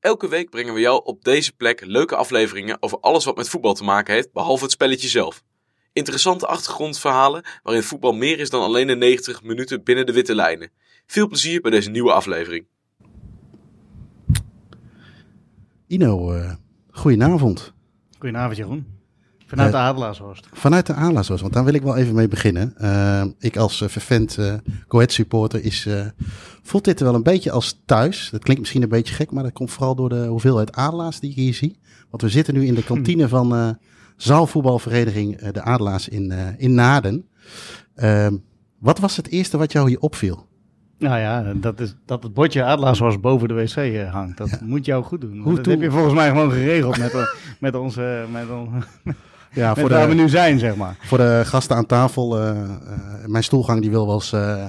Elke week brengen we jou op deze plek leuke afleveringen over alles wat met voetbal te maken heeft, behalve het spelletje zelf. Interessante achtergrondverhalen waarin voetbal meer is dan alleen de 90 minuten binnen de witte lijnen. Veel plezier bij deze nieuwe aflevering. Ino, uh, goedenavond. Goedenavond Jeroen. Vanuit de Adelaarshorst. Vanuit de Adelaarshorst, want daar wil ik wel even mee beginnen. Uh, ik als uh, vervent uh, Coët supporter is, voelt dit wel een beetje als thuis. Dat klinkt misschien een beetje gek, maar dat komt vooral door de hoeveelheid Adelaars die ik hier zie. Want we zitten nu in de kantine van zaalvoetbalvereniging De Adelaars in, in Naden. Ehm, wat was het eerste wat jou hier opviel? Nou ja, dat, is, dat het bordje Adelaarshorst boven de wc hangt. Dat moet jou goed doen. Hoe dat heb je volgens mij gewoon geregeld met, met onze... Met onze ja, voor de, waar we nu zijn, zeg maar. Voor de gasten aan tafel, uh, uh, mijn stoelgang die wil wel eens uh,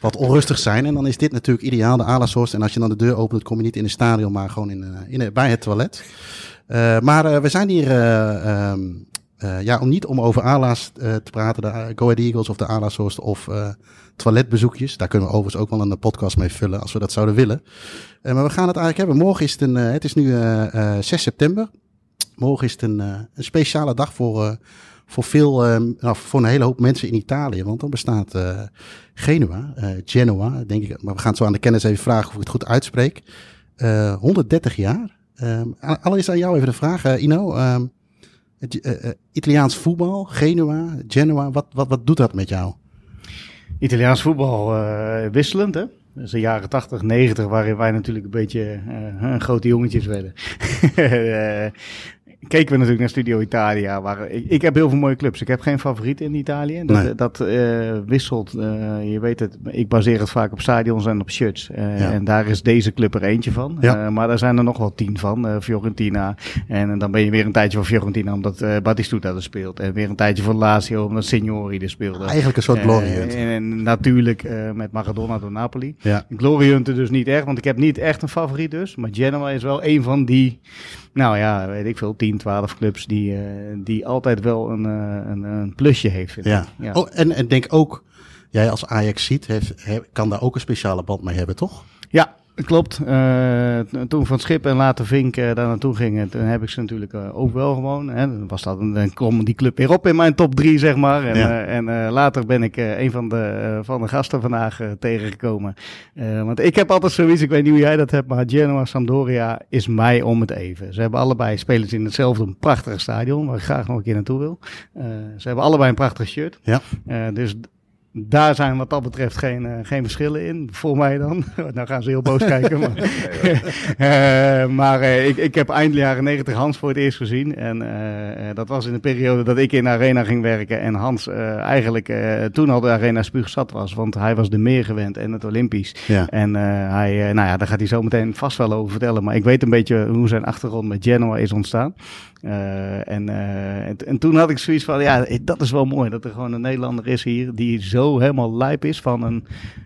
wat onrustig zijn. En dan is dit natuurlijk ideaal, de Alashorst. En als je dan de deur opent, kom je niet in een stadion, maar gewoon in, in, bij het toilet. maar we zijn hier um, ja, om niet om over Ala's te praten, de Go Ahead Eagles of de Alashorst of toiletbezoekjes. Daar kunnen we overigens ook wel een podcast mee vullen als we dat zouden willen. maar we gaan het eigenlijk hebben. Morgen is het, een, het is nu 6 september. Morgen is het een, uh, een speciale dag voor, uh, voor, veel, uh, nou, voor een hele hoop mensen in Italië. Want dan bestaat Genua, Genoa, denk ik. Maar we gaan zo aan de kennis even vragen of ik het goed uitspreek. 130 jaar. Allereerst aan jou even de vraag, Ino. Ehm, Italiaans voetbal, Genua, Genoa, wat, wat, wat doet dat met jou? Italiaans voetbal wisselend, hè? Dus de jaren 80, 90, waarin wij natuurlijk een beetje grote jongetjes werden. uh, keken we natuurlijk naar Studio Italia. Waar, ik, ik, heb heel veel mooie clubs. Ik heb geen favoriet in Italië. Dat, nee. dat uh, wisselt. Uh, je weet het, ik baseer het vaak op stadions en op shirts. Uh, ja. En daar is deze club er eentje van. Ja. maar daar zijn er nog wel tien van. Fiorentina. En dan ben je weer een tijdje van Fiorentina omdat Batistuta er speelt. En weer een tijdje van Lazio omdat Signori er speelde. Eigenlijk een soort glory en, en, natuurlijk met Maradona door Napoli. Ja. Dus niet echt, want ik heb niet echt een favoriet dus. Maar Genoa is wel een van die, nou ja, weet ik veel, 10, 12 clubs die, uh, die altijd wel een, uh, een, een, plusje heeft. Ja. ja. Oh, en, en denk ook, jij als Ajax ziet, heeft, heeft, kan daar ook een speciale band mee hebben, toch? Ja, Klopt. Uh, toen Van Schip en later Vink uh, daar naartoe gingen, toen heb ik ze natuurlijk uh, ook wel gewoon. Hè. Dan, was dat, dan kwam die club weer op in mijn top drie, zeg maar. En, ja. en later ben ik een van de, van de gasten vandaag tegengekomen. want ik heb altijd zoiets, ik weet niet hoe jij dat hebt, maar Genoa Sampdoria is mij om het even. Ze hebben allebei spelers in hetzelfde een prachtige stadion, waar ik graag nog een keer naartoe wil. ze hebben allebei een prachtig shirt. Ja. dus daar zijn wat dat betreft geen, uh, geen verschillen in, voor mij dan. nou gaan ze heel boos kijken. Maar, uh, maar uh, ik, ik heb eind jaren 90 Hans voor het eerst gezien. En dat was in de periode dat ik in de arena ging werken. En Hans eigenlijk toen al de arena spuugzat was. Want hij was de meer gewend en het Olympisch. Ja. En hij, nou ja, daar gaat hij zo meteen vast wel over vertellen. Maar ik weet een beetje hoe zijn achtergrond met Genoa is ontstaan. Uh, en, uh, en, en, toen had ik zoiets van, ja, dat is wel mooi dat er gewoon een Nederlander is hier die zo helemaal lijp is van een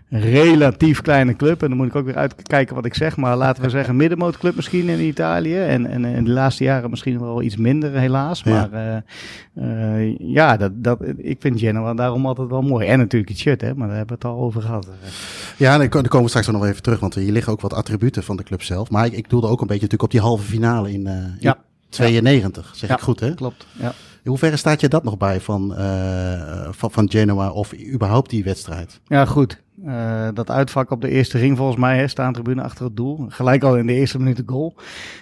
relatief kleine club. En dan moet ik ook weer uitkijken wat ik zeg, maar laten we zeggen middenmootclub misschien in Italië. En, en in de laatste jaren misschien wel iets minder helaas. Maar ja, uh, ja dat, dat, ik vind Genoa daarom altijd wel mooi. En natuurlijk het shirt, hè, maar daar hebben we het al over gehad. Ja, daar komen we straks nog even terug, want hier liggen ook wat attributen van de club zelf. Maar ik, ik doelde ook een beetje natuurlijk op die halve finale in, in ja 92, ja. zeg ik goed hè? Klopt, ja. In hoeverre staat je dat nog bij van, uh, van, van Genoa of überhaupt die wedstrijd? Ja, goed. Uh, dat uitvak op de eerste ring volgens mij, hè, staan tribune achter het doel. Gelijk al in de eerste minuut de goal.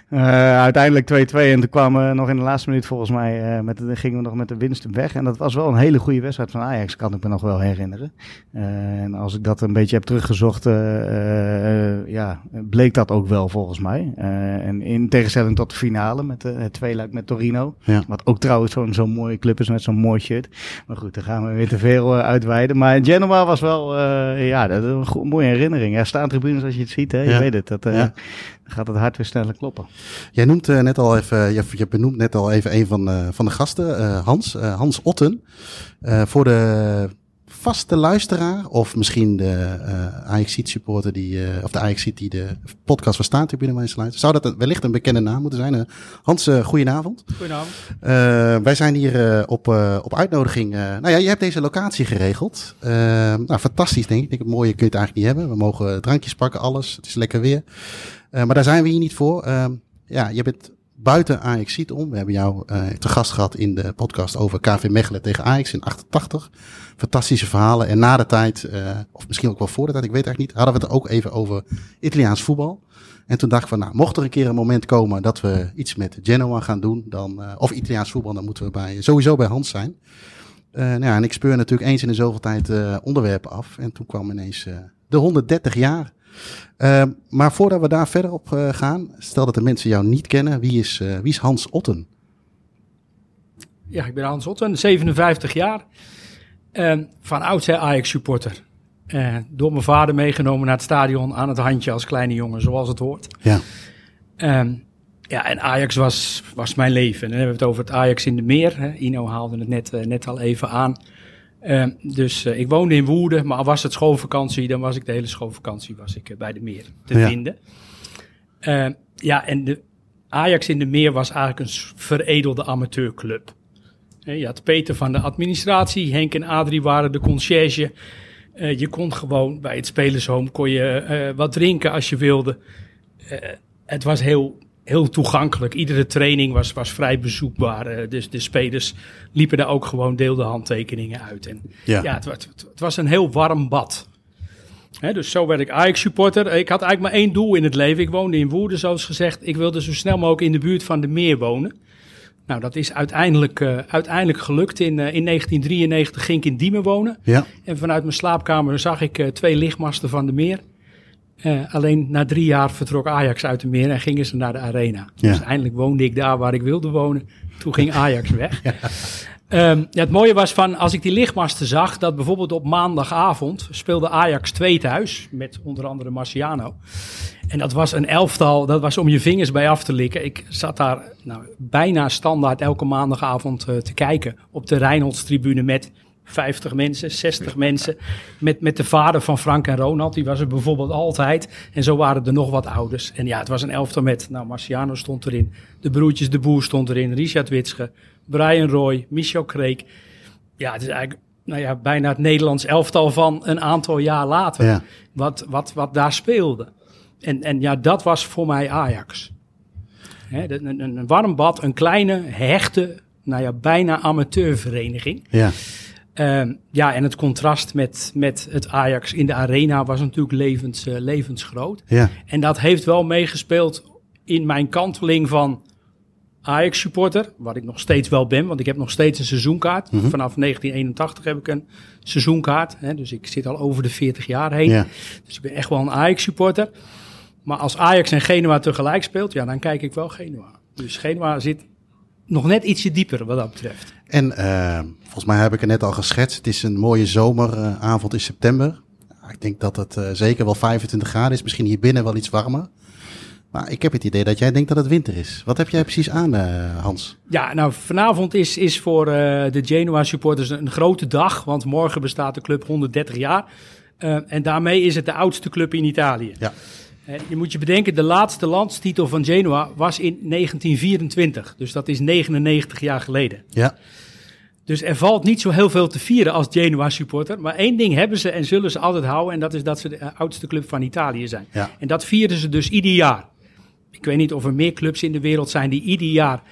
Uh, uiteindelijk 2-2 en toen kwamen we nog in de laatste minuut volgens mij, uh, met de, gingen we nog met de winst weg. En dat was wel een hele goede wedstrijd van Ajax, kan ik me nog wel herinneren. en als ik dat een beetje heb teruggezocht, ja, bleek dat ook wel volgens mij. en in tegenstelling tot de finale met het tweeluik met Torino. Ja. Wat ook trouwens zo'n zo'n mooie club is met zo'n mooi shirt. Maar goed, daar gaan we weer te veel uitweiden. Maar Genoa was wel ja, dat is een goede, mooie herinnering. Ja, staan tribunes als je het ziet, hè? je weet het. Dat, uh, ja. gaat het hart weer sneller kloppen. Jij noemt uh, net al even, je, je, benoemt net al even een van, van de gasten, Hans, Hans Otten. voor de vaste luisteraar, of misschien de uh, Ajax-supporter, die, uh, of de ajax die de podcast van Staantribune mee sluit. Zou dat wellicht een bekende naam moeten zijn? Uh, Hans, uh, goedenavond. Goedenavond. wij zijn hier op, op uitnodiging. nou ja, je hebt deze locatie geregeld. nou, fantastisch denk ik. Ik denk, het mooie kun je het eigenlijk niet hebben. We mogen drankjes pakken, alles. Het is lekker weer. maar daar zijn we hier niet voor. ja, je bent buiten Ajax ziet om. We hebben jou uh, te gast gehad in de podcast over KV Mechelen tegen Ajax in 88. Fantastische verhalen. En na de tijd, uh, of misschien ook wel voor de tijd, ik weet eigenlijk niet, hadden we het ook even over Italiaans voetbal. En toen dacht ik van, nou, mocht er een keer een moment komen dat we iets met Genoa gaan doen, dan, uh, of Italiaans voetbal, dan moeten we bij, sowieso bij Hans zijn. nou ja, en ik speur natuurlijk eens in de zoveel tijd onderwerpen af. En toen kwam ineens de 130 jaar uh, maar voordat we daar verder op uh, gaan, stel dat de mensen jou niet kennen, wie is, uh, wie is Hans Otten? Ja, ik ben Hans Otten, 57 jaar. Ehm, van oudsher Ajax-supporter. Eh, door mijn vader meegenomen naar het stadion aan het handje als kleine jongen, zoals het hoort. Ja. Um, ja, en Ajax was, was mijn leven. En dan hebben we het over het Ajax in de Meer. Hè. Ino haalde het net, net al even aan. Uh, dus uh, ik woonde in Woerden, maar was het schoolvakantie, dan was ik de hele schoolvakantie was ik, uh, bij de meer te ja. vinden. Ehm, ja, en de Ajax in de meer was eigenlijk een veredelde amateurclub. je had Peter van de administratie, Henk en Adrie waren de conciërge. je kon gewoon bij het spelershome kon je, wat drinken als je wilde. het was heel heel toegankelijk. Iedere training was, was vrij bezoekbaar. Uh, dus de spelers liepen daar ook gewoon deelde handtekeningen uit. En ja, ja het, het, het, was een heel warm bad. Hè, dus zo werd ik Ajax-supporter. Ik had eigenlijk maar één doel in het leven. Ik woonde in Woerden, zoals gezegd. Ik wilde zo snel mogelijk in de buurt van de meer wonen. Nou, dat is uiteindelijk, uh, uiteindelijk gelukt. In, uh, in 1993 ging ik in Diemen wonen. Ja. En vanuit mijn slaapkamer zag ik twee lichtmasten van de meer. Uh, alleen na drie jaar vertrok Ajax uit de meer en gingen ze naar de arena. Ja. Dus eindelijk woonde ik daar waar ik wilde wonen. Toen ging Ajax weg. ja. Um, ja, het mooie was van, als ik die lichtmasten zag, dat bijvoorbeeld op maandagavond speelde Ajax 2 thuis, met onder andere Marciano. En dat was een elftal, dat was om je vingers bij af te likken. Ik zat daar nou, bijna standaard elke maandagavond uh, te kijken op de Rijnholdstribune met 50 mensen, 60 mensen. Met, met de vader van Frank en Ronald, die was er bijvoorbeeld altijd. En zo waren er nog wat ouders. En ja, het was een elftal met, nou, Marciano stond erin. De broertjes De Boer stond erin. Richard Witsche, Brian Roy, Michel Kreek. Ja, het is eigenlijk nou ja, bijna het Nederlands elftal van een aantal jaar later. Ja. Wat, wat, wat daar speelde. En, en ja, dat was voor mij Ajax. He, een, een warm bad, een kleine, hechte, nou ja, bijna amateurvereniging. Ja. Uh, ja, en het contrast met, met het Ajax in de arena was natuurlijk levens, uh, levensgroot. Ja. En dat heeft wel meegespeeld in mijn kanteling van Ajax-supporter, wat ik nog steeds wel ben, want ik heb nog steeds een seizoenkaart. Mm -hmm. Vanaf 1981 heb ik een seizoenkaart, hè, dus ik zit al over de 40 jaar heen. Ja. Dus ik ben echt wel een Ajax-supporter. Maar als Ajax en Genua tegelijk speelt, ja, dan kijk ik wel Genua. Dus Genua zit nog net ietsje dieper wat dat betreft. En uh, volgens mij heb ik het net al geschetst. Het is een mooie zomeravond in september. Ik denk dat het uh, zeker wel 25 graden is. Misschien hier binnen wel iets warmer. Maar ik heb het idee dat jij denkt dat het winter is. Wat heb jij precies aan, uh, Hans? Ja, nou vanavond is, is voor de Genoa supporters een grote dag. Want morgen bestaat de club 130 jaar. en daarmee is het de oudste club in Italië. Ja. Je moet je bedenken, de laatste landstitel van Genoa was in 1924. Dus dat is 99 jaar geleden. Ja. Dus er valt niet zo heel veel te vieren als Genoa supporter. Maar één ding hebben ze en zullen ze altijd houden. En dat is dat ze de oudste club van Italië zijn. Ja. En dat vieren ze dus ieder jaar. Ik weet niet of er meer clubs in de wereld zijn die ieder jaar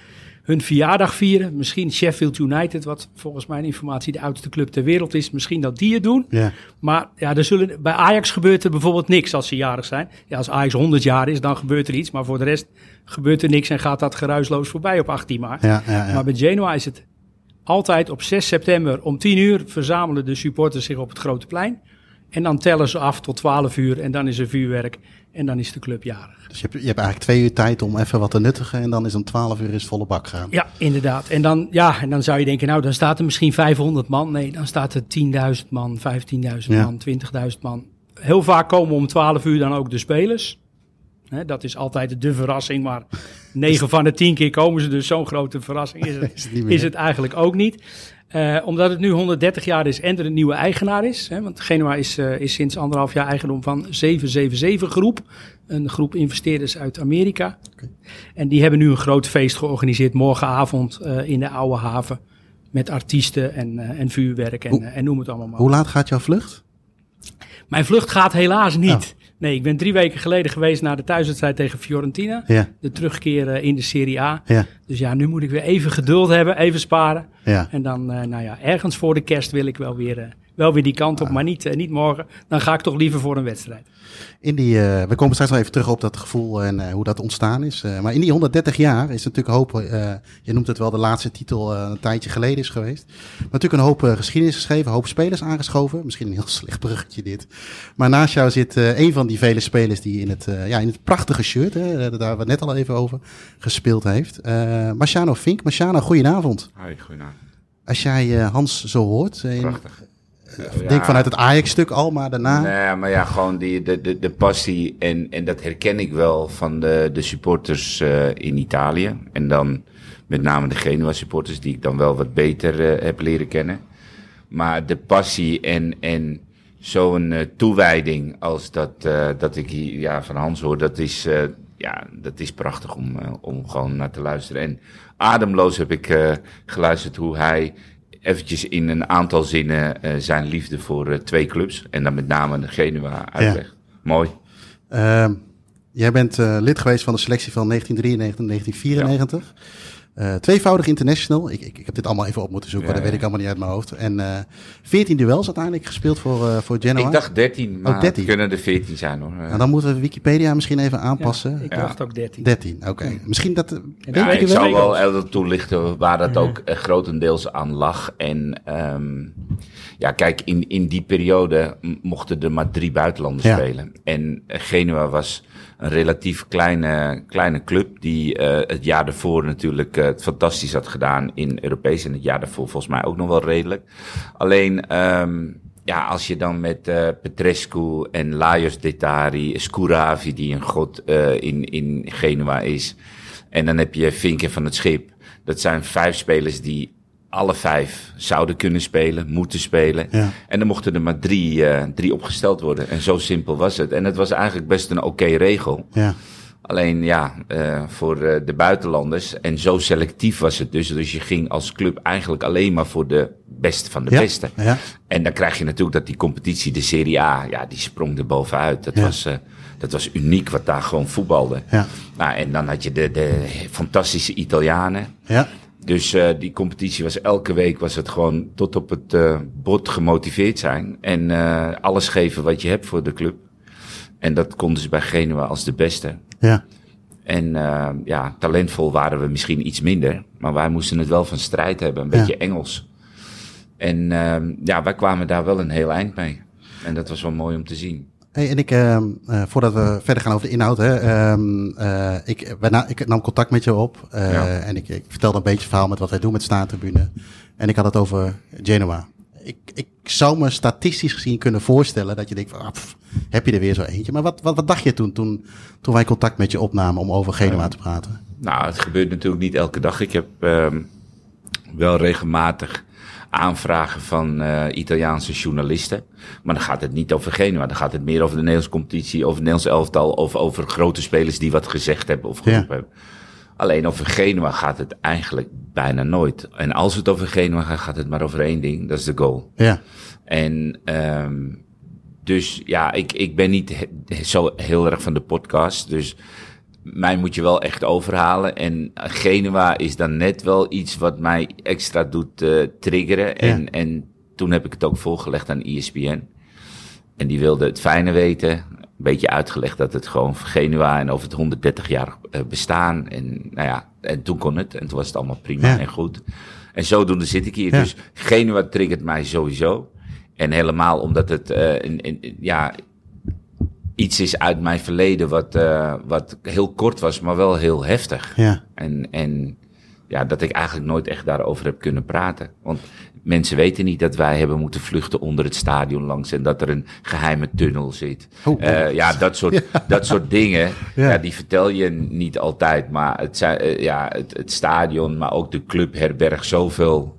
hun verjaardag vieren. Misschien Sheffield United, wat volgens mijn informatie de oudste club ter wereld is. Misschien dat die het doen. Ja. Maar ja, er zullen, bij Ajax gebeurt er bijvoorbeeld niks als ze jarig zijn. Ja, als Ajax 100 jaar is, dan gebeurt er iets. Maar voor de rest gebeurt er niks en gaat dat geruisloos voorbij op 18 maart. Ja, ja, ja. Maar bij Genoa is het altijd op 6 september om 10 uur verzamelen de supporters zich op het Grote Plein. En dan tellen ze af tot 12 uur en dan is er vuurwerk en dan is de club jarig. Dus je hebt, je hebt eigenlijk twee uur tijd om even wat te nuttigen en dan is om 12 uur is volle bak gaan. Ja, inderdaad. En dan, ja, en dan zou je denken, nou dan staat er misschien 500 man. Nee, dan staat er 10.000 man, 15.000 Ja. man, 20.000 man. Heel vaak komen om 12 uur dan ook de spelers. Dat is altijd de verrassing, maar 9 van de 10 keer komen ze dus. Zo'n grote verrassing is het, is het eigenlijk ook niet. Eh, omdat het nu 130 jaar is en er een nieuwe eigenaar is. Hè, want Genua is, eh, is sinds anderhalf jaar eigendom van 777 Groep. Een groep investeerders uit Amerika. En die hebben nu een groot feest georganiseerd morgenavond eh, in de Oude Haven. Met artiesten en, eh, en vuurwerk en, Hoe- en noem het allemaal maar. Hoe laat gaat jouw vlucht? Mijn vlucht gaat helaas niet. Nee, ik ben drie weken geleden geweest naar de thuiswedstrijd tegen Fiorentina. Ja, De terugkeer eh, in de Serie A. ja, Dus ja, nu moet ik weer even geduld hebben, even sparen. ja. En dan, eh, nou ja, ergens voor de kerst wil ik wel weer, eh, wel weer die kant op, maar niet, eh, niet morgen. Dan ga ik toch liever voor een wedstrijd. In die, eh, we komen straks nog even terug op dat gevoel en eh, hoe dat ontstaan is. Eh, maar in die 130 jaar is natuurlijk een hoop, eh, je noemt het wel de laatste titel eh, een tijdje geleden is geweest. Maar natuurlijk een hoop geschiedenis geschreven, een hoop spelers aangeschoven. Misschien een heel slecht bruggetje dit. Maar naast jou zit eh, een van die vele spelers die in het, eh, ja, in het prachtige shirt, hè, daar hebben we het net al even over, gespeeld heeft. Eh Marciano Fink. Marciano, goedenavond. Hoi, goedenavond. Als jij eh, Hans zo hoort, in- Prachtig. Ik denk vanuit het Ajax-stuk al, maar daarna... Nee, maar ja, gewoon die, de, de, de passie. En, en dat herken ik wel van de, de supporters eh, in Italië. En dan met name de Genua supporters, die ik dan wel wat beter eh, heb leren kennen. Maar de passie en, en zo'n eh, toewijding als dat, dat ik hier ja, van Hans hoor, dat is, ja, dat is prachtig om, om gewoon naar te luisteren. En ademloos heb ik geluisterd hoe hij eventjes in een aantal zinnen eh, zijn liefde voor eh, twee clubs. En dan met name de Genua uitlegt. Mooi. Ehm, jij bent eh, lid geweest van de selectie van 1993 en 1994. Eh, tweevoudig international. Ik, ik, ik heb dit allemaal even op moeten zoeken, Ja, maar dat weet ik allemaal niet uit mijn hoofd. En eh 14 duels uiteindelijk gespeeld voor, eh, voor Genoa. Ik dacht 13, maar 13. het kunnen er 14 zijn hoor. Nou, dan moeten we Wikipedia misschien even aanpassen. ik Ja. dacht ook 13. 13, oké. Misschien dat... weet ik wel? zal wel even toelichten waar dat ook grotendeels aan lag. En ehm, ja, kijk, in, in die periode mochten er maar drie buitenlanders Ja. spelen. En Genua was een relatief kleine, kleine club die eh, het jaar daarvoor natuurlijk eh, het fantastisch had gedaan in Europees. En het jaar daarvoor volgens mij ook nog wel redelijk. Alleen, ehm, ja, als je dan met eh, Petrescu en Lajos Detari, Scouravi, die een god in, in Genua is. En dan heb je Vinken van het Schip. Dat zijn vijf spelers die alle vijf zouden kunnen spelen, moeten spelen. Ja. En dan mochten er maar drie, eh, drie opgesteld worden. En zo simpel was het. En het was eigenlijk best een oké regel. Ja, Alleen ja, eh, voor eh, de buitenlanders. En zo selectief was het dus. Dus je ging als club eigenlijk alleen maar voor de beste van de ja, beste. ja, En dan krijg je natuurlijk dat die competitie, de Serie A, ja, die sprong er bovenuit. Dat, Ja. was, dat was uniek wat daar gewoon voetbalde. ja, Nou, en dan had je de, de fantastische Italianen. ja, Dus eh, die competitie was elke week was het gewoon tot op het eh, bot gemotiveerd zijn. En eh, alles geven wat je hebt voor de club. En dat konden ze bij Genua als de beste. ja. En ja, talentvol waren we misschien iets minder. Maar wij moesten het wel van strijd hebben. Een Ja. beetje Engels. En ja, wij kwamen daar wel een heel eind mee. En dat was wel mooi om te zien. Hey, en ik, ehm, eh, voordat we verder gaan over de inhoud, hè, ehm, eh, ik, na- ik nam contact met je op eh, Ja. en ik, ik vertelde een beetje het verhaal met wat wij doen met Staantribune. En ik had het over Genoa. Ik, ik zou me statistisch gezien kunnen voorstellen dat je denkt van, ah, pff, heb je er weer zo eentje. Maar wat, wat, wat dacht je toen, toen, toen wij contact met je opnamen om over Genoa te praten? Nou, het gebeurt natuurlijk niet elke dag. Ik heb ehm, wel regelmatig aanvragen van eh, Italiaanse journalisten. Maar dan gaat het niet over Genua. Dan gaat het meer over de Nederlandse competitie, over het Nederlands elftal, of over grote spelers die wat gezegd hebben of geroepen Ja. hebben. Alleen over Genua gaat het eigenlijk bijna nooit. En als het over Genua gaat, gaat het maar over één ding. Dat is de goal. Ja, En ehm dus ja, ik, ik ben niet he- zo heel erg van de podcast. Dus mij moet je wel echt overhalen. En Genua is dan net wel iets wat mij extra doet eh, triggeren. En, en toen heb ik het ook voorgelegd aan ESPN. En die wilde het fijne weten. Een beetje uitgelegd dat het gewoon voor Genua en over het 130 jaar eh, bestaan. En nou ja, en toen kon het. En toen was het allemaal prima Ja. en goed. En zodoende zit ik hier. Ja. Dus Genua triggert mij sowieso. En helemaal omdat het, eh, een, een- ja, iets is uit mijn verleden wat, eh, wat heel kort was, maar wel heel heftig. ja, En, en ja, dat ik eigenlijk nooit echt daarover heb kunnen praten. Want mensen weten niet dat wij hebben moeten vluchten onder het stadion langs en dat er een geheime tunnel zit. Oh. Eh, ja, dat soort, dat soort dingen, Ja. ja. die vertel je niet altijd. Maar het, zijn, eh, ja, het, het stadion, maar ook de club herbergt zoveel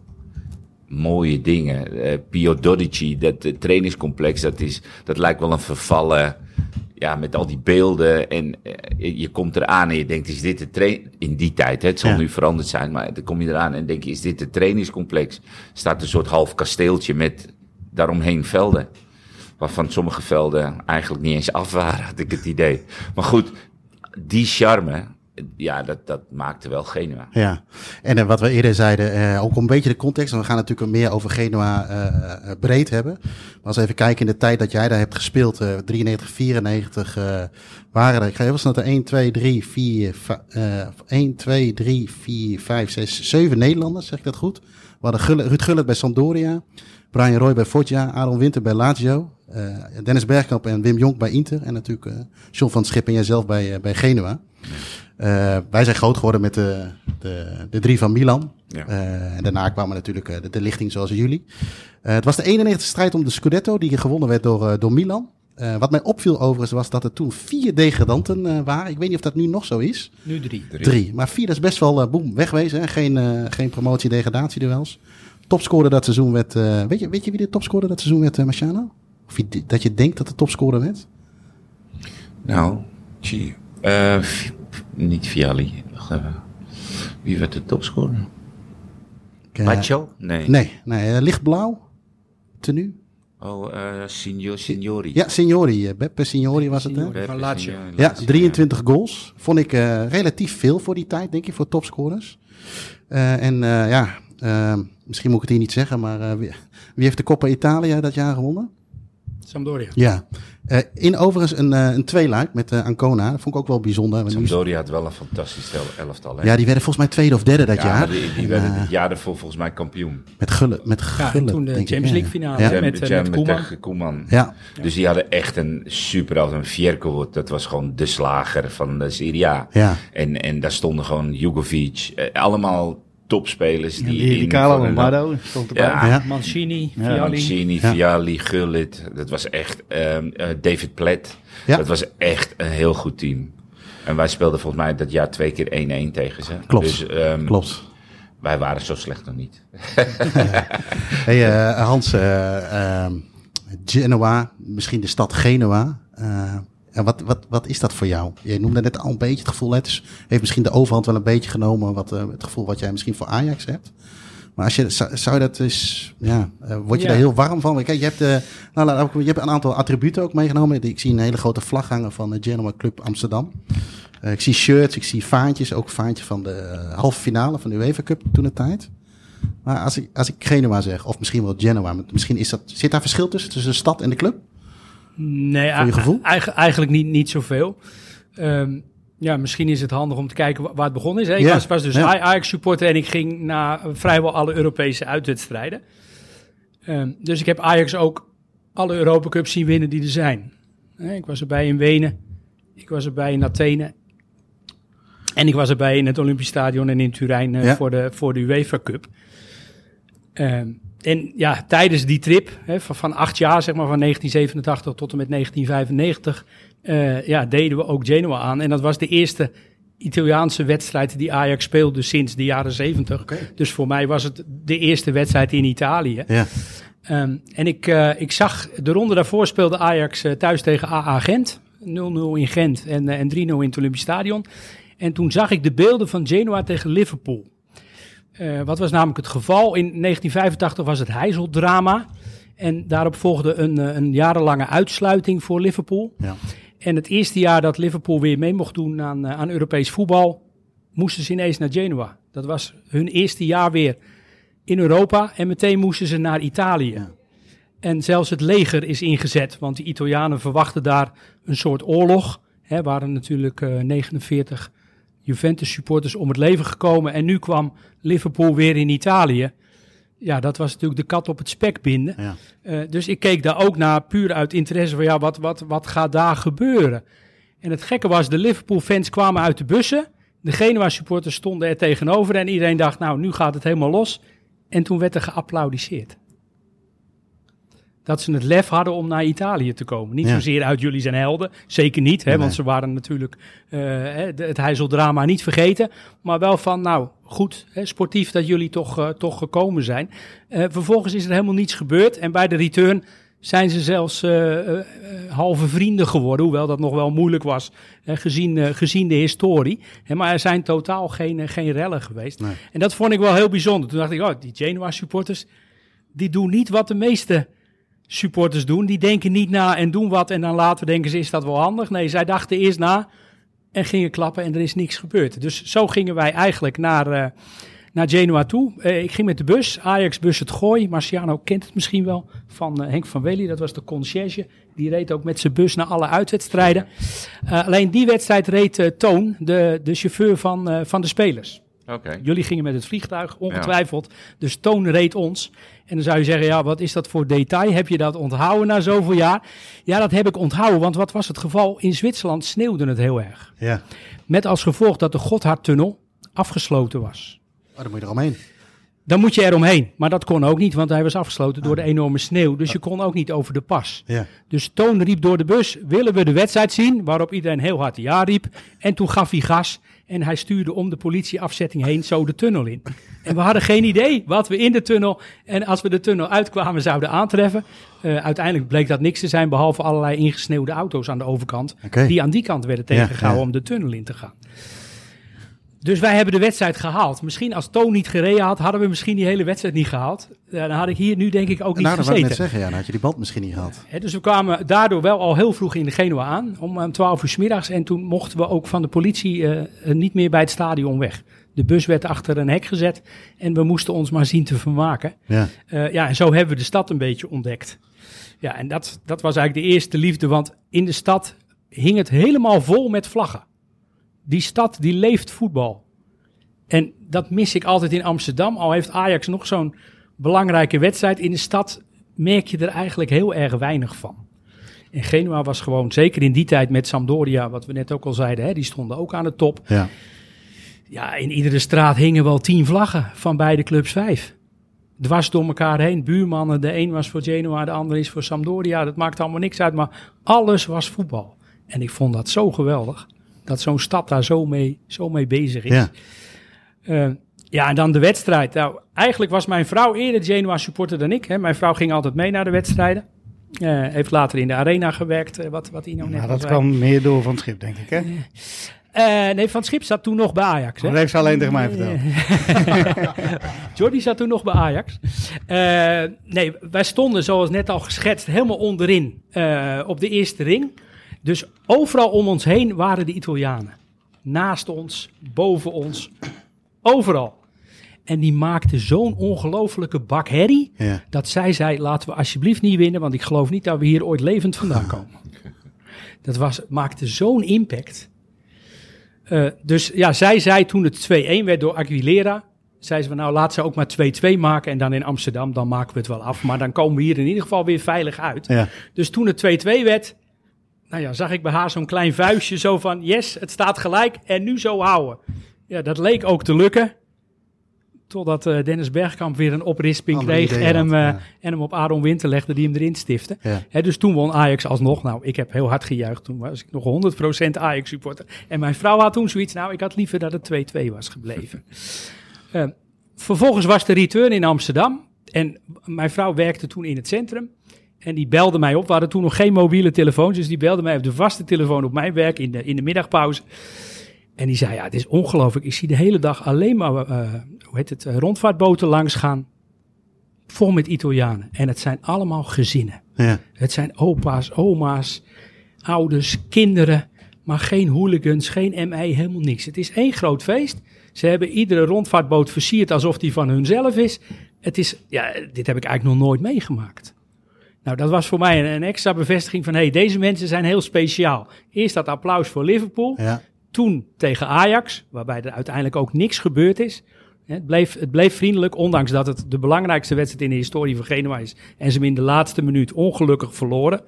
mooie dingen. Pio Dodici, dat trainingscomplex, dat, is, dat lijkt wel een vervallen... Ja, met al die beelden en eh, je- je komt eraan en je denkt, is dit de train... In die tijd, hè, het zal Ja. nu veranderd zijn, maar dan kom je eraan en denk je, is dit het trainingscomplex? Staat een soort half kasteeltje met daaromheen velden. Waarvan sommige velden eigenlijk niet eens af waren, had ik het idee. Maar goed, die charme, ja, dat, dat maakte wel Genua. Ja, en eh, wat we eerder zeiden, eh, ook een beetje de context. want We gaan natuurlijk meer over Genua eh, breed hebben. Maar als we even kijken in de tijd dat jij daar hebt gespeeld, eh 93, 94, eh, waren er, ik ga even snel naar 1, 2, 3, 4, va- eh 1, 2, 3, 4, 5, 6, 7 Nederlanders, zeg ik dat goed? We hadden Gulle, Ruud Gullit bij Sampdoria, Brian Roy bij Foggia, Aaron Winter bij Lazio, Dennis Bergkamp en Wim Jonk bij Inter en natuurlijk John van Schip en jijzelf bij, bij Genua. Wij zijn groot geworden met de, de, de drie van Milan. Ja. Eh, en daarna kwamen natuurlijk eh, de, de lichting zoals jullie. Eh, het was de 91 strijd om de Scudetto die gewonnen werd door, eh, door Milan. Eh, wat mij opviel overigens was dat er toen vier degradanten eh, waren. Ik weet niet of dat nu nog zo is. Nu drie. Drie. Maar vier dat is best wel eh, boem, wegwezen. Hè? Geen, eh geen promotie-degradatieduels. Topscorer dat seizoen werd... eh, weet, je, weet je wie de topscorer dat seizoen werd, uh, Marciano? Of je, dat je denkt dat de topscorer werd? Nou, zie eh, Fi- niet even. Wie werd de topscorer? Pacho? Nee. Nee, nee eh, lichtblauw. Tenue. Oh, eh Signor, Signori. Ja, Signori. eh, Beppe Signori was het, hè? Beppe Van Lazio. Ja, Lazio, 23 goals. Vond ik eh, relatief veel voor die tijd, denk ik, voor topscorers. Eh, en eh, ja, misschien moet ik het hier niet zeggen, maar eh, wie, wie heeft de Coppa Italia dat jaar gewonnen? Sampdoria. Ja. Eh, in overigens een, eh een tweeluik met eh, Ancona. Dat vond ik ook wel bijzonder. Sampdoria had wel een fantastisch el- elftal. Hè? ja, die werden volgens mij tweede of derde dat Ja, jaar. die, die werden En, het jaar ervoor volgens mij kampioen. Met Gullit. Met Ja, en toen de denk ik, Champions ja. League finale Ja. met, met Koeman. Ja, Dus die hadden echt een super elftal. Een Fjerkowood, dat was gewoon de slager van de Serie A. ja. En, en daar stonden gewoon Jugovic. allemaal topspelers. Die, Die, die, in- Carlo van een- Lombardo stond erbij. Ja, Ja. Mancini, Ja, Vialli. Mancini, Ja. Vialli, Gullit. Dat was echt... ehm, eh, David. Ja. Dat was echt een heel goed team. En wij speelden volgens mij dat jaar twee keer 1-1 tegen ze. Klopt. Dus ehm, Klopt. wij waren zo slecht nog niet. Hey, eh, Hans, eh, ehm, Genoa, misschien de stad Genoa. En wat, wat, wat is dat voor jou? Je noemde net al een beetje het gevoel. Het is, heeft misschien de overhand wel een beetje genomen. Wat, eh, het gevoel wat jij misschien voor Ajax hebt. Maar als je, zou, dat eens, ja, eh, word je Ja. daar heel warm van? Kijk, je hebt, eh, nou, je hebt een aantal attributen ook meegenomen. Ik zie een hele grote vlag hangen van de Genoa Club Amsterdam. Ik zie shirts, ik zie vaantjes. Ook een vaantje van de halve finale van de UEFA Cup toen de tijd. Maar als ik, als ik Genoa zeg, of misschien wel Genoa, misschien is dat, zit daar verschil tussen, tussen de stad en de club? Nee, eigenlijk niet, niet zoveel. Ehm, ja, misschien is het handig om te kijken wa- waar het begonnen is. hè. Ik Ja, was, was dus ja. Ajax supporter en ik ging naar vrijwel alle Europese uitwedstrijden. Ehm, dus ik heb Ajax ook alle Europa Cups zien winnen die er zijn. Ik was erbij in Wenen, ik was erbij in Athene. En ik was erbij in het Olympisch Stadion en in Turijn eh, Ja. voor, de, voor de UEFA Cup. Ehm, en ja, tijdens die trip hè, van, van acht jaar, zeg maar van 1987 tot en met 1995, eh, ja, deden we ook Genoa aan. En dat was de eerste Italiaanse wedstrijd die Ajax speelde sinds de jaren 70. Dus voor mij was het de eerste wedstrijd in Italië. Ja. Ehm, en ik, eh, ik zag, de ronde daarvoor speelde Ajax eh, thuis tegen AA Gent. 0-0 in Gent en, en 3-0 in het Olympisch Stadion. En toen zag ik de beelden van Genoa tegen Liverpool. Eh, wat was namelijk het geval? In 1985 was het Heizeldrama. En daarop volgde een, eh, een jarenlange uitsluiting voor Liverpool. Ja. En het eerste jaar dat Liverpool weer mee mocht doen aan, eh, aan Europees voetbal, moesten ze ineens naar Genoa. Dat was hun eerste jaar weer in Europa en meteen moesten ze naar Italië. Ja. En zelfs het leger is ingezet, want de Italianen verwachten daar een soort oorlog. Er waren natuurlijk eh, 49 Juventus supporters om het leven gekomen en nu kwam Liverpool weer in Italië. Ja, dat was natuurlijk de kat op het spek binden. Ja. Eh, dus ik keek daar ook naar puur uit interesse van ja, wat, wat, wat gaat daar gebeuren? En het gekke was, de Liverpool-fans kwamen uit de bussen. De Genua-supporters stonden er tegenover en iedereen dacht, nou, nu gaat het helemaal los. En toen werd er geapplaudiseerd. Dat ze het lef hadden om naar Italië te komen. Niet Ja. zozeer uit jullie zijn helden, zeker niet, hè, Nee, want ze waren natuurlijk de- het heizeldrama niet vergeten. Maar wel van, nou goed, hè, sportief dat jullie toch, eh, toch gekomen zijn. Eh, vervolgens is er helemaal niets gebeurd en bij de return zijn ze zelfs halve vrienden geworden, hoewel dat nog wel moeilijk was gezien, gezien de historie. Hè, maar er zijn totaal geen, geen rellen geweest. Nee. En dat vond ik wel heel bijzonder. Toen dacht ik, oh, die Genoa supporters, die doen niet wat de meeste supporters doen. Die denken niet na en doen wat en dan later denken ze, is dat wel handig? Nee, zij dachten eerst na en gingen klappen en er is niks gebeurd. Dus zo gingen wij eigenlijk naar, eh, naar Genoa toe. Eh, ik ging met de bus, Ajax-bus het Gooi. Marciano kent het misschien wel van eh, Henk van Wely, dat was de conciërge. Die reed ook met zijn bus naar alle uitwedstrijden. Alleen die wedstrijd reed Toon, de, de chauffeur van, van de spelers. Oké. Jullie gingen met het vliegtuig, ongetwijfeld. Dus Toon reed ons. En dan zou je zeggen, ja, wat is dat voor detail? Heb je dat onthouden na zoveel jaar? Ja, dat heb ik onthouden, want wat was het geval? In Zwitserland sneeuwde het heel erg. Ja. Met als gevolg dat de Gotthardtunnel afgesloten was. Oh, dan moet je eromheen. Dan moet je eromheen. Maar dat kon ook niet, want hij was afgesloten door de enorme sneeuw. Dus je kon ook niet over de pas. Ja. Dus Toon riep door de bus, willen we de wedstrijd zien? Waarop iedereen heel hard ja riep. En toen gaf hij gas en hij stuurde om de politieafzetting heen zo de tunnel in. En we hadden geen idee wat we in de tunnel en als we de tunnel uitkwamen zouden aantreffen. Eh, uiteindelijk bleek dat niks te zijn behalve allerlei ingesneeuwde auto's aan de overkant. Die aan die kant werden Ja, tegengehouden ja. om de tunnel in te gaan. Dus wij hebben de wedstrijd gehaald. Misschien als Toon niet gereden had, hadden we misschien die hele wedstrijd niet gehaald. Eh, dan had ik hier nu denk ik ook niet Nou, dat gezeten. net zeggen. Ja, dan had je die band misschien niet gehad. Dus we kwamen daardoor wel al heel vroeg in de Genua aan, om eh, 12 uur 's middags. En toen mochten we ook van de politie eh, eh, niet meer bij het stadion weg. De bus werd achter een hek gezet en we moesten ons maar zien te vermaken. Ja. Eh, ja, en zo hebben we de stad een beetje ontdekt. Ja, en dat, dat was eigenlijk de eerste liefde, want in de stad hing het helemaal vol met vlaggen. Die stad, die leeft voetbal. En dat mis ik altijd in Amsterdam. Al heeft Ajax nog zo'n belangrijke wedstrijd. In de stad merk je er eigenlijk heel erg weinig van. En Genua was gewoon, zeker in die tijd met Sampdoria, wat we net ook al zeiden, hè, die stonden ook aan de top. Ja. Ja, in iedere straat hingen wel tien vlaggen van beide clubs vijf. Dwars door elkaar heen, buurmannen. De een was voor Genoa, de ander is voor Sampdoria. Dat maakt allemaal niks uit, maar alles was voetbal. En ik vond dat zo geweldig, dat zo'n stad daar zo mee, zo mee bezig is. Ja. Eh, ja, en dan de wedstrijd. Nou, eigenlijk was mijn vrouw eerder Genoa supporter dan ik. Hè. Mijn vrouw ging altijd mee naar de wedstrijden. Eh, heeft later in de arena gewerkt, eh, wat, wat Ino net Nou, dat zei. kwam meer door van het schip, denk ik. Hè? Nee, Van Schip zat toen nog bij Ajax. Hè? Dat heeft ze alleen tegen mij verteld. Jordi zat toen nog bij Ajax. Nee, wij stonden, zoals net al geschetst, helemaal onderin op de eerste ring. Dus overal om ons heen waren de Italianen. Naast ons, boven ons, overal. En die maakten zo'n ongelofelijke bak herrie. Ja. Dat zij zei, laten we alsjeblieft niet winnen, want ik geloof niet dat we hier ooit levend vandaan komen. Dat was, maakte zo'n impact. Eh, dus ja, zij zei toen het 2-1 werd door Aguilera, zei ze nou laat ze ook maar 2-2 maken en dan in Amsterdam, dan maken we het wel af. Maar dan komen we hier in ieder geval weer veilig uit. Ja. Dus toen het 2-2 werd, nou ja, zag ik bij haar zo'n klein vuistje zo van yes, het staat gelijk en nu zo houden. Ja, dat leek ook te lukken. Totdat eh, Dennis Bergkamp weer een oprisping Andere kreeg en hem, had, eh, ja. en hem op Aaron Winter legde die hem erin stifte. Ja. Hè, dus toen won Ajax alsnog. Nou, ik heb heel hard gejuicht. Toen was ik nog 100% Ajax supporter. En mijn vrouw had toen zoiets. Nou, ik had liever dat het 2-2 was gebleven. Eh, vervolgens was de return in Amsterdam. En mijn vrouw werkte toen in het centrum. En die belde mij op. We hadden toen nog geen mobiele telefoons. Dus die belde mij op de vaste telefoon op mijn werk in de, in de middagpauze. En die zei, ja, het is ongelooflijk. Ik zie de hele dag alleen maar, eh, hoe heet het, eh, rondvaartboten langs gaan. Vol met Italianen. En het zijn allemaal gezinnen. Ja. Het zijn opa's, oma's, ouders, kinderen. Maar geen hooligans, geen MI, helemaal niks. Het is één groot feest. Ze hebben iedere rondvaartboot versierd alsof die van hunzelf is. Het is, ja, dit heb ik eigenlijk nog nooit meegemaakt. Nou, dat was voor mij een, een extra bevestiging van, hé, hey, deze mensen zijn heel speciaal. Eerst dat applaus voor Liverpool. Ja. Toen tegen Ajax, waarbij er uiteindelijk ook niks gebeurd is. Het bleef, het bleef vriendelijk, ondanks dat het de belangrijkste wedstrijd in de historie van Genua is. En ze hem in de laatste minuut ongelukkig verloren.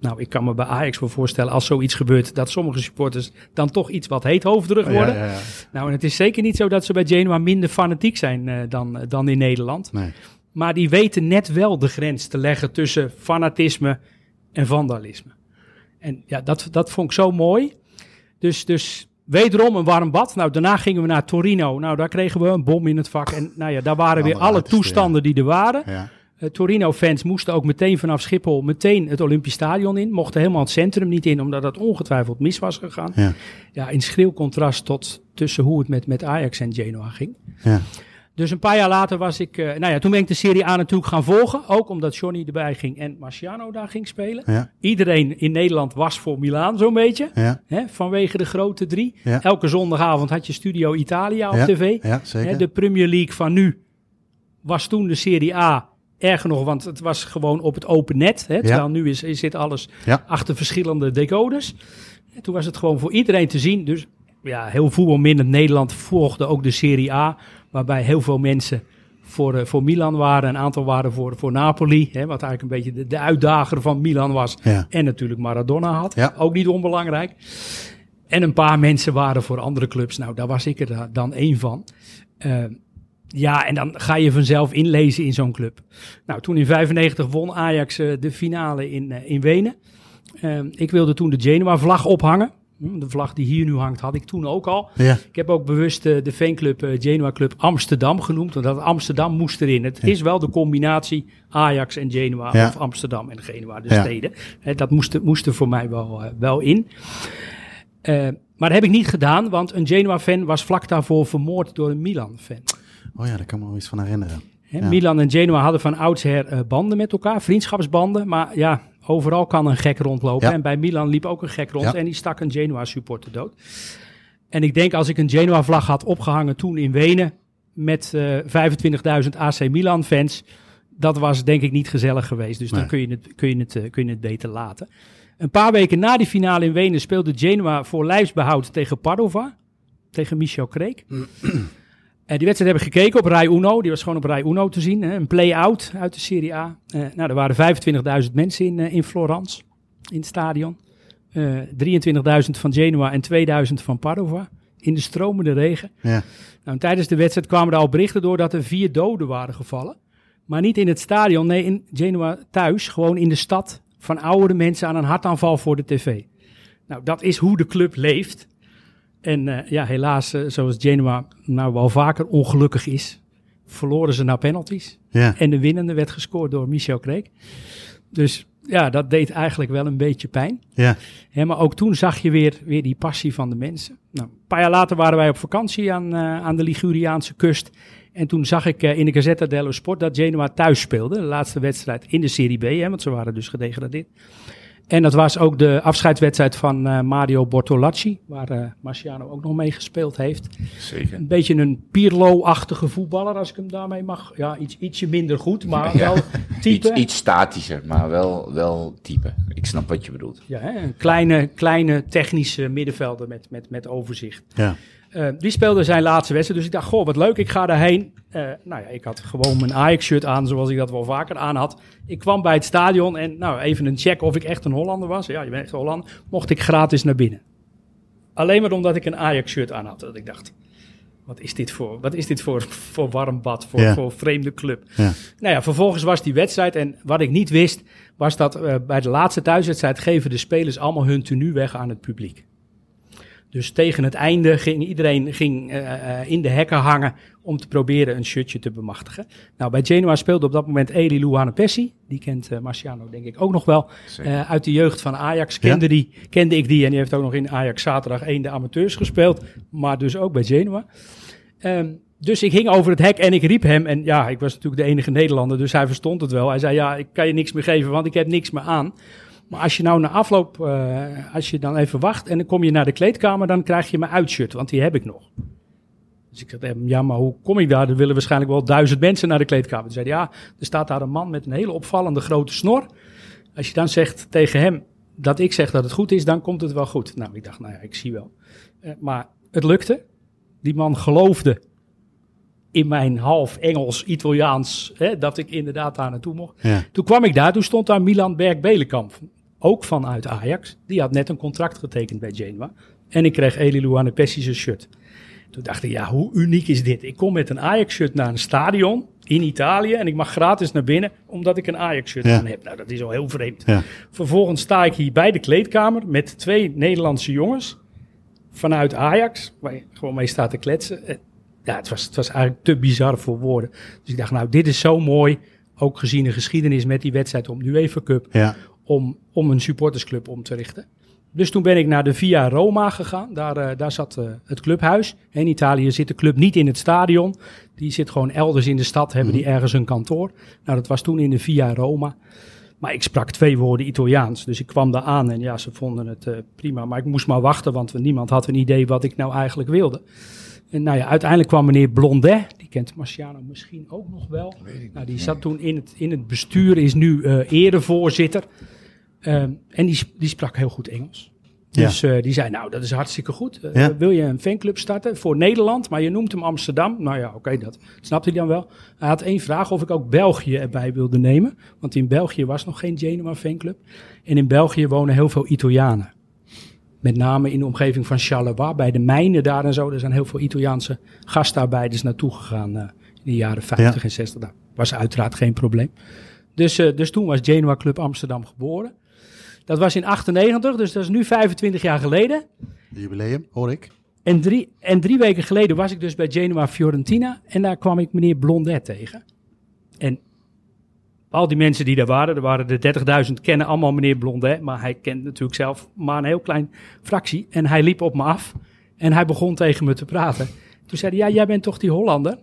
Nou, ik kan me bij Ajax wel voorstellen, als zoiets gebeurt, dat sommige supporters dan toch iets wat heethoofderig worden. Ja, ja, ja. Nou, en het is zeker niet zo dat ze bij Genoa minder fanatiek zijn eh, dan, dan in Nederland. Nee. Maar die weten net wel de grens te leggen tussen fanatisme en vandalisme. En ja, dat, dat vond ik zo mooi. Dus, dus wederom een warm bad. Nou, daarna gingen we naar Torino. Nou, daar kregen we een bom in het vak. En nou ja, daar waren weer alle toestanden die er waren. Ja. Eh, Torino-fans moesten ook meteen vanaf Schiphol meteen het Olympisch Stadion in. Mochten helemaal het centrum niet in, omdat dat ongetwijfeld mis was gegaan. Ja. Ja, in schril contrast tot tussen hoe het met, met Ajax en Genoa ging. Ja. Dus een paar jaar later was ik... eh, nou ja, toen ben ik de Serie A natuurlijk gaan volgen. Ook omdat Johnny erbij ging en Marciano daar ging spelen. Ja. Iedereen in Nederland was voor Milaan zo'n beetje. Ja. Hè, vanwege de grote drie. Ja. Elke zondagavond had je Studio Italia op tv. Zeker. Hè, de Premier League van nu was toen de Serie A. Erger nog, want het was gewoon op het open net. Hè, terwijl nu is, is zit alles achter verschillende decoders. En toen was het gewoon voor iedereen te zien. Dus ja, heel voetbalminnend Nederland volgde ook de Serie A. Waarbij heel veel mensen voor, eh, voor Milan waren. Een aantal waren voor, voor Napoli. Hè, wat eigenlijk een beetje de, de uitdager van Milan was. Ja. En natuurlijk Maradona had. Ja. Ook niet onbelangrijk. En een paar mensen waren voor andere clubs. Nou, daar was ik er da- dan één van. Eh, ja, en dan ga je vanzelf inlezen in zo'n club. Nou, toen in 95 won Ajax eh, de finale in, in Wenen. Ik wilde toen de Genoa-vlag ophangen. Hm, De vlag die hier nu hangt, had ik toen ook al. Ja. Ik heb ook bewust eh, de fanclub eh, Genoa Club Amsterdam genoemd, want dat Amsterdam moest erin. Het is wel de combinatie Ajax en Genoa, Ja. of Amsterdam en Genoa, de steden. Hè, dat moest, moest er voor mij wel, eh, wel in. Maar dat heb ik niet gedaan, want een Genoa-fan was vlak daarvoor vermoord door een Milan-fan. Oh ja, daar kan ik me wel iets van herinneren. Milan en Genoa hadden van oudsher banden met elkaar, vriendschapsbanden. Maar ja, overal kan een gek rondlopen. Ja. En bij Milan liep ook een gek rond Ja. en die stak een Genoa-supporter dood. En ik denk als ik een Genoa-vlag had opgehangen toen in Wenen met eh 25.000 AC Milan-fans, dat was denk ik niet gezellig geweest. Dus dan kun je, het, kun, je het, eh, kun je het beter laten. Een paar weken na die finale in Wenen speelde Genoa voor lijfsbehoud tegen Padova, tegen Michel Kreek. En die wedstrijd heb ik gekeken op Rai Uno. Die was gewoon op Rai Uno te zien. Hè? Een play-out uit de Serie A. Eh, nou, er waren 25.000 mensen in, eh, in Florence, in het stadion. Eh 23.000 van Genoa en 2.000 van Padova. In de stromende regen. Ja. Nou, en tijdens de wedstrijd kwamen er al berichten door dat er vier doden waren gevallen. Maar niet in het stadion, nee, in Genoa thuis. Gewoon in de stad van oudere mensen aan een hartaanval voor de tv. Nou, dat is hoe de club leeft. En eh, ja, helaas, eh, zoals Genoa nou wel vaker ongelukkig is, verloren ze naar penalties. Ja. En de winnende werd gescoord door Michel Kreek. Dus ja, dat deed eigenlijk wel een beetje pijn. Ja. Hè, maar ook toen zag je weer, weer die passie van de mensen. Nou, een paar jaar later waren wij op vakantie aan, eh, aan de Liguriaanse kust. En toen zag ik in de Gazzetta dello Sport dat Genoa thuis speelde. De laatste wedstrijd in de Serie B, hè, want ze waren dus gedegradeerd. En dat was ook de afscheidswedstrijd van eh, Mario Bortolacci, waar eh, Marciano ook nog mee gespeeld heeft. Zeker. Een beetje een Pirlo-achtige voetballer, als ik hem daarmee mag. Ja, iets, ietsje minder goed, maar wel type. Iets, iets statischer, maar wel, wel type. Ik snap wat je bedoelt. Ja, hè, een kleine, kleine technische middenvelder met, met, met overzicht. Ja. Eh, die speelde zijn laatste wedstrijd, dus ik dacht, goh, wat leuk, ik ga daarheen. Eh, nou ja, ik had gewoon mijn Ajax-shirt aan, zoals ik dat wel vaker aan had. Ik kwam bij het stadion en nou, even een check of ik echt een Hollander was. Ja, je bent echt een Hollander. Mocht ik gratis naar binnen. Alleen maar omdat ik een Ajax-shirt aan had. Dat ik dacht, wat is dit voor, wat is dit voor, voor warm bad, voor, Ja. voor vreemde club. Ja. Nou ja, vervolgens was die wedstrijd. En wat ik niet wist, was dat eh, bij de laatste thuiswedstrijd geven de spelers allemaal hun tenue weg aan het publiek. Dus tegen het einde ging iedereen ging, eh, eh, in de hekken hangen om te proberen een shirtje te bemachtigen. Nou, bij Genoa speelde op dat moment Eli Luane Pessi. Die kent eh, Marciano denk ik ook nog wel. Uit de jeugd van Ajax kende, die, kende ik die. En die heeft ook nog in Ajax zaterdag 1 de amateurs gespeeld. Maar dus ook bij Genoa. Ehm, dus ik hing over het hek en ik riep hem. En ja, ik was natuurlijk de enige Nederlander, dus hij verstond het wel. Hij zei, ja, ik kan je niks meer geven, want ik heb niks meer aan. Maar als je nou na afloop, eh, als je dan even wacht en dan kom je naar de kleedkamer, dan krijg je mijn uitshirt, want die heb ik nog. Dus ik hem, ja, maar hoe kom ik daar? Er willen waarschijnlijk wel duizend mensen naar de kleedkamer. Toen zei hij, ja, er staat daar een man met een hele opvallende grote snor. Als je dan zegt tegen hem dat ik zeg dat het goed is, dan komt het wel goed. Nou, ik dacht, nou ja, ik zie wel. Eh, maar het lukte. Die man geloofde in mijn half Engels, Italiaans, hè, dat ik inderdaad daar naartoe mocht. Ja. Toen kwam ik daar, toen stond daar Milan Berg-Belenkamp, ook vanuit Ajax. Die had net een contract getekend bij Genoa. En ik kreeg Eli Luane Pessi zijn shirt. Toen dacht ik, ja, hoe uniek is dit? Ik kom met een Ajax-shirt naar een stadion. in Italië en ik mag gratis naar binnen omdat ik een Ajax-shirt Ja. aan heb. Nou, dat is al heel vreemd. Ja. Vervolgens sta ik hier bij de kleedkamer met twee Nederlandse jongens vanuit Ajax, waar je gewoon mee staat te kletsen. Eh, Ja, het was, het was eigenlijk te bizar voor woorden. Dus ik dacht, nou, dit is zo mooi, ook gezien de geschiedenis met die wedstrijd om de UEFA Cup, Ja. Om, om een supportersclub om te richten. Dus toen ben ik naar de Via Roma gegaan. Daar, eh, daar zat eh, het clubhuis. In Italië zit de club niet in het stadion. Die zit gewoon elders in de stad, hebben die ergens een kantoor. Nou, dat was toen in de Via Roma. Maar ik sprak twee woorden Italiaans. Dus ik kwam daar aan en ja, ze vonden het eh, prima. Maar ik moest maar wachten, want niemand had een idee wat ik nou eigenlijk wilde. En nou ja, uiteindelijk kwam meneer Blondet. Die kent Marciano misschien ook nog wel. Nou, die zat toen in het, in het bestuur, is nu erevoorzitter. Ehm, en die, die sprak heel goed Engels. Ja. Dus eh, die zei, nou, dat is hartstikke goed. Eh, Ja. Wil je een fanclub starten voor Nederland, maar je noemt hem Amsterdam? Nou ja, oké, dat snapte hij dan wel. Hij had één vraag of ik ook België erbij wilde nemen. Want in België was nog geen Genua fanclub. En in België wonen heel veel Italianen. Met name in de omgeving van Charleroi, bij de mijnen daar en zo. Er zijn heel veel Italiaanse gastarbeiders naartoe gegaan eh, in de jaren 50 en 60. Dat was uiteraard geen probleem. Dus, dus toen was Genoa Club Amsterdam geboren. Dat was in 98, dus dat is nu 25 jaar geleden. Jubileum, hoor ik. En drie, en drie weken geleden was ik dus bij Genoa Fiorentina en daar kwam ik meneer Blondet tegen. En al die mensen die daar waren, er waren er 30.000, kennen allemaal meneer Blondet, maar hij kent natuurlijk zelf maar een heel klein fractie. En hij liep op me af en hij begon tegen me te praten. Toen zei hij, ja, jij bent toch die Hollander?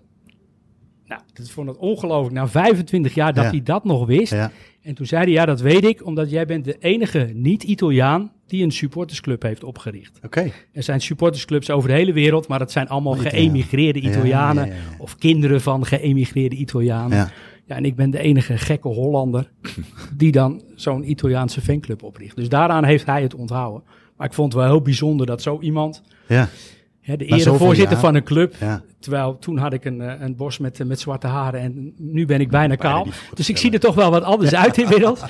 Nou, dat vond het ongelooflijk. Na 25 jaar dat Ja. hij dat nog wist. Ja. En toen zei hij, ja, dat weet ik, omdat jij bent de enige niet-Italiaan die een supportersclub heeft opgericht. Oké. Er zijn supportersclubs over de hele wereld, maar dat zijn allemaal geëmigreerde. Italianen. Ja. Of kinderen van geëmigreerde Italianen. Ja. Ja. en ik ben de enige gekke Hollander die dan zo'n Italiaanse fanclub opricht. Dus daaraan heeft hij het onthouden. Maar ik vond het wel heel bijzonder dat zo iemand, Ja. De erevoorzitter jaar. van een club, Ja. terwijl toen had ik een, eh, een bos met, eh, met zwarte haren en nu ben ik bijna Bijna kaal. Dus ik zie er toch wel wat anders uit inmiddels.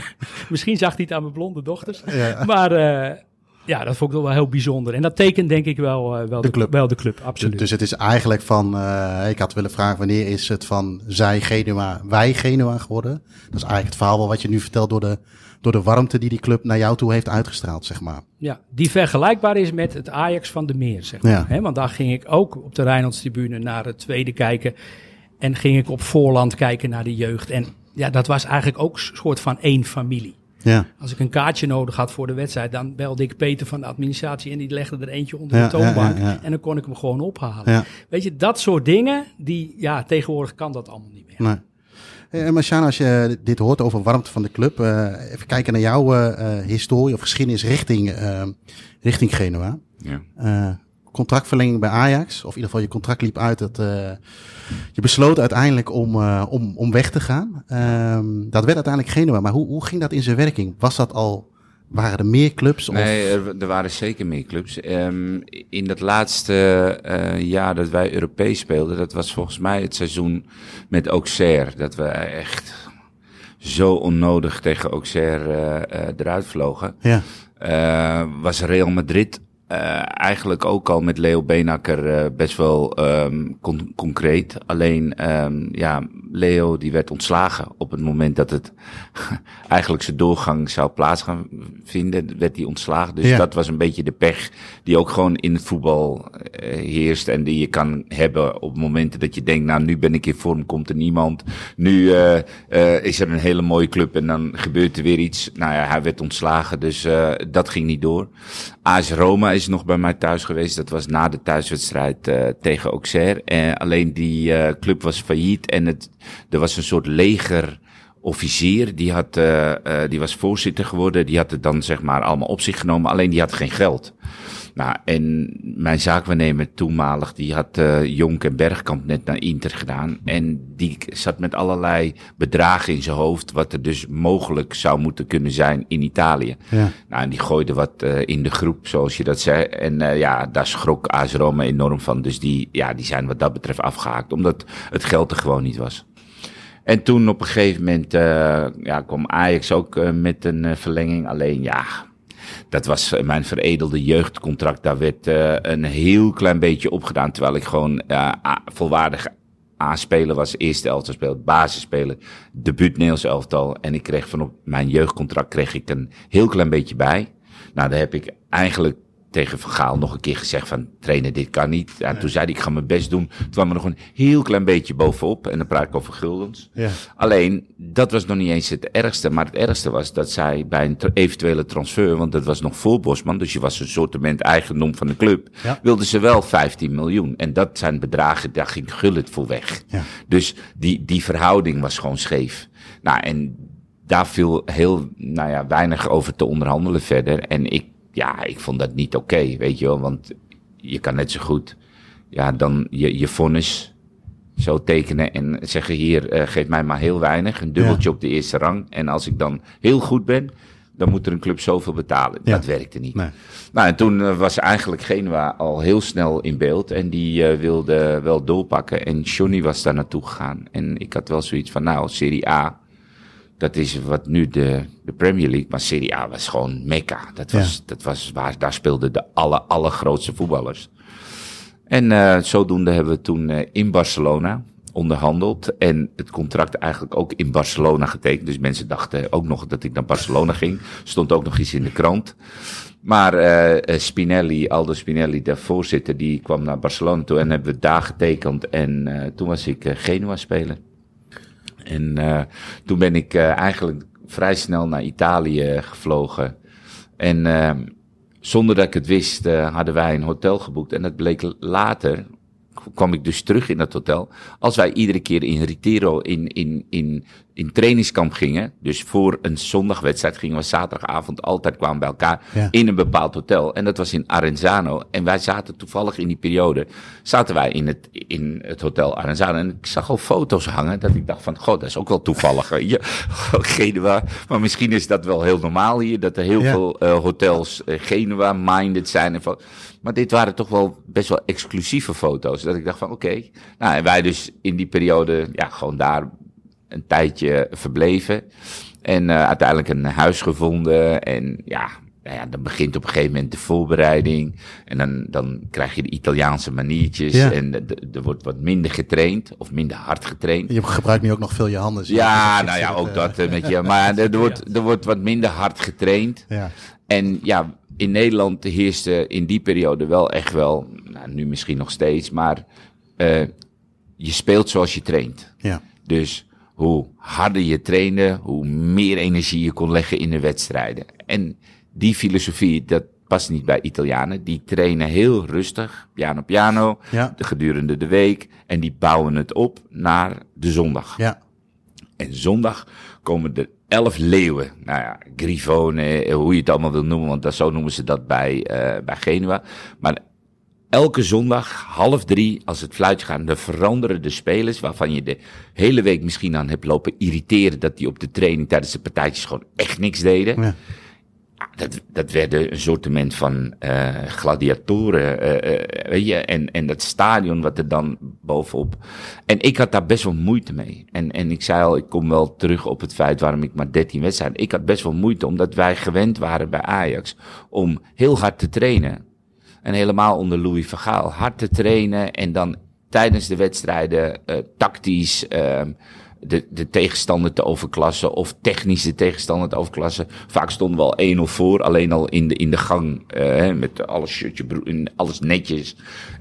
Misschien zag hij het aan mijn blonde dochters. Ja. Maar eh, ja, dat vond ik wel heel bijzonder. En dat tekent denk ik wel, eh, wel, de, club. Wel de club, absoluut. Dus het is eigenlijk van, eh, ik had willen vragen, wanneer is het van zij Genua, wij Genua geworden? Dat is eigenlijk het verhaal wel wat je nu vertelt door de, door de warmte die die club naar jou toe heeft uitgestraald, zeg maar. Ja, die vergelijkbaar is met het Ajax van de Meer, zeg maar. Ja. Want daar ging ik ook op de Rijnlandstribune naar het tweede kijken. En ging ik op voorland kijken naar de jeugd. En ja, dat was eigenlijk ook een soort van één familie. Ja, Als ik een kaartje nodig had voor de wedstrijd, dan belde ik Peter van de administratie en die legde er eentje onder Ja, de toonbank. ja, ja, ja. En dan kon ik hem gewoon ophalen. ja. Weet je, dat soort dingen, die, ja, tegenwoordig kan dat allemaal niet meer. Nee. Eh, En Marciano, als je dit hoort over warmte van de club, eh, even kijken naar jouw eh, eh, historie of geschiedenis richting, richting Genua. Ja. Contractverlenging bij Ajax, of in ieder geval je contract liep uit. Dat, eh, je besloot uiteindelijk om, eh, om, om weg te gaan. Ehm, dat werd uiteindelijk Genua, maar hoe, hoe ging dat in zijn werking? Was dat al, waren er meer clubs? Of, Nee, er, er waren zeker meer clubs. Ehm, in dat laatste eh, jaar dat wij Europees speelden, dat was volgens mij het seizoen met Auxerre. Dat we echt zo onnodig tegen Auxerre eruit vlogen. Ja, was Real Madrid eigenlijk ook al met Leo Benakker eh, best wel ehm, con- concreet. Alleen, ehm, ja, Leo die werd ontslagen op het moment dat het eigenlijk zijn doorgang zou plaats gaan vinden, werd hij ontslagen. Dus Ja. dat was een beetje de pech die ook gewoon in het voetbal eh, heerst en die je kan hebben op momenten dat je denkt, nou nu ben ik in vorm, komt er niemand. Nu eh, eh, is er een hele mooie club en dan gebeurt er weer iets. Nou ja, hij werd ontslagen, dus eh, dat ging niet door. AS Roma is nog bij mij thuis geweest. Dat was na de thuiswedstrijd eh, tegen Auxerre. En alleen die eh, club was failliet en het, er was een soort leger officier, die, had, eh, die was voorzitter geworden. Die had het dan zeg maar allemaal op zich genomen, alleen die had geen geld. Nou, en mijn zaakwaarnemer toenmalig, die had eh Jonk en Bergkamp net naar Inter gedaan. En die zat met allerlei bedragen in zijn hoofd, wat er dus mogelijk zou moeten kunnen zijn in Italië. ja, Nou, en die gooide wat eh, in de groep, zoals je dat zei. En eh, ja, daar schrok AS Roma enorm van. Dus die, ja, die zijn wat dat betreft afgehaakt, omdat het geld er gewoon niet was. En toen op een gegeven moment ja, kwam Ajax ook met een verlenging. Alleen ja, dat was eh, mijn veredelde jeugdcontract. Daar werd eh, een heel klein beetje opgedaan. Terwijl ik gewoon eh, volwaardig A-speler was, eerste elftal speler, basisspeler, debuut Nederlands elftal. En ik kreeg van op mijn jeugdcontract kreeg ik een heel klein beetje bij. Nou, daar heb ik eigenlijk tegen Van Gaal nog een keer gezegd van trainer, dit kan niet. Ja, Toen zei hij, ik ga mijn best doen. Toen kwam er nog een heel klein beetje bovenop. En dan praat ik over guldens. Ja. Alleen, dat was nog niet eens het ergste. Maar het ergste was dat zij bij een tra- eventuele transfer, want dat was nog voor Bosman, dus je was een sortiment eigendom van de club, Ja. wilden ze wel 15 miljoen. En dat zijn bedragen, daar ging Gullit voor weg. Ja. Dus die, die verhouding was gewoon scheef. Nou, en daar viel heel, nou ja, weinig over te onderhandelen verder. En ik, ja, ik vond dat niet oké, weet je wel. Want je kan net zo goed, ja, dan je, je vonnis zo tekenen en zeggen hier, eh, geef mij maar heel weinig. Een dubbeltje op de eerste rang. En als ik dan heel goed ben, dan moet er een club zoveel betalen. Ja. Dat werkte niet. Nee. Nou, en toen eh, was eigenlijk Genua al heel snel in beeld. En die eh, wilde wel doorpakken. En Johnny was daar naartoe gegaan. En ik had wel zoiets van, nou, Serie A. Dat is wat nu de, de Premier League. Maar Serie A was gewoon Mekka. Dat was, dat was waar, daar speelden de aller, allergrootste voetballers. En eh, zodoende hebben we toen eh, in Barcelona onderhandeld. En het contract eigenlijk ook in Barcelona getekend. Dus mensen dachten ook nog dat ik naar Barcelona ging. Stond ook nog iets in de krant. Maar eh, Spinelli, Aldo Spinelli, de voorzitter, die kwam naar Barcelona toe. En hebben we daar getekend. En toen was ik eh, Genua-speler. En eh, toen ben ik eh, eigenlijk vrij snel naar Italië gevlogen. En eh, zonder dat ik het wist, eh, hadden wij een hotel geboekt. En dat bleek later, kwam ik dus terug in dat hotel. Als wij iedere keer in Retiro in, in, in, in trainingskamp gingen. Dus voor een zondagwedstrijd gingen we zaterdagavond altijd kwamen bij elkaar Ja. in een bepaald hotel. En dat was in Arenzano. En wij zaten toevallig in die periode, zaten wij in het, in het hotel Arenzano. En ik zag al foto's hangen dat ik dacht van, god, dat is ook wel toevallig. je. Genua. Maar misschien is dat wel heel normaal hier, dat er heel Ja. veel eh, hotels eh, Genua-minded zijn. En van, maar dit waren toch wel best wel exclusieve foto's. Dat ik dacht van, oké. Nou, en wij dus in die periode, ja, gewoon daar een tijdje verbleven. En eh, uiteindelijk een huis gevonden. En ja, nou ja, dan begint op een gegeven moment de voorbereiding. En dan, dan krijg je de Italiaanse maniertjes. Ja. En er wordt wat minder getraind. Of minder hard getraind. Je gebruikt nu ook nog veel je handen. Ja, nou ja, ook eh, dat eh, met je. Maar er, er wordt, er wordt wat minder hard getraind. Ja, En ja, in Nederland heerste in die periode wel echt wel, nou, nu misschien nog steeds, maar eh, je speelt zoals je traint. ja, Dus hoe harder je trainde, hoe meer energie je kon leggen in de wedstrijden. En die filosofie, dat past niet bij Italianen. Die trainen heel rustig, piano piano, ja, de gedurende de week. En die bouwen het op naar de zondag. ja. En zondag komen er elf leeuwen. Nou ja, Grifone, hoe je het allemaal wil noemen, want dat, zo noemen ze dat bij, eh, bij Genua. Maar elke zondag, half drie, als het fluitje gaat, dan veranderen de spelers, waarvan je de hele week misschien aan hebt lopen irriteren, dat die op de training tijdens de partijtjes gewoon echt niks deden. Ja. Dat, dat werden een soortement van eh gladiatoren, eh, eh, weet je, en, en dat stadion wat er dan bovenop. En ik had daar best wel moeite mee. En, en ik zei al, ik kom wel terug op het feit waarom ik maar 13 wedstrijden. Ik had best wel moeite, omdat wij gewend waren bij Ajax om heel hard te trainen. En helemaal onder Louis van Gaal. Hard te trainen en dan tijdens de wedstrijden eh, tactisch ehm de, de tegenstander te overklassen. Of technisch de tegenstander te overklassen. Vaak stonden we al 1-0 voor. Alleen al in de, in de gang. hè, met alles shirtje, alles netjes.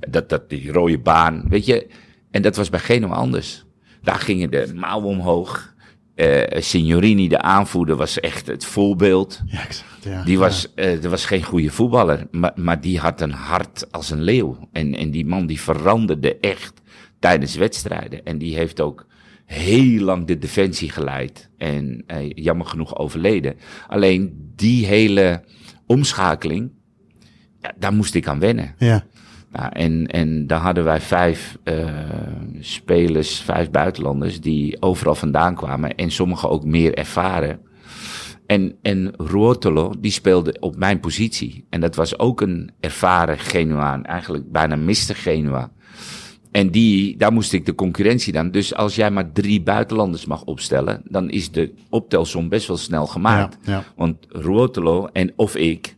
Dat, dat, die rode baan. Weet je. En dat was bij Genoa anders. Daar gingen de mouwen omhoog. Eh Signorini, de aanvoerder, was echt het voorbeeld. Ja, exact. Ja. Die was, eh er was geen goede voetballer, maar, maar die had een hart als een leeuw. En, en die man die veranderde echt tijdens wedstrijden. En die heeft ook heel lang de defensie geleid. En eh, jammer genoeg overleden. Alleen die hele omschakeling, ja, daar moest ik aan wennen. Ja, Nou, en, en daar hadden wij vijf eh, spelers, vijf buitenlanders die overal vandaan kwamen. En sommigen ook meer ervaren. En, en Ruotolo, die speelde op mijn positie. En dat was ook een ervaren Genuaan. Eigenlijk bijna Mr. Genua. En die, daar moest ik de concurrentie dan. Dus als jij maar drie buitenlanders mag opstellen, dan is de optelsom best wel snel gemaakt. Ja, ja. Want Ruotolo en of ik.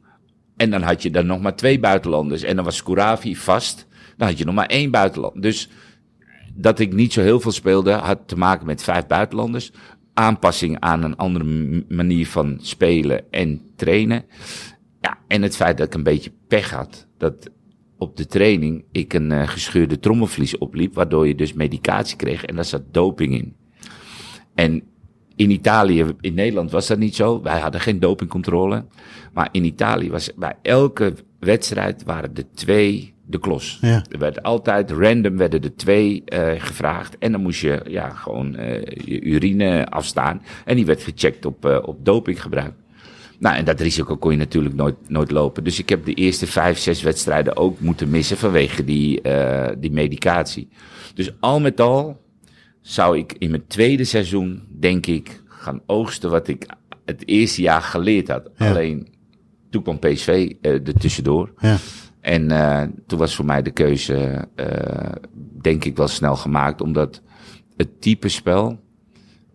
En dan had je dan nog maar twee buitenlanders. En dan was Couravi vast. Dan had je nog maar één buitenland. Dus dat ik niet zo heel veel speelde, had te maken met vijf buitenlanders. Aanpassing aan een andere manier van spelen en trainen. Ja, en het feit dat ik een beetje pech had. Dat op de training ik een eh, gescheurde trommelvlies opliep, waardoor je dus medicatie kreeg en daar zat doping in. En in Italië, in Nederland was dat niet zo. Wij hadden geen dopingcontrole. Maar in Italië was bij elke wedstrijd waren er twee de klos. Ja. Er werd altijd random werden er twee eh, gevraagd. En dan moest je ja, gewoon eh, je urine afstaan. En die werd gecheckt op, eh, op dopinggebruik. Nou, en dat risico kon je natuurlijk nooit, nooit lopen. Dus ik heb de eerste vijf, zes wedstrijden ook moeten missen vanwege die, die medicatie. Dus al met al zou ik in mijn tweede seizoen, denk ik, gaan oogsten wat ik het eerste jaar geleerd had. Ja. Alleen, toen kwam PSV er tussendoor. Ja. En eh, toen was voor mij de keuze, eh, denk ik, wel snel gemaakt. Omdat het type spel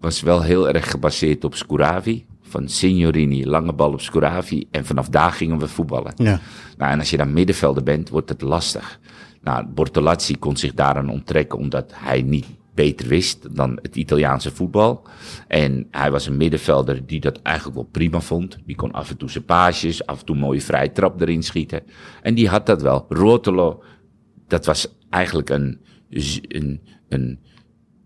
was wel heel erg gebaseerd op Scuravi. Van Signorini, lange bal op Scuravi. En vanaf daar gingen we voetballen. Ja. Nou, en als je dan middenvelder bent, wordt het lastig. Nou, Bortolazzi kon zich daaraan onttrekken omdat hij niet beter wist dan het Italiaanse voetbal. En hij was een middenvelder die dat eigenlijk wel prima vond. Die kon af en toe zijn paasjes, af en toe een mooie vrije trap erin schieten. En die had dat wel. Rotolo, dat was eigenlijk een, een, een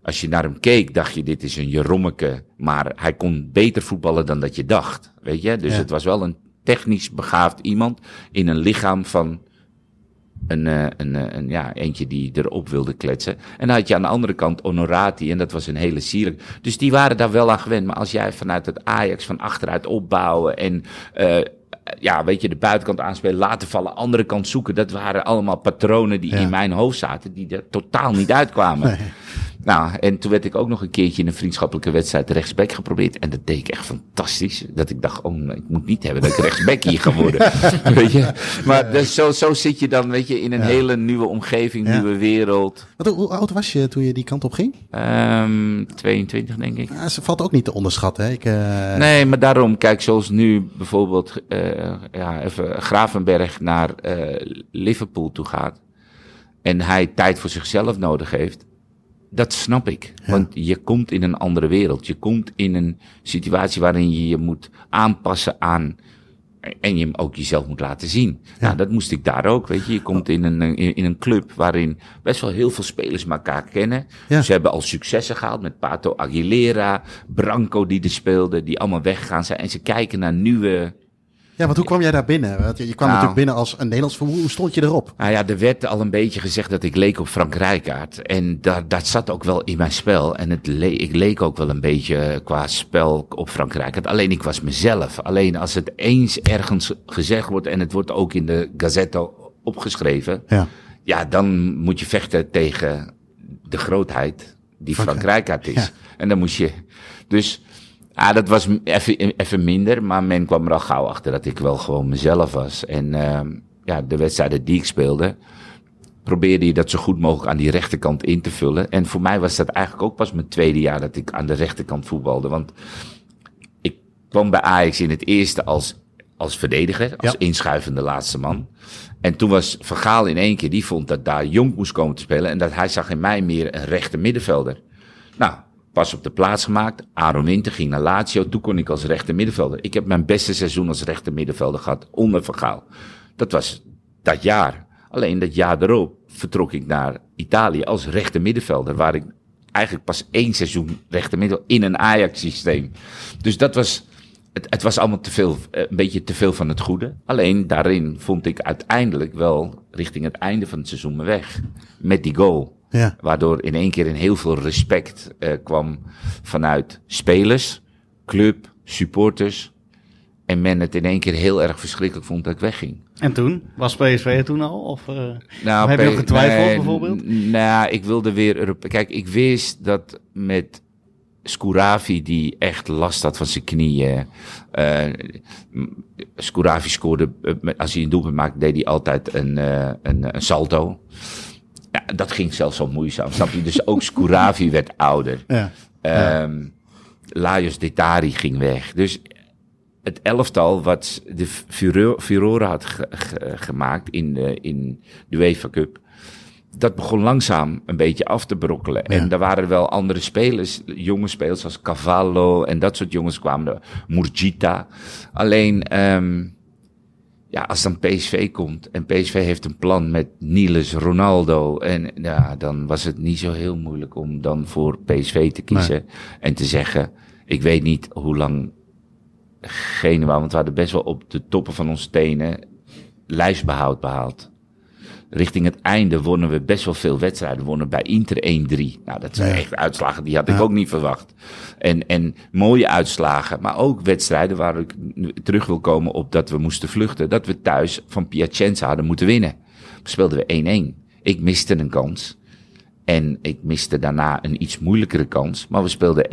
als je naar hem keek, dacht je, dit is een Jerommeke. Maar hij kon beter voetballen dan dat je dacht. Weet je? Dus Ja. het was wel een technisch begaafd iemand in een lichaam van een, eh, een, eh, een, ja, eentje die erop wilde kletsen. En dan had je aan de andere kant Honorati en dat was een hele sierlijk. Dus die waren daar wel aan gewend. Maar als jij vanuit het Ajax van achteruit opbouwen en eh, ja, weet je, de buitenkant aanspelen, laten vallen, andere kant zoeken. Dat waren allemaal patronen die Ja. in mijn hoofd zaten, die er totaal niet uitkwamen. Nee. Nou, en toen werd ik ook nog een keertje in een vriendschappelijke wedstrijd rechtsback geprobeerd. En dat deed ik echt fantastisch. Dat ik dacht, oh, ik moet niet hebben dat ik rechtsback hier ga worden. weet je? Maar dus zo, zo zit je dan, weet je, in een Ja. hele nieuwe omgeving, Ja. nieuwe wereld. Wat, hoe oud was je toen je die kant op ging? Ehm 22, denk ik. Ja, ze valt ook niet te onderschatten. Hè? Ik, eh, Nee, maar daarom, kijk, zoals nu bijvoorbeeld eh, ja, even Gravenberg naar eh, Liverpool toe gaat. En hij tijd voor zichzelf nodig heeft. Dat snap ik. Ja. Want je komt in een andere wereld. Je komt in een situatie waarin je je moet aanpassen aan. En je hem ook jezelf moet laten zien. Nou, dat moest ik daar ook. Weet je, je komt in een, in, in een club waarin best wel heel veel spelers elkaar kennen. Ja. Ze hebben al successen gehaald met Pato Aguilera, Branco die er speelde, die allemaal weggegaan zijn. En ze kijken naar nieuwe. Ja, want hoe kwam jij daar binnen? Want je je kwam Nou. natuurlijk binnen als een Nederlands voetbal. Hoe stond je erop? Nou ja, er werd al een beetje gezegd dat ik leek op Frank Rijkaard. En daar, dat zat ook wel in mijn spel. En het le ik leek ook wel een beetje qua spel op Frank Rijkaard. Alleen ik was mezelf. Alleen als het eens ergens gezegd wordt en het wordt ook in de Gazette opgeschreven. Ja. Ja, dan moet je vechten tegen de grootheid die Frank Frank Rijkaard is. Ja. En dan moest je. Dus ja, dat was m- even, even minder. Maar men kwam er al gauw achter dat ik wel gewoon mezelf was. En ehm, ja, de wedstrijden die ik speelde. Probeerde je dat zo goed mogelijk aan die rechterkant in te vullen. En voor mij was dat eigenlijk ook pas mijn tweede jaar dat ik aan de rechterkant voetbalde. Want ik kwam bij Ajax in het eerste als, als verdediger, als Ja. inschuivende laatste man. En toen was Van Gaal in één keer, die vond dat daar Jong moest komen te spelen. En dat hij zag in mij meer een rechter middenvelder. Nou, pas op de plaats gemaakt. Aaron Winter ging naar Lazio. Toen kon ik als rechter middenvelder. Ik heb mijn beste seizoen als rechter middenvelder gehad onder Van Gaal. Dat was dat jaar. Alleen dat jaar erop vertrok ik naar Italië als rechter middenvelder. Waar ik eigenlijk pas één seizoen rechter midden in een Ajax-systeem. Dus dat was, het, het was allemaal te veel, eh, een beetje te veel van het goede. Alleen daarin vond ik uiteindelijk wel richting het einde van het seizoen mijn weg. Met die goal. Ja. Waardoor in één keer een heel veel respect eh, kwam vanuit spelers, club, supporters. En men het in één keer heel erg verschrikkelijk vond dat ik wegging. En toen? Was PSV er toen al? Of, eh, Nou, heb je nog getwijfeld nee, bijvoorbeeld? Nou, ik wilde weer Europe. Kijk, ik wist dat met Scuravi, die echt last had van zijn knieën. eh m- Scuravi scoorde, eh, met- als hij een doelpunt maakte, deed hij altijd een, eh, een, een salto. Ja, dat ging zelfs al moeizaam, snap je? Dus ook Scuravi werd ouder. Ja. Ehm Lajos Detari ging weg. Dus het elftal wat de Furo- Furore had ge- ge- gemaakt in de, in de UEFA Cup. dat begon langzaam een beetje af te brokkelen. En er waren wel andere spelers, jonge spelers als Cavallo en dat soort jongens kwamen. Murgita. Alleen, ehm, ja, als dan PSV komt en PSV heeft een plan met Niels, Ronaldo. En ja, dan was het niet zo heel moeilijk om dan voor PSV te kiezen. En te zeggen, ik weet niet hoe lang Genua, want we hadden best wel op de toppen van onze tenen lijstbehoud behaald. Richting het einde wonnen we best wel veel wedstrijden. We wonnen bij Inter 1-3. Nou, dat zijn Ja. echt uitslagen die had ik ook niet verwacht. En, en mooie uitslagen, maar ook wedstrijden waar ik terug wil komen op dat we moesten vluchten. Dat we thuis van Piacenza hadden moeten winnen. Speelden we 1-1. Ik miste een kans. En ik miste daarna een iets moeilijkere kans. Maar we speelden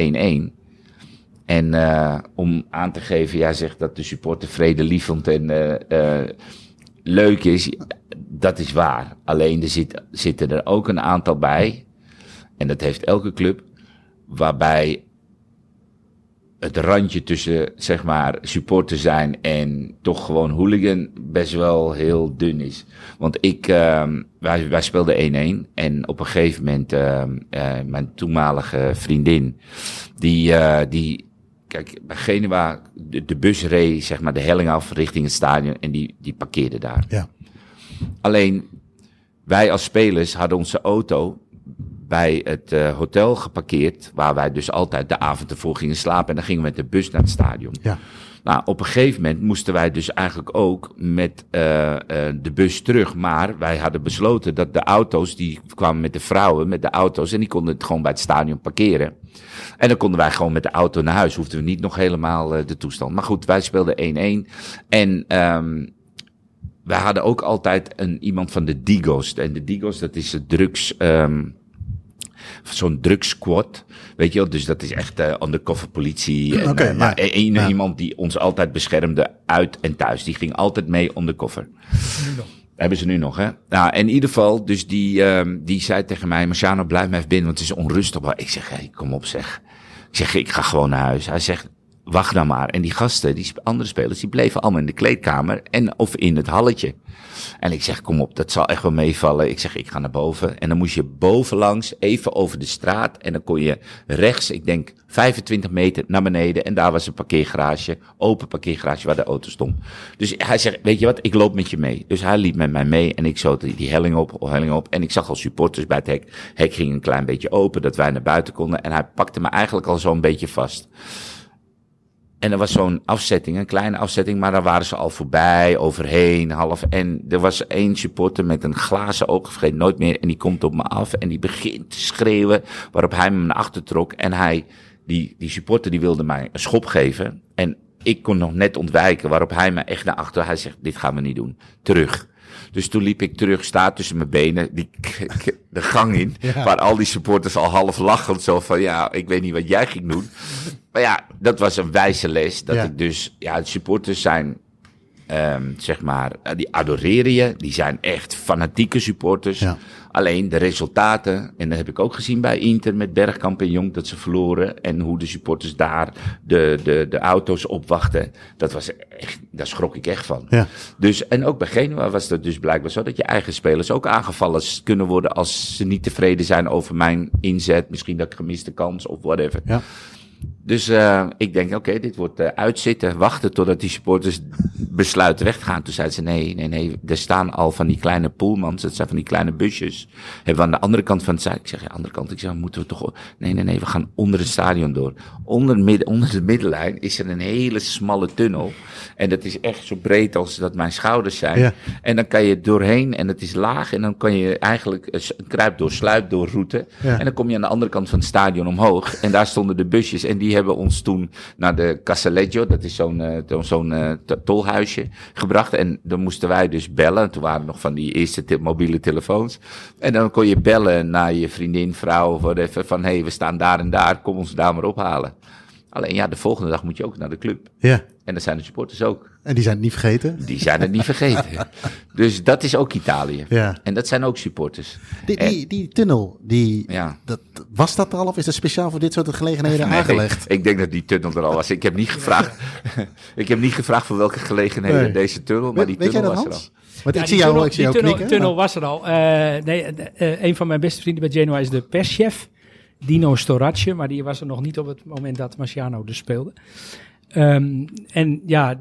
1-1. En eh, om aan te geven, jij zegt dat de supporter vredelievend en eh, leuk is. Dat is waar. Alleen er zit, zitten er ook een aantal bij. En dat heeft elke club. Waarbij het randje tussen, zeg maar, supporter zijn en toch gewoon hooligan best wel heel dun is. Want ik, ehm wij, wij speelden 1-1 en op een gegeven moment, ehm eh, mijn toenmalige vriendin, die, eh, die, kijk, bij Genua, de, bus reed, zeg maar, de helling af richting het stadion en die, die parkeerde daar. Ja. Alleen, wij als spelers hadden onze auto bij het eh, hotel geparkeerd, waar wij dus altijd de avond ervoor gingen slapen. En dan gingen we met de bus naar het stadion. Ja. Nou, op een gegeven moment moesten wij dus eigenlijk ook met eh, eh, de bus terug. Maar wij hadden besloten dat de auto's, die kwamen met de vrouwen, met de auto's, en die konden het gewoon bij het stadion parkeren. En dan konden wij gewoon met de auto naar huis. Hoefden we niet nog helemaal de toestand. Maar goed, wij speelden 1-1. En ehm wij hadden ook altijd een, iemand van de Digos. En de Digos, dat is de drugs... ehm Zo'n drugssquad, weet je wel. Dus dat is echt eh undercover politie. En, Oké, eh, maar ja. e- één Ja. iemand die ons altijd beschermde uit en thuis. Die ging altijd mee undercover. Hebben ze nu nog, hè? Nou, in ieder geval, dus die, ehm die zei tegen mij, Marciano, blijf maar even binnen, want het is onrustig. Maar ik zeg, hé, kom op zeg. Ik zeg, ik ga gewoon naar huis. Hij zegt, wacht nou maar. En die gasten, die andere spelers, die bleven allemaal in de kleedkamer en of in het halletje. En ik zeg, kom op, dat zal echt wel meevallen. Ik zeg, ik ga naar boven. En dan moest je bovenlangs even over de straat. En dan kon je rechts, ik denk 25 meter naar beneden. En daar was een parkeergarage, open parkeergarage waar de auto stond. Dus hij zegt, weet je wat, ik loop met je mee. Dus hij liep met mij mee en ik zo die, die helling op, helling op. En ik zag al supporters bij het hek. Hek ging een klein beetje open, dat wij naar buiten konden. En hij pakte me eigenlijk al zo'n beetje vast. En er was zo'n afzetting, een kleine afzetting, maar daar waren ze al voorbij, overheen, half. En er was één supporter met een glazen oog, vergeet nooit meer, en die komt op me af en die begint te schreeuwen, waarop hij me naar achter trok. En hij, die, die supporter, die wilde mij een schop geven. En ik kon nog net ontwijken, waarop hij me echt naar achter, hij zegt, dit gaan we niet doen. Terug. Dus toen liep ik terug, sta tussen mijn benen, die, de gang in, Ja. waar al die supporters al half lachend zo van, ja, ik weet niet wat jij ging doen. Maar ja, dat was een wijze les. Dat Ja. ik dus, ja, de supporters zijn, ehm, zeg maar, eh, die adoreren je. Die zijn echt fanatieke supporters. Ja. Alleen de resultaten, en dat heb ik ook gezien bij Inter met Bergkamp en Jong, dat ze verloren. En hoe de supporters daar de, de, de auto's opwachten. Dat was echt, daar schrok ik echt van. Ja. Dus, en ook bij Genua was dat dus blijkbaar zo dat je eigen spelers ook aangevallen kunnen worden als ze niet tevreden zijn over mijn inzet. Misschien dat ik gemiste kans of whatever. Ja. Dus eh, ik denk, oké, dit wordt eh, uitzitten, wachten totdat die supporters besluiten weg gaan. Toen zeiden ze, nee, nee, nee, er staan al van die kleine poolmans, dat zijn van die kleine busjes. Hebben we aan de andere kant van het stadion. Ik zeg, ja, andere kant, ik zeg, moeten we toch... Nee, nee, nee, we gaan onder het stadion door. Onder, midden, onder de middenlijn is er een hele smalle tunnel. En dat is echt zo breed als dat mijn schouders zijn. Ja. En dan kan je doorheen en het is laag. En dan kan je eigenlijk een kruip door, sluip door route. Ja. En dan kom je aan de andere kant van het stadion omhoog. En daar stonden de busjes. En die hebben ons toen naar de Casaleggio, dat is zo'n eh, zo'n eh, to- tolhuisje, gebracht. En dan moesten wij dus bellen. Toen waren nog van die eerste te- mobiele telefoons. En dan kon je bellen naar je vriendin, vrouw of whatever. Van hé, hey, we staan daar en daar, kom ons daar maar ophalen. Alleen ja, de volgende dag moet je ook naar de club. Ja. En dat zijn de supporters ook. En die zijn het niet vergeten. Die zijn het niet vergeten. Dus dat is ook Italië. Ja. En dat zijn ook supporters. Die, die, die tunnel, die, Ja. dat, was dat er al of is dat speciaal voor dit soort gelegenheden Nee, aangelegd? Ik denk dat die tunnel er al was. Ik heb niet gevraagd, ik heb niet gevraagd voor welke gelegenheden Nee. deze tunnel, maar die Weet, weet jij tunnel dat, was er al. Hans? Want Ja, ik zie jou, tunnel- ik zie jou die tunnel, knikken. tunnel was er al. Eh, nee, eh, eh, een van mijn beste vrienden bij Genoa is de perschef. Dino Storatje, maar die was er nog niet op het moment dat Marciano dus speelde. Ehm, en ja,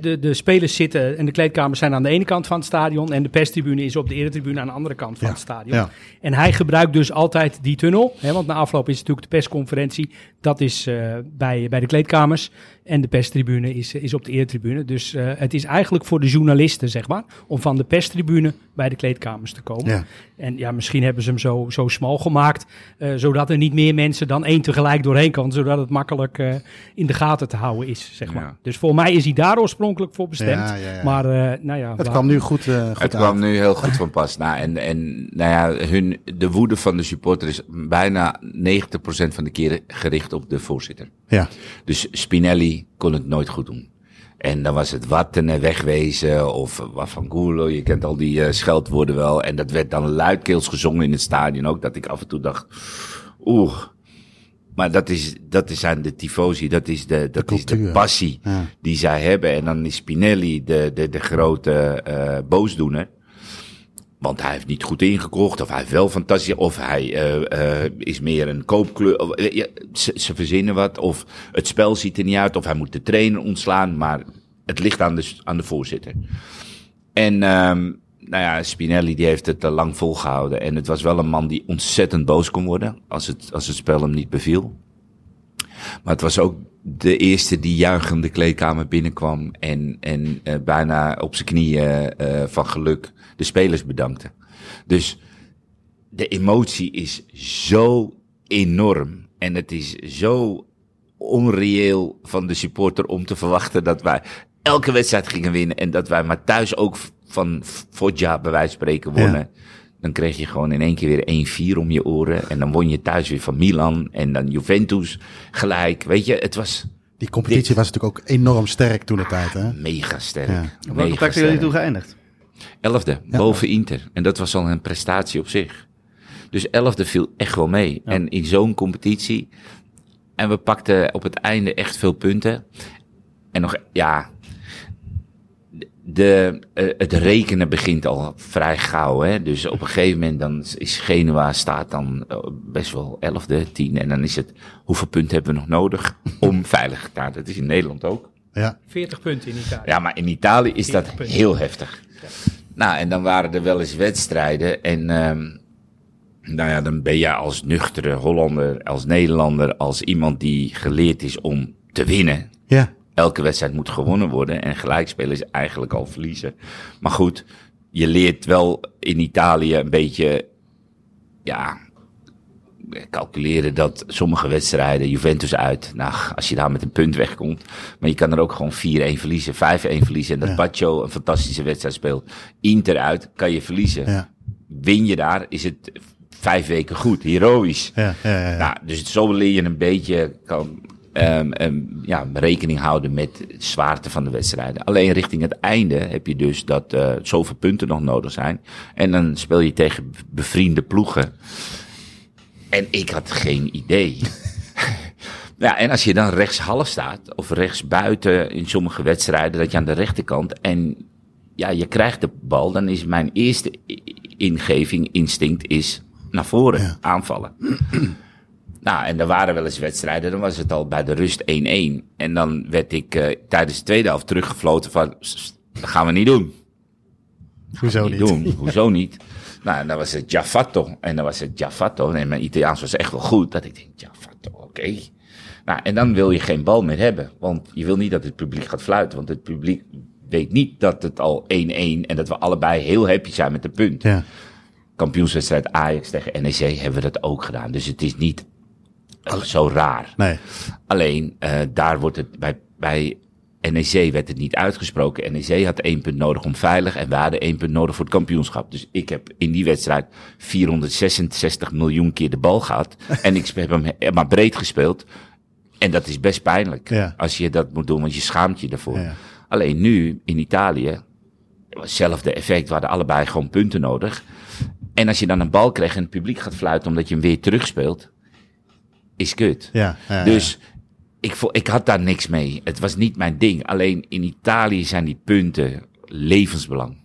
de, de spelers zitten en de kleedkamers zijn aan de ene kant van het stadion. En de perstribune is op de eretribune aan de andere kant van Ja, het stadion. ja. En hij gebruikt dus altijd die tunnel. Hè, want na afloop is natuurlijk de persconferentie. Dat is eh, bij, bij de kleedkamers. En de perstribune is, is op de eretribune. Dus eh, het is eigenlijk voor de journalisten, zeg maar. Om van de perstribune bij de kleedkamers te komen. Ja. En ja, misschien hebben ze hem zo, zo smal gemaakt. eh, zodat er niet meer mensen dan één tegelijk doorheen kan. Zodat het makkelijk eh, in de gaten te houden is, zeg maar. Ja. Dus voor mij is hij daar oorspronkelijk voor bestemd. Ja, ja, ja. Maar eh, nou ja. Het waar- kwam nu goed, eh goed Het uit. kwam nu heel goed van pas. Nou, en, en nou ja, hun, de woede van de supporter is bijna 90% van de keren gericht op de voorzitter. Ja. Dus Spinelli kon het nooit goed doen. En dan was het watten en wegwezen of wat van Gulo. Je kent al die eh, scheldwoorden wel. En dat werd dan luidkeels gezongen in het stadion ook. Dat ik af en toe dacht, oeh. Maar dat is, dat is aan de tifosi, dat is de, dat is de passie Ja. die zij hebben. En dan is Spinelli de, de, de grote eh boosdoener. Want hij heeft niet goed ingekocht, of hij heeft wel fantastisch, of hij eh, eh, is meer een koopkleur. of, eh, ja, ze, ze verzinnen wat, of het spel ziet er niet uit, of hij moet de trainer ontslaan, maar het ligt aan de, aan de voorzitter. En ehm nou ja, Spinelli die heeft het lang volgehouden. En het was wel een man die ontzettend boos kon worden als het, als het spel hem niet beviel. Maar het was ook de eerste die juichend de kleedkamer binnenkwam en, en eh, bijna op zijn knieën eh, van geluk de spelers bedankte. Dus de emotie is zo enorm en het is zo onreëel van de supporter om te verwachten dat wij elke wedstrijd gingen winnen en dat wij maar thuis ook van Foggia bij wijze van spreken wonnen. Dan kreeg je gewoon in één keer weer 1-4 om je oren. En dan won je thuis weer van Milan. En dan Juventus gelijk. Weet je, het was Die competitie Dit- was natuurlijk ook enorm sterk toen de tijd. Hè? mega sterk. Ja. Op welke plek zijn jullie toen geëindigd? Elfde, boven Inter. En dat was al een prestatie op zich. Dus elfde viel echt wel mee. En in zo'n competitie. En we pakten op het einde echt veel punten. En nog, ja. De, eh, het rekenen begint al vrij gauw. Hè? Dus op een gegeven moment dan is Genua staat dan eh, best wel elfde, tien. En dan is het, hoeveel punten hebben we nog nodig om veilig te staan? Dat is in Nederland ook. Ja. 40 punten in Italië. Ja, maar in Italië is dat 40 punten. heel heftig. Nou, en dan waren er wel eens wedstrijden. En ehm nou ja, dan ben je als nuchtere Hollander, als Nederlander, als iemand die geleerd is om te winnen. Ja. Elke wedstrijd moet gewonnen worden. En gelijkspelen is eigenlijk al verliezen. Maar goed, je leert wel in Italië een beetje, ja, calculeren dat sommige wedstrijden, Juventus uit, nou, als je daar met een punt wegkomt. Maar je kan er ook gewoon 4-1 verliezen, 5-1 verliezen. En dat Ja. Baccio een fantastische wedstrijd speelt. Inter uit, kan je verliezen. Ja. Win je daar, is het vijf weken goed, heroïsch. Ja, ja, ja, ja. Nou, dus zo leer je een beetje kan, ehm, ehm, ja, rekening houden met de zwaarte van de wedstrijden. Alleen richting het einde heb je dus dat eh zoveel punten nog nodig zijn. En dan speel je tegen bevriende ploegen. En ik had geen idee. ja, en als je dan rechts half staat, of rechts buiten in sommige wedstrijden, dat je aan de rechterkant en ja, je krijgt de bal, dan is mijn eerste ingeving, instinct, is naar voren Ja. aanvallen. Nou, en er waren wel eens wedstrijden, dan was het al bij de rust 1-1. En dan werd ik eh, tijdens de tweede helft teruggefloten van, "S- s- dat gaan we niet doen. Hoezo Niet doen. Hoezo niet? Nou, en dan was het Giaffatto. En dan was het Giaffatto. En mijn Italiaans was echt wel goed. Dat ik denk, Giaffatto, oké. Nou, en dan wil je geen bal meer hebben. Want je wil niet dat het publiek gaat fluiten. Want het publiek weet niet dat het al 1-1 en dat we allebei heel happy zijn met de punt. Ja. Kampioenswedstrijd Ajax tegen NEC hebben we dat ook gedaan. Dus het is niet zo raar. Nee. Alleen, eh, daar wordt het bij, bij NEC werd het niet uitgesproken. NEC had één punt nodig om veilig en we hadden één punt nodig voor het kampioenschap. Dus ik heb in die wedstrijd 466 miljoen keer de bal gehad. en ik heb hem he- maar breed gespeeld. En dat is best pijnlijk Ja. als je dat moet doen, want je schaamt je ervoor. Ja. Alleen nu in Italië, hetzelfde effect, we hadden allebei gewoon punten nodig. En als je dan een bal krijgt en het publiek gaat fluiten omdat je hem weer terugspeelt, is kut. Ja, ja, Dus ik, vo- ik had daar niks mee. Het was niet mijn ding. Alleen in Italië zijn die punten levensbelang.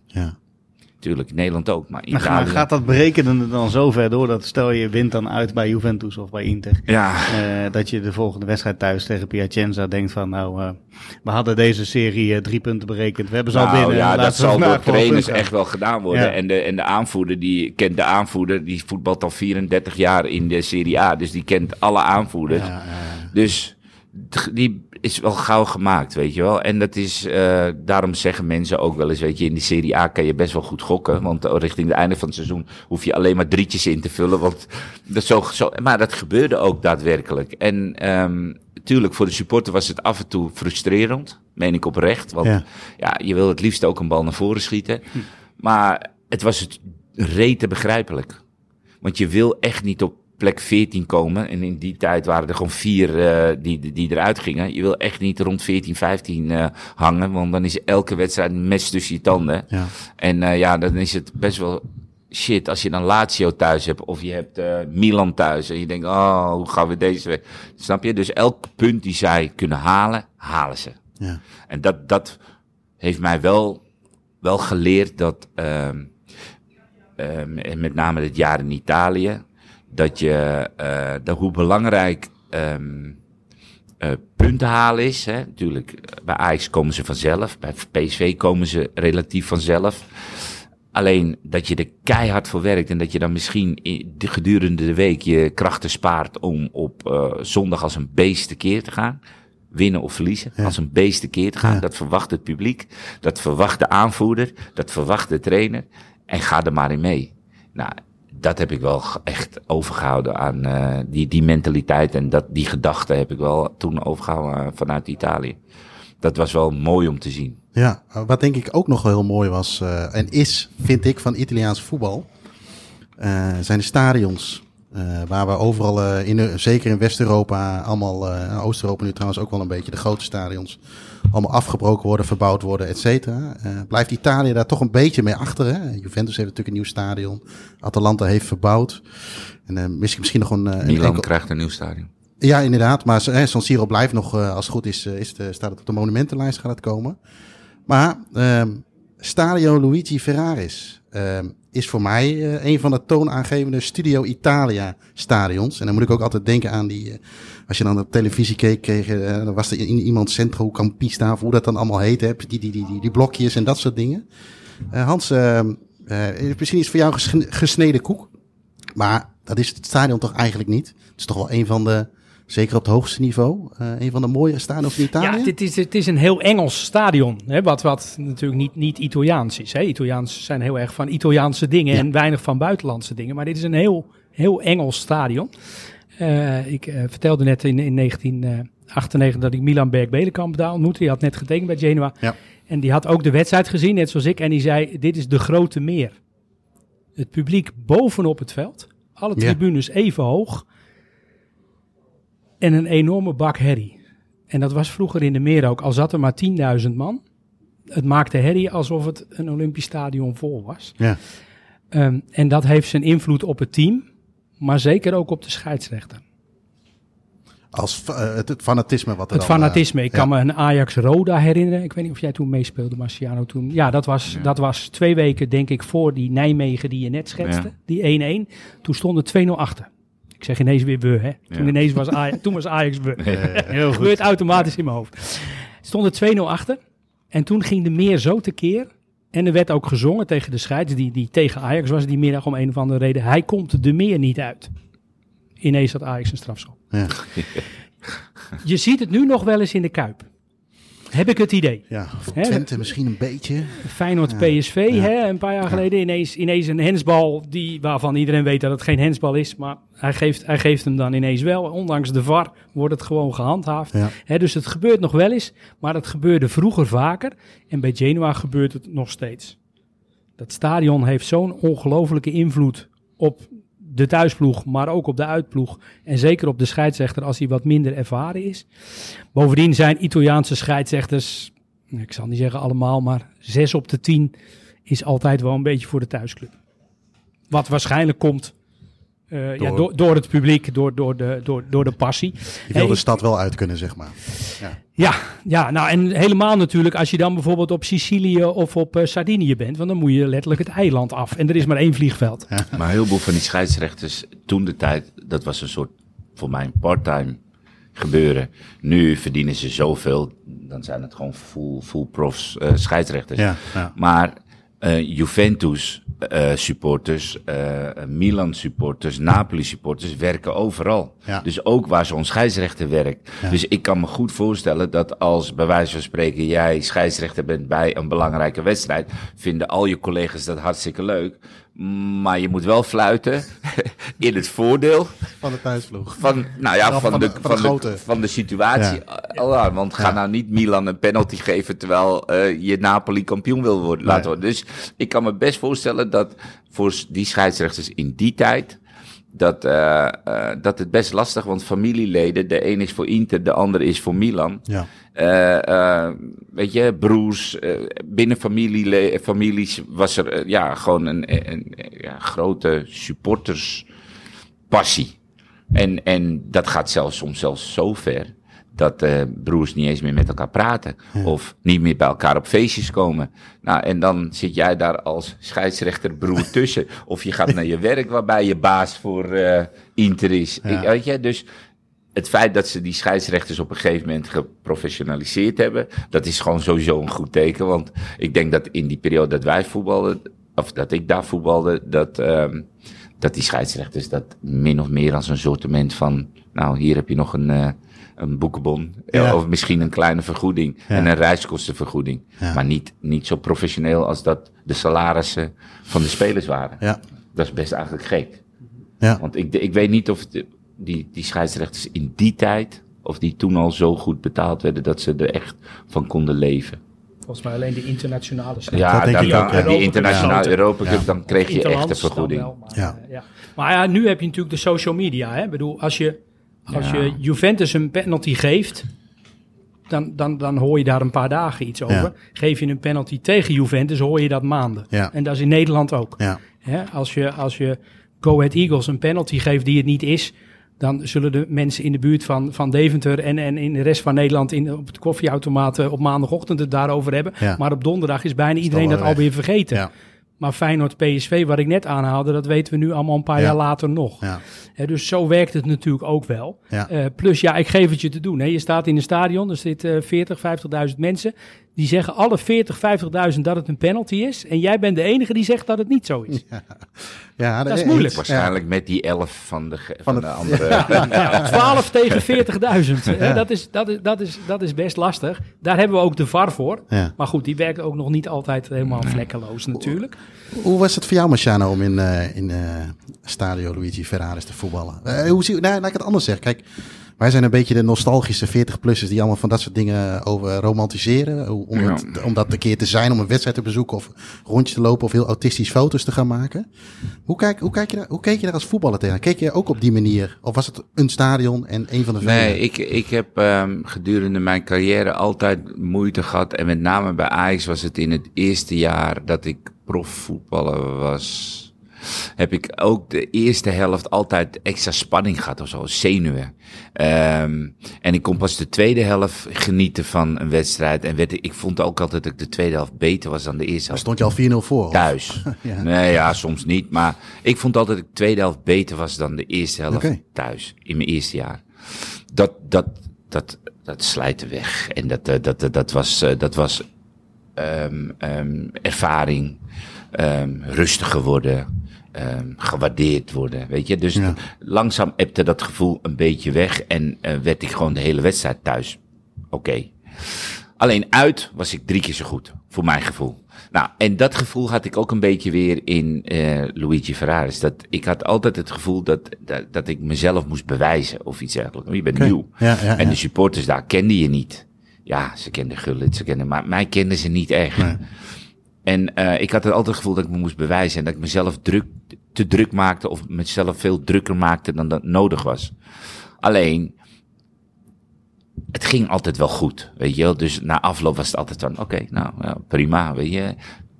Ja. Tuurlijk, in Nederland ook, maar Maar Italië... gaat dat berekenen dan zo ver door dat stel je wint dan uit bij Juventus of bij Inter. Ja, eh, dat je de volgende wedstrijd thuis tegen Piacenza denkt van nou, eh, we hadden deze serie eh, drie punten berekend. We hebben ze al nou, binnen. ja, dat zal door trainers echt wel gedaan worden. Ja. En, de, en de aanvoerder, die kent de aanvoerder, die voetbalt al 34 jaar in de Serie A. Dus die kent alle aanvoerders. Ja. Dus die is wel gauw gemaakt, weet je wel. En dat is, eh, daarom zeggen mensen ook wel eens, weet je, in die Serie A kan je best wel goed gokken. Want eh, richting het einde van het seizoen hoef je alleen maar drietjes in te vullen. Want dat zo, zo, maar dat gebeurde ook daadwerkelijk. En ehm tuurlijk, voor de supporter was het af en toe frustrerend, meen ik oprecht. Want Ja. ja, je wil het liefst ook een bal naar voren schieten. Maar het was het rete begrijpelijk. Want je wil echt niet op plek 14 komen. En in die tijd waren er gewoon vier eh, die, die, eruit gingen. Je wil echt niet rond 14, 15 eh, hangen. Want dan is elke wedstrijd een mes tussen je tanden. Ja. En eh, ja, dan is het best wel shit als je dan Lazio thuis hebt. Of je hebt Milan thuis. En je denkt, oh, hoe gaan we deze... we- Snap je? Dus elk punt die zij kunnen halen, halen ze. Ja. En dat, dat heeft mij wel, wel geleerd dat, en met name het jaar in Italië, dat je, eh, dat hoe belangrijk ehm, eh, punten halen is. Hè? Natuurlijk, eh, bij Ajax komen ze vanzelf, bij PSV komen ze relatief vanzelf. Alleen dat je er keihard voor werkt en dat je dan misschien gedurende de week je krachten spaart om op eh, zondag als een beest tekeer te gaan. Winnen of verliezen, Ja. als een beest tekeer te gaan. Ja. Dat verwacht het publiek, dat verwacht de aanvoerder, dat verwacht de trainer. En ga er maar in mee. Nou, dat heb ik wel echt overgehouden aan eh, die, die mentaliteit en dat, die gedachte heb ik wel toen overgehouden eh, vanuit Italië. Dat was wel mooi om te zien. Ja, wat denk ik ook nog wel heel mooi was eh, en is, vind ik, van Italiaans voetbal, eh, zijn de stadions. Eh, waar we overal, eh, in, zeker in West-Europa, allemaal, eh, Oost-Europa nu trouwens ook wel een beetje, de grote stadions, allemaal afgebroken worden, verbouwd worden, et cetera. Eh, blijft Italië daar toch een beetje mee achter. Hè? Juventus heeft natuurlijk een nieuw stadion. Atalanta heeft verbouwd. En eh, misschien, misschien nog een, een Milan enkel- krijgt een nieuw stadion. ja, inderdaad. Maar eh, San Siro blijft nog, als het goed is, is het, staat het op de monumentenlijst, gaat het komen. Maar ehm, Stadio Luigi Ferraris ehm, is voor mij een van de toonaangevende Studio Italia stadions. En dan moet ik ook altijd denken aan die, als je dan op televisie keek, kreeg, eh, dan was er in, iemand Centro Campista, of hoe dat dan allemaal heet, hè, die, die, die, die, die blokjes en dat soort dingen. Eh, Hans, eh, misschien is voor jou gesne- gesneden koek. Maar dat is het stadion toch eigenlijk niet. Het is toch wel een van de, zeker op het hoogste niveau, een van de mooiere stadions in Italië. Ja, dit is, het is een heel Engels stadion. Hè, wat, wat natuurlijk niet, niet Italiaans is. Hè. Italiaans zijn heel erg van Italiaanse dingen Ja. en weinig van buitenlandse dingen. Maar dit is een heel, heel Engels stadion. Eh, ik eh, vertelde net in, in 1998 dat ik Milan Berg-Belenkamp daar ontmoette. Die had net getekend bij Genoa. Ja. En die had ook de wedstrijd gezien, net zoals ik. En die zei, dit is de grote meer. Het publiek bovenop het veld. Alle Ja. tribunes even hoog. En een enorme bak herrie. En dat was vroeger in de meer ook. Al zat er maar 10.000 man. Het maakte herrie alsof het een Olympisch stadion vol was. Ja. Ehm, en dat heeft zijn invloed op het team. Maar zeker ook op de scheidsrechter. Als eh, het, het fanatisme wat er Het dan, eh, fanatisme. Ik ja. kan me een Ajax-Roda herinneren. Ik weet niet of jij toen meespeelde, Marciano. Toen. Ja, dat was, dat was twee weken, denk ik, voor die Nijmegen die je net schetste. Ja. Die 1-1. Toen stonden 2-0 achter. Ik zeg ineens weer we, hè. Toen Ja. ineens was Ajax, toen was Ajax we. Heel goed. gebeurt automatisch in mijn hoofd. Stonden 2-0 achter. En toen ging de meer zo tekeer. En er werd ook gezongen tegen de scheids, die, die tegen Ajax was die middag om een of andere reden. Hij komt de meer niet uit. Ineens had Ajax een strafschop. Ja. Je ziet het nu nog wel eens in de Kuip. Heb ik het idee. Ja, Hè, Twente misschien een beetje. Feyenoord Ja. PSV, Ja. hè, een paar jaar geleden. Ineens, ineens een hensbal die, waarvan iedereen weet dat het geen hensbal is. Maar hij geeft, hij geeft hem dan ineens wel. Ondanks de VAR wordt het gewoon gehandhaafd. Hè, dus het gebeurt nog wel eens. Maar het gebeurde vroeger vaker. En bij Genoa gebeurt het nog steeds. Dat stadion heeft zo'n ongelofelijke invloed op de thuisploeg, maar ook op de uitploeg. En zeker op de scheidsrechter als hij wat minder ervaren is. Bovendien zijn Italiaanse scheidsrechters, ik zal niet zeggen allemaal, maar 6 op de 10 is altijd wel een beetje voor de thuisclub. Wat waarschijnlijk komt uh, door, ja, door, door, het publiek, door, door, de, door, door de passie. Je wil de stad wel uit kunnen, zeg maar. Ja. ja. Ja, nou en helemaal natuurlijk als je dan bijvoorbeeld op Sicilië of op uh, Sardinië bent, want dan moet je letterlijk het eiland af en er is maar één vliegveld. Ja. Maar heel veel van die scheidsrechters toen de tijd, dat was een soort voor mij een part-time gebeuren. Nu verdienen ze zoveel, dan zijn het gewoon full, full profs uh, scheidsrechters. Ja, ja. Maar uh, Juventus uh, supporters, uh, Milan supporters, Napoli supporters werken overal. Ja. Dus ook waar zo'n scheidsrechter werkt. Ja. Dus ik kan me goed voorstellen dat als bij wijze van spreken jij scheidsrechter bent bij een belangrijke wedstrijd, vinden al je collega's dat hartstikke leuk. Maar je moet wel fluiten in het voordeel. Van de thuisploeg. Van, nou ja, van, de, van, de, van, de, situatie. Ja. want ga nou niet Milan een penalty geven terwijl uh, je Napoli kampioen wil worden, laten worden. Dus ik kan me best voorstellen dat voor die scheidsrechters in die tijd dat, uh, uh, dat het best lastig, want familieleden, de een is voor Inter, de ander is voor Milan. Ja. Uh, weet je, broers, binnen familie, families was er ja, gewoon een, een, ja, grote supporterspassie. En, en dat gaat zelfs soms zelfs zo ver dat uh, broers niet eens meer met elkaar praten. Of niet meer bij elkaar op feestjes komen. Nou, en dan zit jij daar als scheidsrechterbroer tussen. Of je gaat naar je werk waarbij je baas voor uh, Inter is. Ja. weet je, dus het feit dat ze die scheidsrechters op een gegeven moment geprofessionaliseerd hebben, dat is gewoon sowieso een goed teken. Want ik denk dat in die periode dat wij voetbalden, of dat ik daar voetbalde, dat, um, dat die scheidsrechters dat min of meer als een soortement van, nou, hier heb je nog een, uh, een boekenbon. Ja. Of misschien een kleine vergoeding. Ja. En een reiskostenvergoeding. Ja. Maar niet, niet zo professioneel als dat de salarissen van de spelers waren. Ja. Dat is best eigenlijk gek. Ja. Want ik, ik weet niet of de, die, die scheidsrechters in die tijd, of die toen al zo goed betaald werden dat ze er echt van konden leven. Volgens mij alleen de internationale Ja, dat dan, dan, die internationale Europa Cup, dan kreeg je echt een vergoeding. Wel, maar, ja. ja. Maar ja, nu heb je natuurlijk de social media. Hè? Ik bedoel, als je als je Juventus een penalty geeft, dan, dan, dan hoor je daar een paar dagen iets over. Geef je een penalty tegen Juventus, hoor je dat maanden. Ja. En dat is in Nederland ook. Ja. als, je, als je Go Ahead Eagles een penalty geeft die het niet is, dan zullen de mensen in de buurt van, van Deventer en, en in de rest van Nederland in, op het koffieautomaat op maandagochtend het daarover hebben. Maar op donderdag is bijna iedereen dat alweer vergeten. Maar Feyenoord PSV, wat ik net aanhaalde, dat weten we nu allemaal een paar jaar later nog. Ja. dus zo werkt het natuurlijk ook wel. Ja. Uh, plus, ja, ik geef het je te doen. Je staat in een stadion, er zitten uh, 40, 50.000 mensen. Die zeggen alle 40, 50.000 dat het een penalty is. En jij bent de enige die zegt dat het niet zo is. Ja, ja dat, is moeilijk. Waarschijnlijk met die 11 van de, van, de, andere. Ja, 12 tegen 40.000. Dat, is, dat, is, dat, is, dat is best lastig. Daar hebben we ook de VAR voor. Maar goed, die werkt ook nog niet altijd helemaal vlekkeloos natuurlijk. Hoe was het voor jou, Marciano, om in, uh, in uh, Stadio Luigi Ferraris te voetballen? Uh, hoe zie, nou, laat ik het anders zeggen. Kijk, wij zijn een beetje de nostalgische 40-plussers die allemaal van dat soort dingen over romantiseren. Om, ja. het, om dat een keer te zijn, om een wedstrijd te bezoeken of rondjes te lopen of heel autistisch foto's te gaan maken. Hoe, kijk, hoe, kijk je daar, hoe keek je daar als voetballer tegen? Keek je ook op die manier? Of was het een stadion en een van de vele? Nee, ik, ik heb um, gedurende mijn carrière altijd moeite gehad. En met name bij Ajax was het in het eerste jaar dat ik profvoetballer was heb ik ook de eerste helft altijd extra spanning gehad of zo, zenuwen. Um, en ik kon pas de tweede helft genieten van een wedstrijd. En werd, ik vond ook altijd dat ik de tweede helft beter was dan de eerste helft. stond je al 4-0 voor? Thuis. ja. Nee, ja, soms niet. Maar ik vond altijd dat ik de tweede helft beter was dan de eerste helft okay. thuis. In mijn eerste jaar. Dat, dat, dat, dat slijten weg. En dat, dat, dat, dat was, dat was um, um, ervaring. Um, rustiger worden um, gewaardeerd worden. Weet je, dus ja. langzaam ebte dat gevoel een beetje weg en uh, werd ik gewoon de hele wedstrijd thuis. Oké. Okay. Alleen uit was ik drie keer zo goed, voor mijn gevoel. Nou, en dat gevoel had ik ook een beetje weer in uh, Luigi Ferraris. Dat ik had altijd het gevoel dat, dat, dat ik mezelf moest bewijzen of iets dergelijks. Je bent okay. nieuw. Ja, ja, en de supporters daar kenden je niet. Ja, ze kenden Gullit, ze kenden, maar mij kenden ze niet echt. Nee. En uh, ik had het altijd het gevoel dat ik me moest bewijzen en dat ik mezelf druk te druk maakte of mezelf veel drukker maakte dan dat nodig was. Alleen, het ging altijd wel goed, weet je wel. Dus na afloop was het altijd van, oké, nou ja, prima, weet je.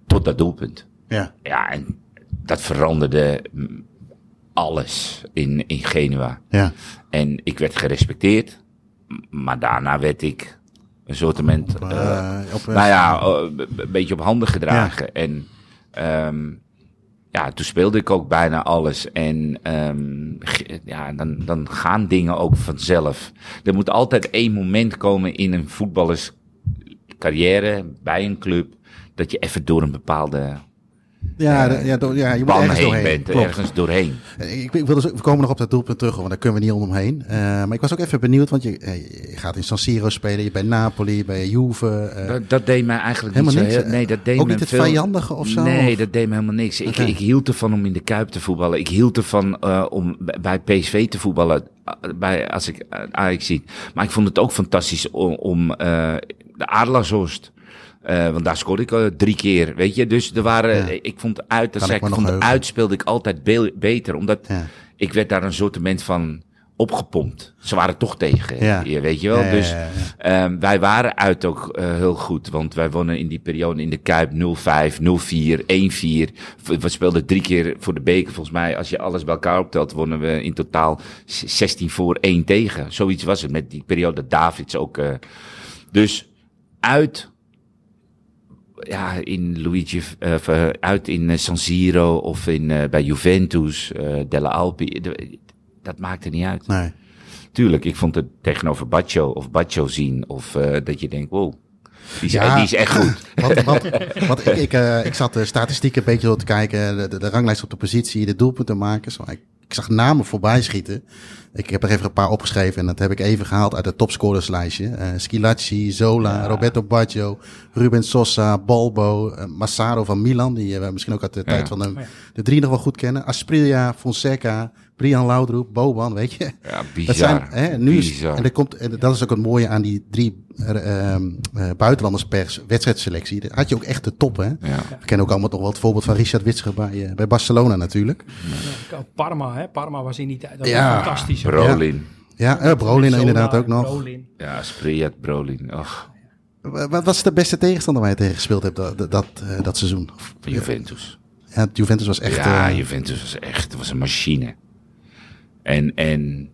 Tot dat doelpunt. Ja. Ja, en dat veranderde alles in, in Genua. Ja. En ik werd gerespecteerd, maar daarna werd ik een soort Eh, op, nou ja, eh, een beetje op handen gedragen. En ehm, ja, toen speelde ik ook bijna alles. En ehm, ja, dan, dan gaan dingen ook vanzelf. Er moet altijd één moment komen in een voetballerscarrière, bij een club, dat je even door een bepaalde ja, de- ja, ja, je moet ergens heen doorheen. bent. Klopt. Ergens doorheen. Ik, ik wil dus, we komen nog op dat doelpunt terug, want daar kunnen we niet omheen. Eh maar ik was ook even benieuwd, want je, eh, je gaat in San Siro spelen, je bent Napoli, bij Juve. eh, Dat, dat deed mij eigenlijk Helemaal niet zo niks. Nee, dat deed ook me niet het veel- vijandige of zo? Nee, Of- dat deed me helemaal niks. Ik, ik hield ervan om in de Kuip te voetballen. Ik hield ervan eh, om bij PSV te voetballen. eh, Bij, als ik Ajax zie. Maar ik vond het ook fantastisch om, om eh, de Adelaarshorst. Eh, want daar scoorde ik eh, drie keer, weet je. Dus er waren, Ja. ik vond uit, dat zei ik ik, vond heugen. uit speelde ik altijd be- beter. Omdat Ja. ik werd daar een soort van opgepompt. Ze waren toch tegen Ja. je, weet je wel. Dus. Ehm, wij waren uit ook eh, heel goed, want wij wonnen in die periode in de Kuip 0-5, 0-4, 1-4. V- We speelden drie keer voor de beker, volgens mij. Als je alles bij elkaar optelt, wonnen we in totaal z- 16 voor 1 tegen. Zoiets was het met die periode Davids ook. eh. Dus uit, ja, in Luigi, eh, uit in eh, San Siro of in, eh, bij Juventus, eh Delle Alpi. de- dat maakte niet uit. Nee. Tuurlijk, ik vond het tegenover Baccio of Baccio zien. Of dat je denkt, wow, die is, Ja. die is echt goed. Wat, wat, wat ik, ik, ik zat de statistieken een beetje door te kijken, de, de, de ranglijst op de positie, de doelpuntenmakers. Maar ik, ik zag namen voorbij schieten. Ik heb er even een paar opgeschreven en dat heb ik even gehaald uit het topscorerslijstje. Eh Schilacci, Zola, Roberto Baggio, Ruben Sosa, Balbo, eh, Massaro van Milan, die eh, we misschien ook uit de tijd van de, de drie nog wel goed kennen. Asprilla, Fonseca, Brian Laudroep, Boban, weet je. Ja, Dat bizar. zijn, hè, nu is, bizar. en, er komt, en dat is ook het mooie aan die drie eh, ehm, eh, buitenlanders per wedstrijdselectie. Daar had je ook echt de top, hè? ja. We kennen ook allemaal nog wel het voorbeeld van Richard Witscher bij, eh, bij Barcelona natuurlijk. Ja, Parma, hè? Parma was in die tijd. Dat Ja, was fantastisch. Brolin. Ja, eh, Brolin inderdaad ook nog. Brolin. Ja, Spriat, Brolin. Och, Wa- Wat was de beste tegenstander waar je tegen gespeeld hebt dat, dat, dat, eh, dat seizoen? Juventus. Ja, Juventus was echt... ja, Juventus was echt was een machine. En, en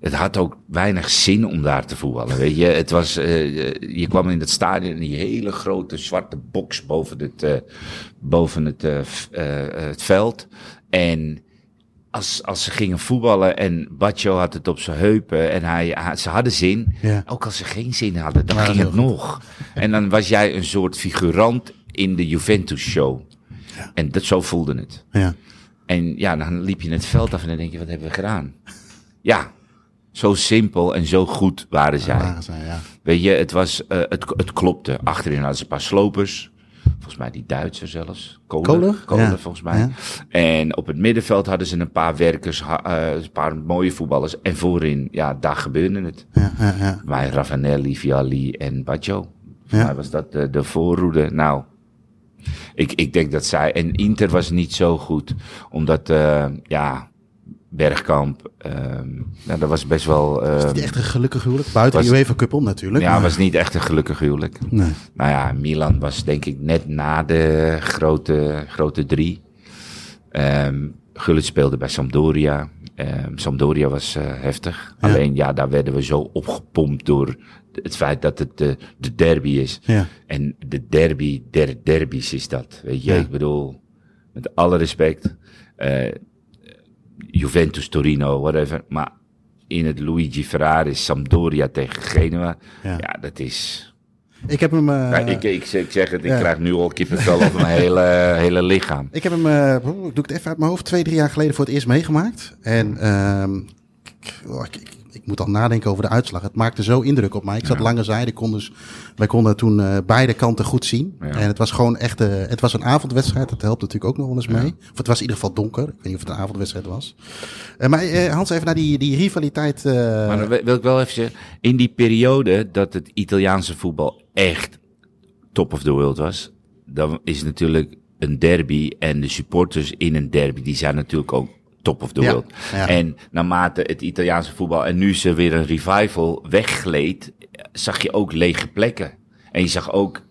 het had ook weinig zin om daar te voetballen. Weet je, het was, eh, je kwam in het stadion in die hele grote zwarte box boven het, eh, boven het, eh, eh, het veld. En als, als ze gingen voetballen en Baccio had het op zijn heupen en hij, ze hadden zin. Ja. Ook als ze geen zin hadden, dan Ja, ging het nog. En dan was jij een soort figurant in de Juventus show. En dat, zo voelde het. ja. En ja, dan liep je het veld af en dan denk je, wat hebben we gedaan? Ja, zo simpel en zo goed waren zij. waren zij, ja. Weet je, het, was, eh, het, het klopte. Achterin hadden ze een paar slopers. Volgens mij die Duitser zelfs. Kohler, Ja. volgens mij. Ja. En op het middenveld hadden ze een paar werkers, eh, een paar mooie voetballers. En voorin, ja, daar gebeurde het. Ja, ja, ja. Bij Ravanelli, Vialli en Baggio. Volgens Ja. mij was dat de, de voorroede. Nou, ik, ik denk dat zij... En Inter was niet zo goed. Omdat, eh, ja, Bergkamp... ehm nou, dat was best wel... ehm, Niet echt een gelukkig huwelijk. Buiten Was- de UEFA Cup om natuurlijk. ja, maar- was niet echt een gelukkig huwelijk. Nee. Nou ja, Milan was denk ik net na de grote, grote drie. Ehm Gullit speelde bij Sampdoria. Ehm Sampdoria was eh, heftig. Ja. Alleen ja, daar werden we zo opgepompt door het feit dat het de, de derby is. Ja. En de derby der derbies is dat. Weet je, Ja. ik bedoel, met alle respect. eh, Juventus, Torino, whatever. Maar in het Luigi Ferrari, Sampdoria tegen Genua. Ja, dat is... Ik heb hem... eh, Ja, ik, ik, ik zeg het, ik ja. krijg nu al kippenvel over mijn hele, hele lichaam. Ik heb hem, eh, ik doe het even uit mijn hoofd, twee, drie jaar geleden voor het eerst meegemaakt. En ehm, ik, oh, ik, ik, moet al nadenken over de uitslag. Het maakte zo indruk op mij. Ik zat lange zijde, kon dus, wij konden toen eh, beide kanten goed zien. Ja. En het was gewoon echt, eh, het was een avondwedstrijd. Dat helpt natuurlijk ook nog wel eens mee. Of het was in ieder geval donker. Ik weet niet of het een avondwedstrijd was. Eh, maar Hans, even naar die, die rivaliteit. Maar dan wil ik wel even zeggen, in die periode dat het Italiaanse voetbal echt top of the world was, dan is natuurlijk een derby en de supporters in een derby, die zijn natuurlijk ook top of the Ja, world. ja. En naarmate het Italiaanse voetbal en nu ze weer een revival weggleed, zag je ook lege plekken. En je zag ook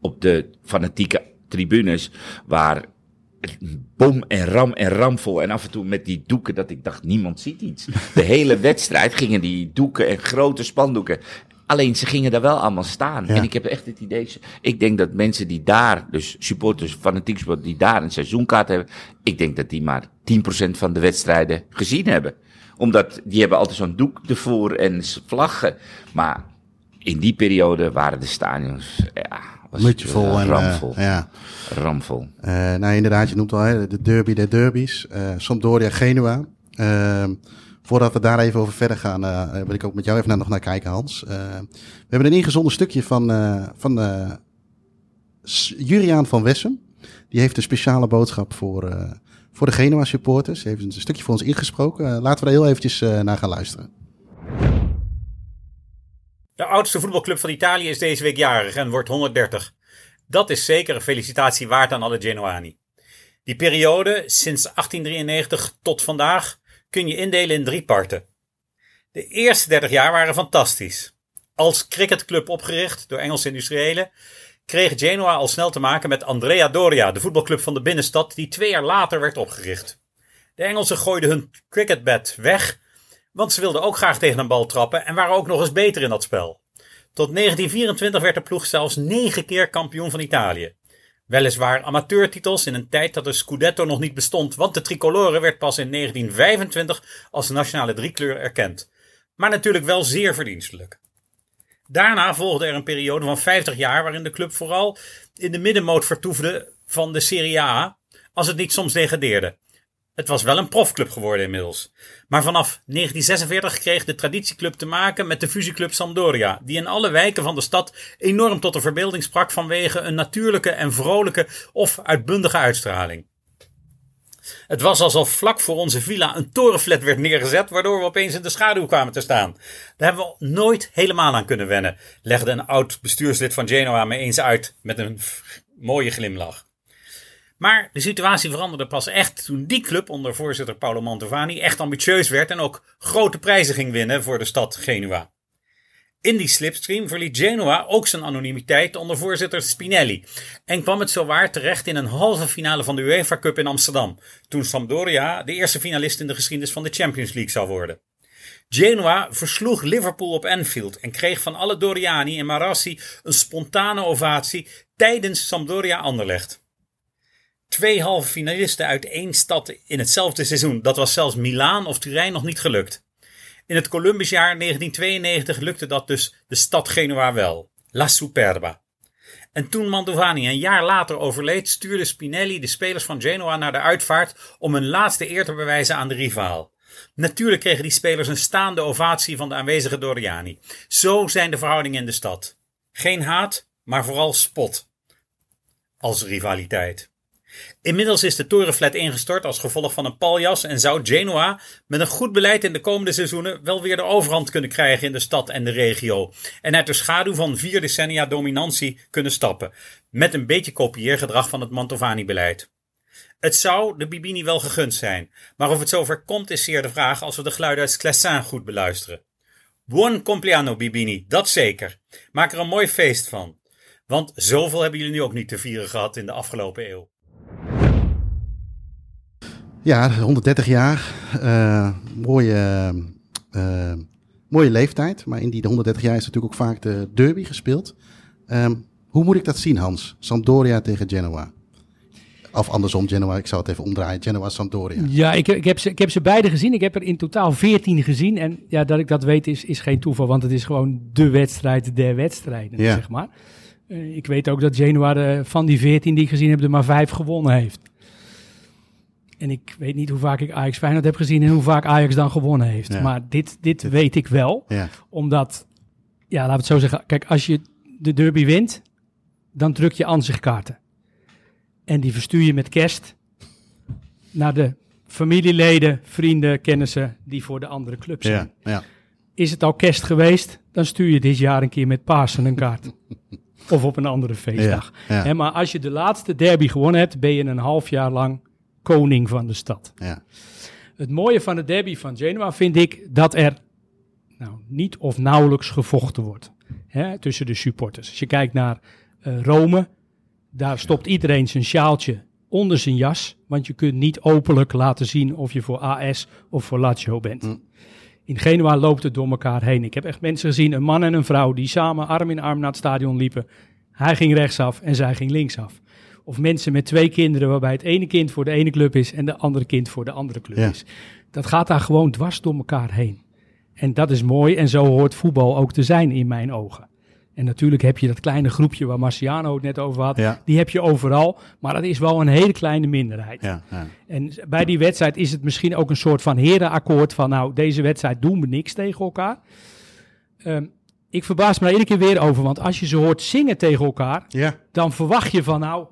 op de fanatieke tribunes waar bom en ram en ramvol en af en toe met die doeken dat ik dacht niemand ziet iets. De hele wedstrijd gingen die doeken en grote spandoeken. Alleen ze gingen daar wel allemaal staan. Ja. En ik heb echt het idee, ik denk dat mensen die daar, dus supporters, fanatiek supporters die daar een seizoenkaart hebben, ik denk dat die maar 10% van de wedstrijden gezien hebben. Omdat die hebben altijd zo'n doek ervoor en vlaggen. Maar in die periode waren de stadions, ja, was Mutje het, vol eh, en ramvol. eh, ja. ramvol. Eh, nou, inderdaad, je noemt al hè, de derby der derbies. eh Sampdoria Genua. Voordat we daar even over verder gaan, eh, wil ik ook met jou even naar, nog naar kijken, Hans. Eh, we hebben een ingezonden stukje van, eh, van Juriaan van Wessem. Die heeft een speciale boodschap voor, voor de Genua supporters. Hij heeft een stukje voor ons ingesproken. Laten we er heel eventjes naar gaan luisteren. De oudste voetbalclub van Italië is deze week jarig en wordt 130. Dat is zeker een felicitatie waard aan alle Genoani. Die periode, sinds 1893 tot vandaag, kun je indelen in drie parten. De eerste 30 jaar waren fantastisch. Als cricketclub opgericht door Engelse industriëlen, kreeg Genoa al snel te maken met Andrea Doria, de voetbalclub van de binnenstad, die twee jaar later werd opgericht. De Engelsen gooiden hun cricketbed weg want ze wilden ook graag tegen een bal trappen en waren ook nog eens beter in dat spel. Tot 1924 werd de ploeg zelfs negen keer kampioen van Italië. Weliswaar amateurtitels in een tijd dat de Scudetto nog niet bestond, want de tricolore werd pas in 1925 als nationale driekleur erkend. Maar natuurlijk wel zeer verdienstelijk. Daarna volgde er een periode van 50 jaar waarin de club vooral in de middenmoot vertoefde van de Serie A, als het niet soms degradeerde. Het was wel een profclub geworden inmiddels. Maar vanaf 1946 kreeg de traditieclub te maken met de fusieclub Sampdoria, die in alle wijken van de stad enorm tot de verbeelding sprak vanwege een natuurlijke en vrolijke of uitbundige uitstraling. Het was alsof vlak voor onze villa een torenflat werd neergezet, waardoor we opeens in de schaduw kwamen te staan. Daar hebben we nooit helemaal aan kunnen wennen, legde een oud bestuurslid van Genoa me eens uit met een mooie glimlach. Maar de situatie veranderde pas echt toen die club onder voorzitter Paolo Mantovani echt ambitieus werd en ook grote prijzen ging winnen voor de stad Genua. In die slipstream verliet Genoa ook zijn anonimiteit onder voorzitter Spinelli en kwam het zowaar terecht in een halve finale van de UEFA Cup in Amsterdam, toen Sampdoria de eerste finalist in de geschiedenis van de Champions League zou worden. Genoa versloeg Liverpool op Anfield en kreeg van alle Doriani en Marassi een spontane ovatie tijdens Sampdoria Anderlecht. Twee halve finalisten uit één stad in hetzelfde seizoen. Dat was zelfs Milaan of Turijn nog niet gelukt. In het Columbusjaar 1992 lukte dat dus de stad Genua wel. La Superba. En toen Mantovani een jaar later overleed, stuurde Spinelli de spelers van Genoa naar de uitvaart om hun laatste eer te bewijzen aan de rivaal. Natuurlijk kregen die spelers een staande ovatie van de aanwezige Doriani. Zo zijn de verhoudingen in de stad. Geen haat, maar vooral spot. Als rivaliteit. Inmiddels is de torenflat ingestort als gevolg van een paljas en zou Genoa met een goed beleid in de komende seizoenen wel weer de overhand kunnen krijgen in de stad en de regio en uit de schaduw van vier decennia dominantie kunnen stappen, met een beetje kopieergedrag van het Mantovani-beleid. Het zou de Bibini wel gegund zijn, maar of het zover komt is zeer de vraag als we de geluiden uit Classin goed beluisteren. Buon compleanno Bibini, dat zeker. Maak er een mooi feest van. Want zoveel hebben jullie nu ook niet te vieren gehad in de afgelopen eeuw. Ja, 130 jaar. eh, mooie, eh, mooie leeftijd. Maar in die 130 jaar is natuurlijk ook vaak de derby gespeeld. Ehm, hoe moet ik dat zien, Hans? Sampdoria tegen Genoa. Of andersom, Genoa. Ik zou het even omdraaien. Genoa, Sampdoria. Ja, ik, ik, heb ze, ik heb ze beide gezien. Ik heb er in totaal 14 gezien. En ja, dat ik dat weet is, is geen toeval, want het is gewoon de wedstrijd der wedstrijden, Ja. zeg maar. Eh, ik weet ook dat Genoa van die 14 die ik gezien heb, er maar vijf gewonnen heeft. En ik weet niet hoe vaak ik Ajax Feyenoord heb gezien en hoe vaak Ajax dan gewonnen heeft. Ja. Maar dit, dit weet ik wel, Ja, omdat, ja, laten we het zo zeggen. Kijk, als je de derby wint, dan druk je ansichtkaarten. En die verstuur je met kerst naar de familieleden, vrienden, kennissen die voor de andere club zijn. ja, ja. Is het al kerst geweest, dan stuur je dit jaar een keer met Pasen een kaart. of op een andere feestdag. Ja, maar als je de laatste derby gewonnen hebt, ben je een half jaar lang koning van de stad. Ja. Het mooie van de derby van Genoa vind ik dat er nou, niet of nauwelijks gevochten wordt hè, tussen de supporters. Als je kijkt naar eh, Rome, daar stopt iedereen zijn sjaaltje onder zijn jas, want je kunt niet openlijk laten zien of je voor AS of voor Lazio bent. Hm. In Genua loopt het door elkaar heen. Ik heb echt mensen gezien, een man en een vrouw, die samen arm in arm naar het stadion liepen. Hij ging rechtsaf en zij ging linksaf. Of mensen met twee kinderen, waarbij het ene kind voor de ene club is en de andere kind voor de andere club Ja. is. Dat gaat daar gewoon dwars door elkaar heen. En dat is mooi en zo hoort voetbal ook te zijn in mijn ogen. En natuurlijk heb je dat kleine groepje waar Marciano het net over had. Ja. Die heb je overal, maar dat is wel een hele kleine minderheid. Ja, ja. En bij die wedstrijd is het misschien ook een soort van herenakkoord van nou, deze wedstrijd doen we niks tegen elkaar. Ehm, ik verbaas me daar iedere keer weer over, want als je ze hoort zingen tegen elkaar, dan verwacht je van nou,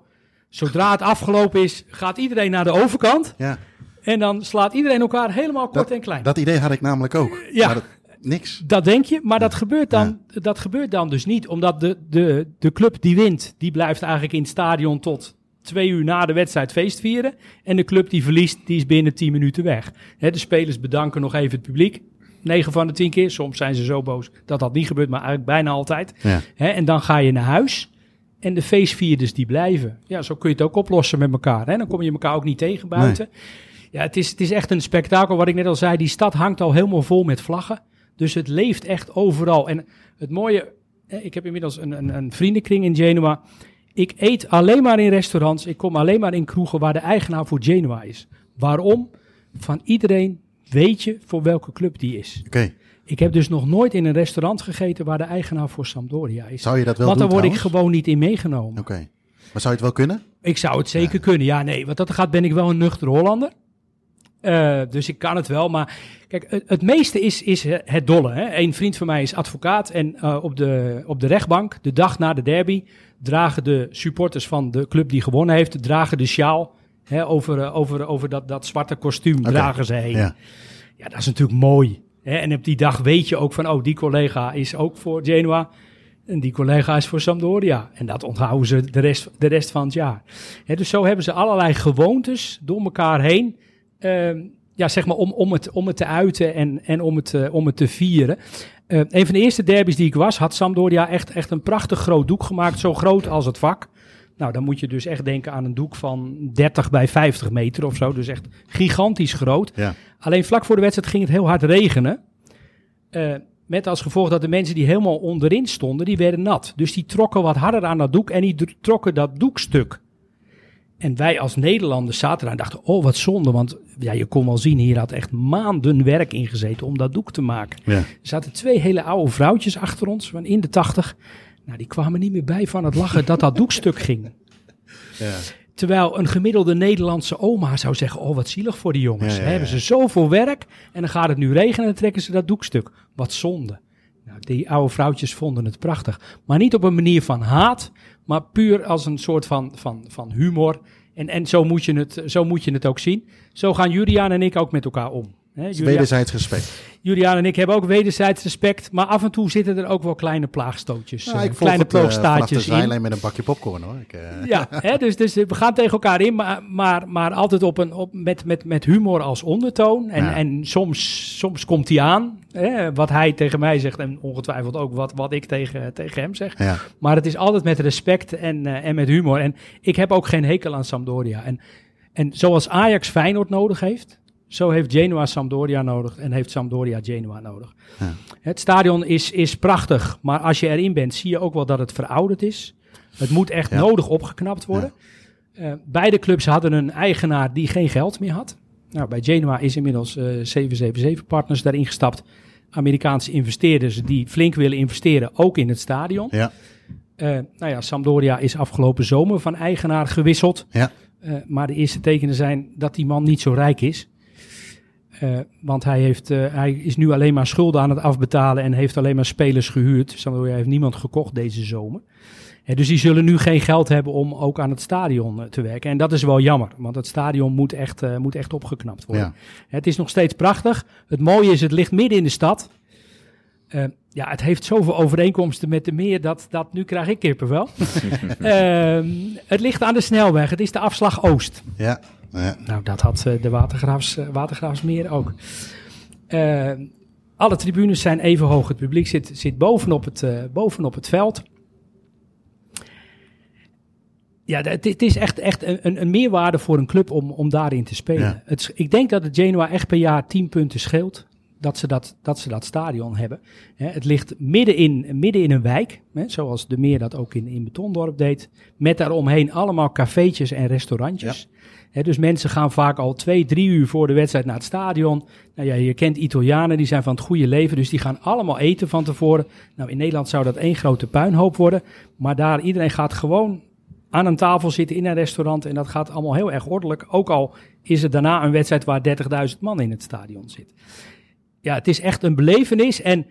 zodra het afgelopen is, gaat iedereen naar de overkant ja. en dan slaat iedereen elkaar helemaal kort en klein. Dat idee had ik namelijk ook. Ja. Maar dat- niks. Dat denk je, maar dat gebeurt dan, dat gebeurt dan dus niet. Omdat de, de, de club die wint, die blijft eigenlijk in het stadion tot twee uur na de wedstrijd feest vieren. En de club die verliest, die is binnen tien minuten weg. Hè, de spelers bedanken nog even het publiek. 9 van de 10 keer. Soms zijn ze zo boos dat dat niet gebeurt, maar eigenlijk bijna altijd. Ja. En dan ga je naar huis. En de feestvierders die blijven. Ja, zo kun je het ook oplossen met elkaar. Hè? Dan kom je elkaar ook niet tegen buiten. Ja, het is, het is echt een spektakel. Wat ik net al zei, die stad hangt al helemaal vol met vlaggen. Dus het leeft echt overal. En het mooie, hè, ik heb inmiddels een, een, een vriendenkring in Genua. Ik eet alleen maar in restaurants. Ik kom alleen maar in kroegen waar de eigenaar voor Genua is. Waarom? Van iedereen weet je voor welke club die is. Oké. Ik heb dus nog nooit in een restaurant gegeten waar de eigenaar voor Sampdoria is. Zou je dat wel Want doen daar word ik gewoon niet in meegenomen. Oké. Maar zou je het wel kunnen? Ik zou het zeker kunnen. Ja, nee, wat dat gaat ben ik wel een nuchter Hollander. Eh, dus ik kan het wel. Maar kijk, het, het meeste is, is het dolle. Hè. Een vriend van mij is advocaat. En eh, op, de, op de rechtbank, de dag na de derby, dragen de supporters van de club die gewonnen heeft, dragen de sjaal hè, over, eh, over, over dat, dat zwarte kostuum, dragen ze heen. Ja. Ja, dat is natuurlijk mooi. En op die dag weet je ook van, oh, die collega is ook voor Genoa. En die collega is voor Sampdoria. En dat onthouden ze de rest, de rest van het jaar. Dus zo hebben ze allerlei gewoontes door elkaar heen. ehm, ja, zeg maar om, om, het, om het te uiten en, en om, het, eh, om het te vieren. Eh, een van de eerste derbies die ik was, had Sampdoria echt, echt een prachtig groot doek gemaakt. Zo groot als het vak. Nou, dan moet je dus echt denken aan een doek van 30 bij 50 meter of zo. Dus echt gigantisch groot. Ja. Alleen vlak voor de wedstrijd ging het heel hard regenen. Eh, met als gevolg dat de mensen die helemaal onderin stonden, die werden nat. Dus die trokken wat harder aan dat doek en die trokken dat doekstuk. En wij als Nederlanders zaten daar en dachten, oh wat zonde. Want ja, je kon wel zien, hier had echt maanden werk in gezeten om dat doek te maken. Ja. Er zaten twee hele oude vrouwtjes achter ons, van in de tachtig. Nou, die kwamen niet meer bij van het lachen dat dat doekstuk ging. Ja. Terwijl een gemiddelde Nederlandse oma zou zeggen: Oh, wat zielig voor die jongens. Ja. Hebben ze zoveel werk en dan gaat het nu regenen en dan trekken ze dat doekstuk. Wat zonde. Nou, die oude vrouwtjes vonden het prachtig. Maar niet op een manier van haat, maar puur als een soort van, van, van humor. En, en zo, moet je het, zo moet je het ook zien. Zo gaan Julian en ik ook met elkaar om. Hè, Wederzijds respect. Julian en ik hebben ook wederzijds respect, maar af en toe zitten er ook wel kleine plaagstootjes, Nou, eh, ik volg kleine het, eh, de ploegstaartjes in. met een bakje popcorn hoor. Ik, eh, Ja, hè, dus, dus we gaan tegen elkaar in, maar, maar, maar altijd op een, op, met, met, met humor als ondertoon. En, Ja. en soms, soms komt hij aan, hè, wat hij tegen mij zegt en ongetwijfeld ook wat, wat ik tegen, tegen hem zeg. ja. Maar het is altijd met respect en, en met humor. En ik heb ook geen hekel aan Sampdoria. En, en zoals Ajax Feyenoord nodig heeft, zo heeft Genoa Sampdoria nodig en heeft Sampdoria Genoa nodig. Ja. Het stadion is, is prachtig, maar als je erin bent zie je ook wel dat het verouderd is. Het moet echt Ja. nodig opgeknapt worden. Eh, beide clubs hadden een eigenaar die geen geld meer had. Nou, bij Genoa is inmiddels eh 777 Partners daarin gestapt. Amerikaanse investeerders die flink willen investeren, ook in het stadion. Ja. Eh, nou ja, Sampdoria is afgelopen zomer van eigenaar gewisseld. Ja. Maar de eerste tekenen zijn dat die man niet zo rijk is. Eh, want hij, heeft, eh, hij is nu alleen maar schulden aan het afbetalen en heeft alleen maar spelers gehuurd. Sampdoria heeft niemand gekocht deze zomer. Eh, dus die zullen nu geen geld hebben om ook aan het stadion te werken. En dat is wel jammer, want het stadion moet echt, moet echt opgeknapt worden. Ja. Het is nog steeds prachtig. Het mooie is, het ligt midden in de stad. Ja, het heeft zoveel overeenkomsten met de meer dat, dat nu krijg ik kippenvel. Ehm het ligt aan de snelweg. Het is de afslag Oost. Ja. Ja. Nou, dat had eh, de Watergraafs, eh, Watergraafsmeer ook. Eh, alle tribunes zijn even hoog. Het publiek zit, zit bovenop, het, bovenop het veld. Ja, het, het is echt, echt een, een- meerwaarde voor een club om, om daarin te spelen. Ja. Het, ik denk dat het Genoa echt per jaar 10 punten scheelt. Dat ze dat, dat, ze dat stadion hebben. Het ligt midden in, midden in een wijk. Hè, zoals de Meer dat ook in, in Betondorp deed. Met daaromheen allemaal cafeetjes en restaurantjes. Dus mensen gaan vaak al twee, drie uur voor de wedstrijd naar het stadion. Nou ja, je kent Italianen, die zijn van het goede leven. Dus die gaan allemaal eten van tevoren. Nou, in Nederland zou dat één grote puinhoop worden. Maar daar, iedereen gaat gewoon aan een tafel zitten in een restaurant. En dat gaat allemaal heel erg ordelijk. Ook al is het daarna een wedstrijd waar 30.000 man in het stadion zit. Ja, het is echt een belevenis. En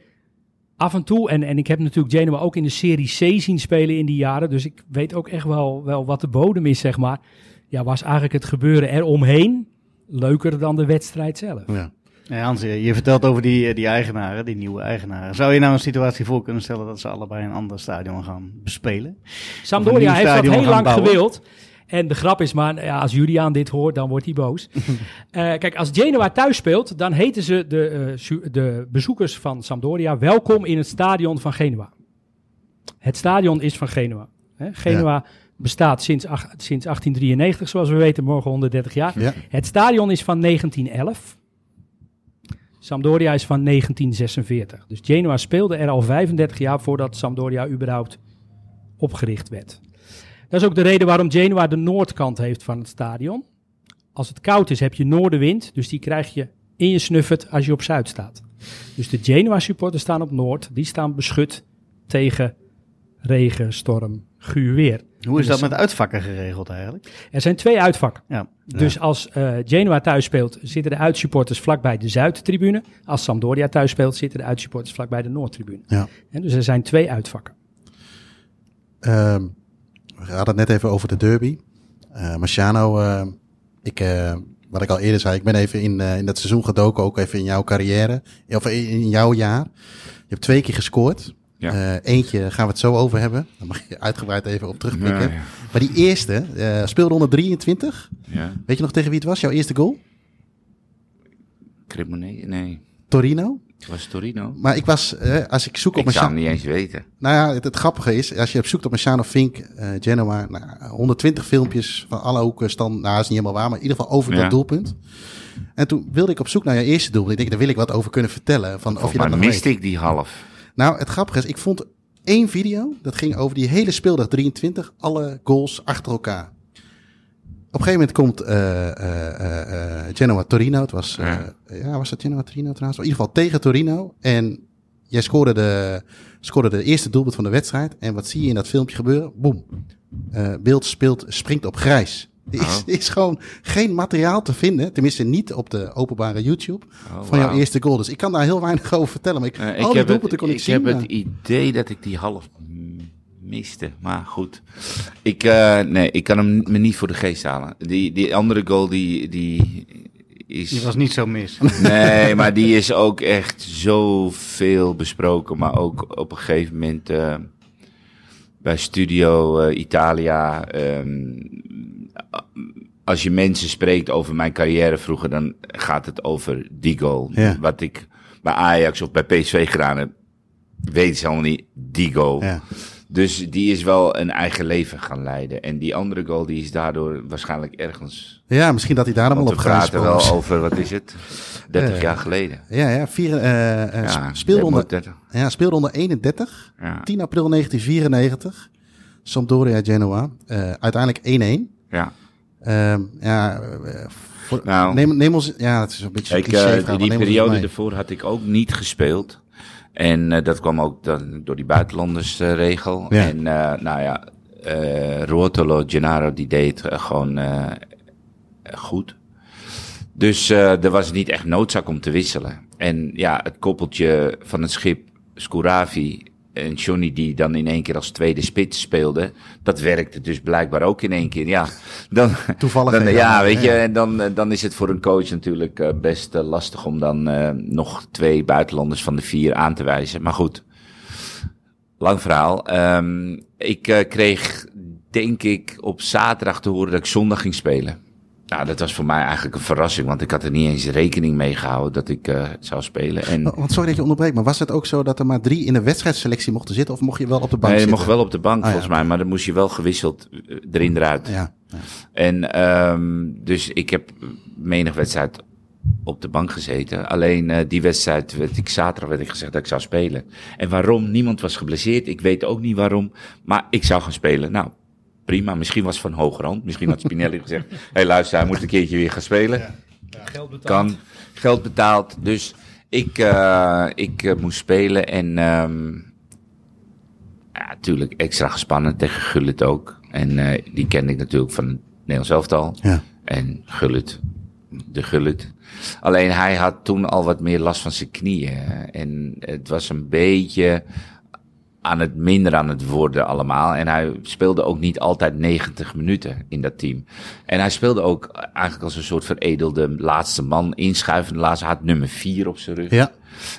af en toe, en, en ik heb natuurlijk Genoa ook in de Serie C zien spelen in die jaren. Dus ik weet ook echt wel, wel wat de bodem is, zeg maar. Ja, was eigenlijk het gebeuren eromheen leuker dan de wedstrijd zelf. ja. Ja, Hans, je vertelt over die, eh, die eigenaren, die nieuwe eigenaren. Zou je nou een situatie voor kunnen stellen dat ze allebei een ander stadion gaan bespelen? Sampdoria heeft dat heel lang bouwen. gewild. En de grap is maar, ja, als Julian dit hoort, dan wordt hij boos. Eh, kijk, als Genoa thuis speelt, dan heten ze de, eh, de bezoekers van Sampdoria welkom in het stadion van Genoa. Het stadion is van Genoa. Hè? Genua bestaat sinds, ach- sinds 1893, zoals we weten, morgen 130 jaar. Ja. Het stadion is van 1911. Sampdoria is van 1946. Dus Genoa speelde er al 35 jaar voordat Sampdoria überhaupt opgericht werd. Dat is ook de reden waarom Genoa de noordkant heeft van het stadion. Als het koud is, heb je noordenwind. Dus die krijg je in je snuffert als je op zuid staat. Dus de Genoa supporters staan op noord. Die staan beschut tegen regen, storm, guur weer. Hoe is dat de met uitvakken geregeld eigenlijk? Er zijn twee uitvakken. Ja. Dus als eh, Genoa thuis speelt, zitten de uitsupporters vlakbij de Zuidtribune. Als Sampdoria thuis speelt, zitten de uitsupporters vlakbij de Noordtribune. Ja. En dus er zijn twee uitvakken. Ehm, we hadden het net even over de derby. Eh Marciano, eh, ik, wat ik al eerder zei, ik ben even in, in dat seizoen gedoken, ook even in jouw carrière, of in, in jouw jaar. Je hebt twee keer gescoord. Ja. Eh, eentje gaan we het zo over hebben. Daar mag je uitgebreid even op terugblikken. Ja, ja. Maar die eerste, eh, speelde onder 23. Ja. Weet je nog tegen wie het was? Jouw eerste goal? Cremonese? Nee. Torino. Het was Torino. Maar ik was, eh, als ik zoek op Ik zou hem niet eens weten. Nou ja, het, het grappige is, als je op zoekt op Marciano Fink, Genoa, nou, 120 filmpjes van alle hoeken stand, nou is niet helemaal waar, maar in ieder geval over dat doelpunt. En toen wilde ik op zoek naar je eerste doelpunt. Ik denk, daar wil ik wat over kunnen vertellen. Van of je dat nog miste weet. ik die half. Nou, het grappige is, ik vond één video, dat ging over die hele speeldag 23, alle goals achter elkaar. Op een gegeven moment komt eh, eh, eh, Genoa Torino. Het was, eh, ja. was dat Genoa Torino trouwens? In ieder geval tegen Torino. En jij scoorde de, scoorde de eerste doelpunt van de wedstrijd. En wat zie je in dat filmpje gebeuren? Boom. Beeld speelt, springt op grijs. Er is, Oh. is gewoon geen materiaal te vinden. Tenminste niet op de openbare YouTube. Oh, van jouw eerste goal. Dus ik kan daar heel weinig over vertellen. Maar ik, Eh, al ik heb, het, kon ik, ik zien. heb maar- het idee dat ik die half miste. Maar goed. Ik, eh, nee, ik kan hem me niet voor de geest halen. Die, die andere goal die, die is... Die was niet zo mis. Nee, maar die is ook echt zoveel besproken. Maar ook op een gegeven moment eh, bij Studio Italia. ehm, als je mensen spreekt over mijn carrière vroeger, dan gaat het over die goal. Ja. Wat ik bij Ajax of bij PSV gedaan heb, weten ze allemaal niet die goal. Ja. Dus die is wel een eigen leven gaan leiden. En die andere goal die is daardoor waarschijnlijk ergens. ja, misschien dat hij daar allemaal Want op we grijs praten wel over, wat is het? 30 Eh, jaar geleden. Ja, ja, vier, Ja, speelde, onder, 30. ja, speelde onder 31. Ja. 10 april 1994. Sampdoria Genoa. Eh, uiteindelijk 1-1. Ja. Ehm, ja, voor- Nou. neem, neem ons... Ja, het is een beetje Ik, maar die periode ervoor had ik ook niet gespeeld. En eh, dat kwam ook dan door die buitenlandersregel. Ja. En eh, nou ja, eh Ruotolo Gennaro die deed gewoon goed. Dus er was niet echt noodzaak om te wisselen. En ja, het koppeltje van het schip Scuravi en Johnny die dan in één keer als tweede spits speelde. Dat werkte dus blijkbaar ook in één keer. Ja, dan, Toevallig. dan, ja, weet je, en dan, eh, dan is het voor een coach natuurlijk eh, best eh, lastig om dan nog twee buitenlanders van de vier aan te wijzen. Maar goed, lang verhaal. Ehm, ik kreeg, denk ik, op zaterdag te horen dat ik zondag ging spelen. Nou, dat was voor mij eigenlijk een verrassing, want ik had er niet eens rekening mee gehouden dat ik eh, zou spelen. En Want sorry dat je onderbreekt, maar was het ook zo dat er maar drie in de wedstrijdselectie mochten zitten? Of mocht je wel op de bank nee, je zitten? mocht wel op de bank Ah, ja, volgens mij, maar dan moest je wel gewisseld eh, erin eruit. Ja, ja. En ehm dus ik heb menig wedstrijd op de bank gezeten. Alleen eh, die wedstrijd werd ik zaterdag werd ik gezegd dat ik zou spelen. En waarom? Niemand was geblesseerd. Ik weet ook niet waarom. Maar ik zou gaan spelen. Nou, prima. Misschien was het van hoger hand. Misschien had Spinelli gezegd: Hé, hey, luister, hij moet een keertje weer gaan spelen. Geld betaald. Kan. Geld betaald. Dus ik, eh, ik eh, moest spelen. En ehm ja, natuurlijk extra gespannen tegen Gullit ook. En eh, die kende ik natuurlijk van het Nederlands elftal. Ja. En Gullit, de Gullit. Alleen hij had toen al wat meer last van zijn knieën. En het was een beetje aan het minder aan het worden allemaal. En hij speelde ook niet altijd 90 minuten in dat team. En hij speelde ook eigenlijk als een soort veredelde laatste man. Inschuivende laatste, had nummer 4 op zijn rug. Ja.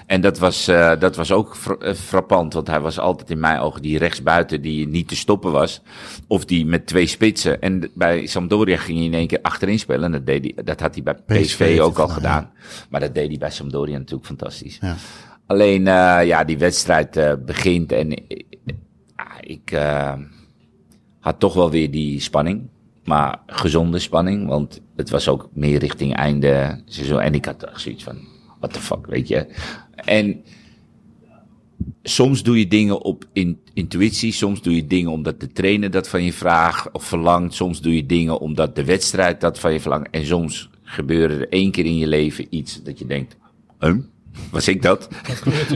En dat was, uh, dat was ook uh, frappant, want hij was altijd in mijn ogen die rechtsbuiten die niet te stoppen was. Of die met twee spitsen. En bij Sampdoria ging hij in één keer achterin spelen. En dat, deed hij, dat had hij bij PSV, PSV ook al gedaan. Ja. Maar dat deed hij bij Sampdoria natuurlijk fantastisch. Ja. Alleen, uh, ja, die wedstrijd begint en ik had toch wel weer die spanning. Maar gezonde spanning, want het was ook meer richting einde seizoen. En ik had zoiets van, what the fuck, weet je. En soms doe je dingen op in, intuïtie, soms doe je dingen omdat de trainer dat van je vraagt of verlangt. Soms doe je dingen omdat de wedstrijd dat van je verlangt. En soms gebeurt er één keer in je leven iets dat je denkt, huh? Was ik dat?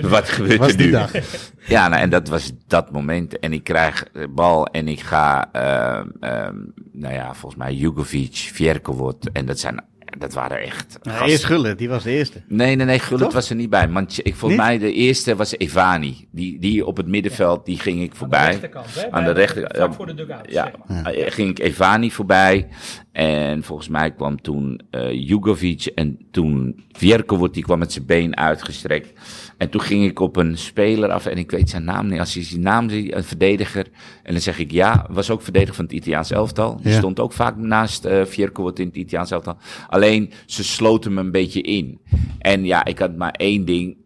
Wat gebeurt er nu? Dag. Ja, nou, en dat was dat moment. En ik krijg de bal en ik ga, uh, uh, nou ja, volgens mij Jugovic, Vjerkovot. En dat zijn dat waren echt. Nou, eerst Gullit, die was de eerste. Nee, nee, nee, Gullit Toch? was er niet bij. Want ik, volgens niet? mij de eerste was Evani. Die, die op het middenveld, die ging ik voorbij. Aan de rechterkant, hè? Aan de rechterkant. Vlak voor de dugout. Ja, ja. ging ik Evani voorbij. En volgens mij kwam toen uh, Jugovic en toen Vjerkovot, die kwam met zijn been uitgestrekt. En toen ging ik op een speler af en ik weet zijn naam niet. Als je zijn naam ziet, een verdediger. En dan zeg ik ja, was ook verdediger van het Italiaans elftal. Die Ja. stond ook vaak naast uh, in het Italiaans elftal. Alleen, ze sloten me een beetje in. En ja, ik had maar één ding.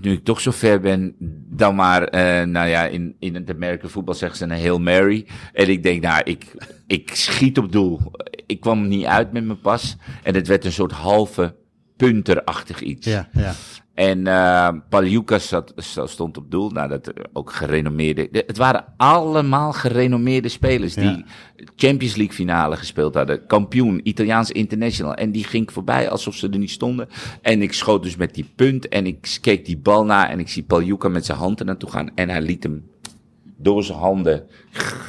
Nu ik toch zo ver ben, dan maar, uh, nou ja, in, in het American voetbal zeggen ze een Hail Mary. En ik denk, nou, ik, ik schiet op doel. Ik kwam niet uit met mijn pas. En het werd een soort halve punterachtig iets. Ja, ja. En uh, Paljukas zat, stond op doel. Nou, dat ook gerenommeerde. Het waren allemaal gerenommeerde spelers Ja. die Champions League finale gespeeld hadden. Kampioen, Italiaans international. En die ging voorbij alsof ze er niet stonden. En ik schoot dus met die punt en ik keek die bal na en ik zie Paljuka met zijn hand er naartoe gaan. En hij liet hem door zijn handen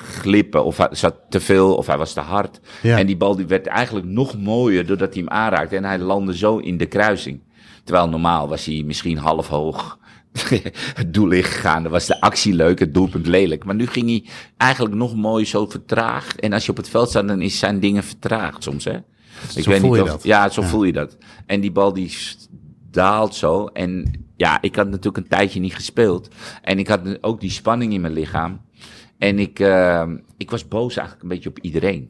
glippen. Of hij zat te veel of hij was te hard. Ja. En die bal die werd eigenlijk nog mooier doordat hij hem aanraakte. En hij landde zo in de kruising. Terwijl normaal was hij misschien half hoog het doel ingegaan. Dan was de actie leuk, het doelpunt lelijk. Maar nu ging hij eigenlijk nog mooi zo vertraagd. En als je op het veld staat, dan is zijn dingen vertraagd soms, hè. Zo voel je dat. Ja, zo Ja. voel je dat. En die bal die daalt zo. En ja, ik had natuurlijk een tijdje niet gespeeld. En ik had ook die spanning in mijn lichaam. En ik, uh, ik was boos eigenlijk een beetje op iedereen.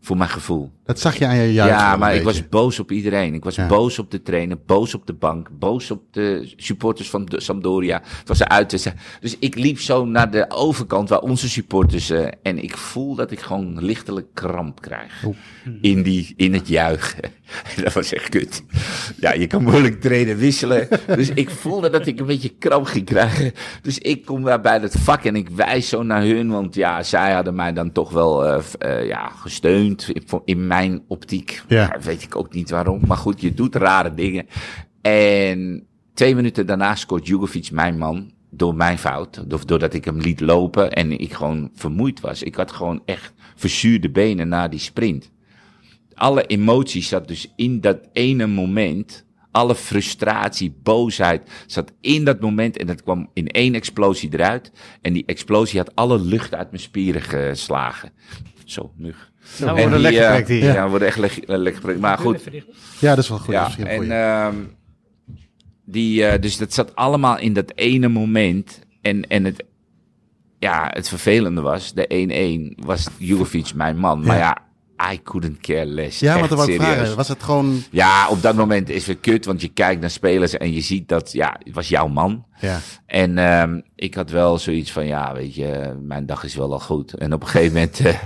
Voor mijn gevoel. Dat zag je aan je Ja, juist. een maar ik was boos op iedereen. Ik was Ja. boos op de trainer, boos op de bank, boos op de supporters van de Sampdoria. Het was uitwedstrijd. Dus ik liep zo naar de overkant waar onze supporters... Uh, en ik voel dat ik gewoon lichtelijk kramp krijg. In, die, in het juichen. dat was echt kut. Ja, je kan moeilijk trainen, wisselen. Dus ik voelde dat ik een beetje kramp ging krijgen. Dus ik kom daar bij het vak en ik wijs zo naar hun. Want ja, zij hadden mij dan toch wel uh, uh, ja, gesteund in, in mijn optiek. Ja. Ja, weet ik ook niet waarom. Maar goed, je doet rare dingen. En twee minuten daarna scoort Jugovic mijn man door mijn fout. Doordat ik hem liet lopen en ik gewoon vermoeid was. Ik had gewoon echt verzuurde benen na die sprint. Alle emoties zat dus in dat ene moment alle frustratie, boosheid zat in dat moment. En dat kwam in één explosie eruit. En die explosie had alle lucht uit mijn spieren geslagen. Zo, Nou, we worden lekker eh, geprikt hier. Ja, Ja. we worden echt leg- lekker geprikt. Maar goed, Ja, dat is wel goed. dat ja, en goeie. ehm, die, eh, dus dat zat allemaal in dat ene moment. En, en het, ja, het vervelende was, de 1-1 was Jugovic mijn man. Maar ja, I couldn't care less. ja, want er vragen. Was het gewoon... Ja, op dat moment is het kut, want je kijkt naar spelers en je ziet dat, ja, het was jouw man. Ja. En ehm, ik had wel zoiets van, ja, weet je, mijn dag is wel al goed. En op een gegeven moment eh,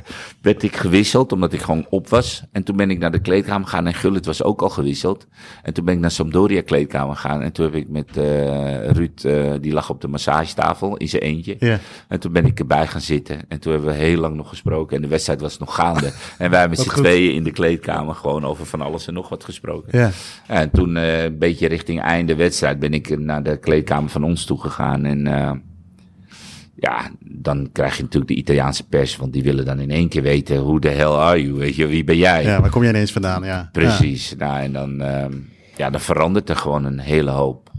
werd ik gewisseld, omdat ik gewoon op was. En toen ben ik naar de kleedkamer gegaan en Gullit was ook al gewisseld. En toen ben ik naar Sampdoria kleedkamer gegaan. En toen heb ik met eh, Ruud, eh, die lag op de massagetafel in zijn eentje. Ja. En toen ben ik erbij gaan zitten. En toen hebben we heel lang nog gesproken. En de wedstrijd was nog gaande. En wij met Wat z'n tweeën in de kleedkamer gewoon over van alles en nog wat gesproken. Ja. En toen eh, een beetje richting einde wedstrijd ben ik naar de kleedkamer van ons toe gegaan. En eh, ja, dan krijg je natuurlijk de Italiaanse pers. Want die willen dan in één keer weten, hoe de hell are you? Weet je, wie ben jij? ja, waar kom jij ineens vandaan? Ja. Precies. Nou, en dan, ehm, ja, dan verandert er gewoon een hele hoop.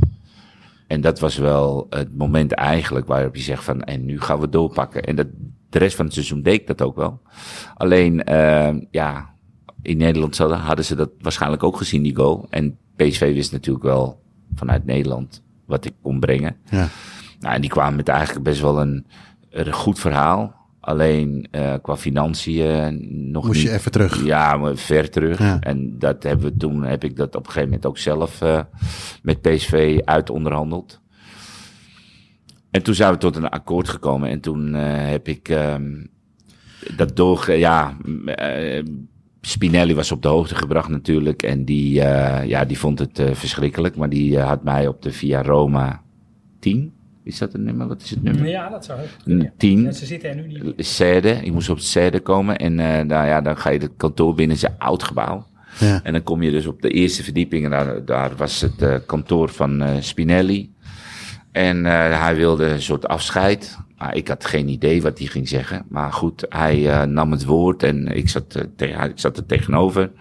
En dat was wel het moment eigenlijk waarop je zegt van, en nu gaan we doorpakken. En dat, de rest van het seizoen deed ik dat ook wel. Alleen, ehm, ja, in Nederland hadden ze dat waarschijnlijk ook gezien, die goal. En PSV wist natuurlijk wel vanuit Nederland wat ik kon brengen. Ja. Nou, en die kwamen met eigenlijk best wel een, een goed verhaal. Alleen eh, qua financiën nog Moest niet. je even terug. Ja, maar ver terug. Ja. En dat hebben we toen, heb ik dat op een gegeven moment ook zelf eh, met PSV uitonderhandeld. En toen zijn we tot een akkoord gekomen. En toen eh, heb ik ehm, dat doorge... Ja, eh, Spinelli was op de hoogte gebracht natuurlijk. En die, eh, ja, die vond het verschrikkelijk. Maar die had mij op de Via Roma 10. Is dat een nummer? Wat is het nummer? Ja, dat zou Een 10. Ja, ze zitten er nu niet. Zede. Ik moest op het Zede komen. En eh nou ja, dan ga je het kantoor binnen. Het is een oud gebouw. Ja. En dan kom je dus op de eerste verdieping. En daar, daar was het eh, kantoor van eh, Spinelli. En eh, hij wilde een soort afscheid. Maar ik had geen idee wat hij ging zeggen. Maar goed, hij eh, nam het woord en ik zat, eh, ik zat er tegenover.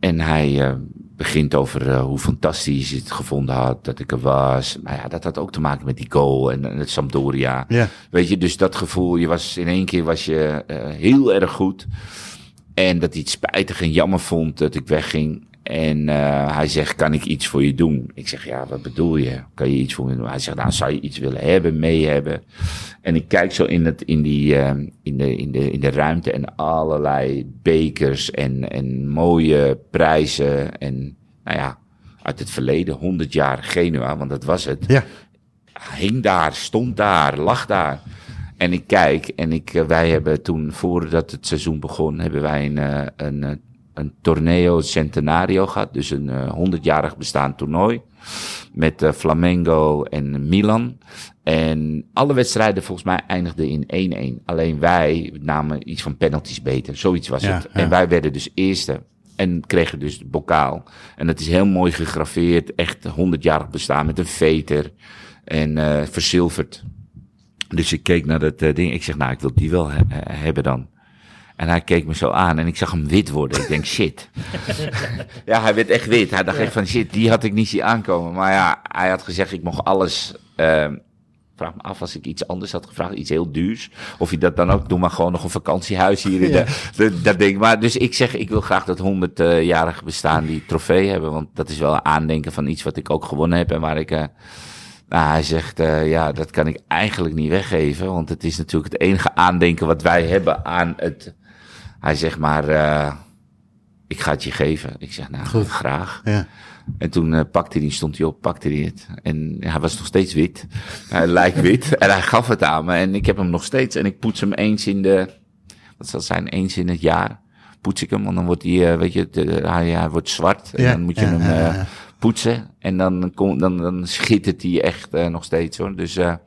En hij begint over hoe fantastisch hij het gevonden had dat ik er was. Maar ja, dat had ook te maken met die goal en, en het Sampdoria. Ja. Weet je, dus dat gevoel, je was in één keer was je heel erg goed. En dat hij het spijtig en jammer vond dat ik wegging. En eh, hij zegt, kan ik iets voor je doen? Ik zeg, ja, wat bedoel je? Kan je iets voor me doen? Hij zegt, nou, zou je iets willen hebben, mee hebben? En ik kijk zo in, het, in, die, eh, in, de, in, de, in de ruimte en allerlei bekers en, en mooie prijzen. En nou ja, uit het verleden, 100 jaar Genua, want dat was het Ja. hing daar, stond daar, lag daar. En ik kijk en ik, eh, wij hebben toen, voordat het seizoen begon, hebben wij een, een, een Torneo Centenario gehad. Dus een eh, 100-jarig bestaand toernooi. Met eh, Flamengo en Milan. En alle wedstrijden volgens mij eindigden in 1-1. Alleen wij namen iets van penalties beter. Zoiets was Ja, het. ja. En wij werden dus eerste. En kregen dus de bokaal. En dat is heel mooi gegraveerd. Echt 100-jarig bestaan met een veter. En eh verzilverd. Dus ik keek naar dat eh, ding. Ik zeg, nou, ik wil die wel he- he- hebben dan. En hij keek me zo aan en ik zag hem wit worden. Ik denk, shit. ja, hij werd echt wit. Hij dacht echt van, shit, die had ik niet zien aankomen. Maar ja, hij had gezegd, ik mocht alles... ehm vraag me af als ik iets anders had gevraagd, iets heel duurs. Of je dat dan ook, doe maar gewoon nog een vakantiehuis hier in Ja. de, de- dat ding. Maar dus ik zeg, ik wil graag dat 100-jarige bestaan die trofee hebben. Want dat is wel een aandenken van iets wat ik ook gewonnen heb en waar ik... eh, nou, hij zegt, eh, ja, dat kan ik eigenlijk niet weggeven. Want het is natuurlijk het enige aandenken wat wij hebben aan het... Hij zegt maar, eh, ik ga het je geven. Ik zeg, nou, Goed. graag. Ja. En toen eh, pakte hij, stond hij op, pakte hij het. En hij was nog steeds wit. Hij lijkt wit. En hij gaf het aan me. En ik heb hem nog steeds. En ik poets hem eens in de, wat zal het zijn, eens in het jaar. Poets ik hem, want dan wordt hij, eh, weet je, de- hij, hij wordt zwart. En Ja, dan moet je ja, hem poetsen. En dan, kom, dan, dan schittert hij echt nog steeds hoor. Dus ja,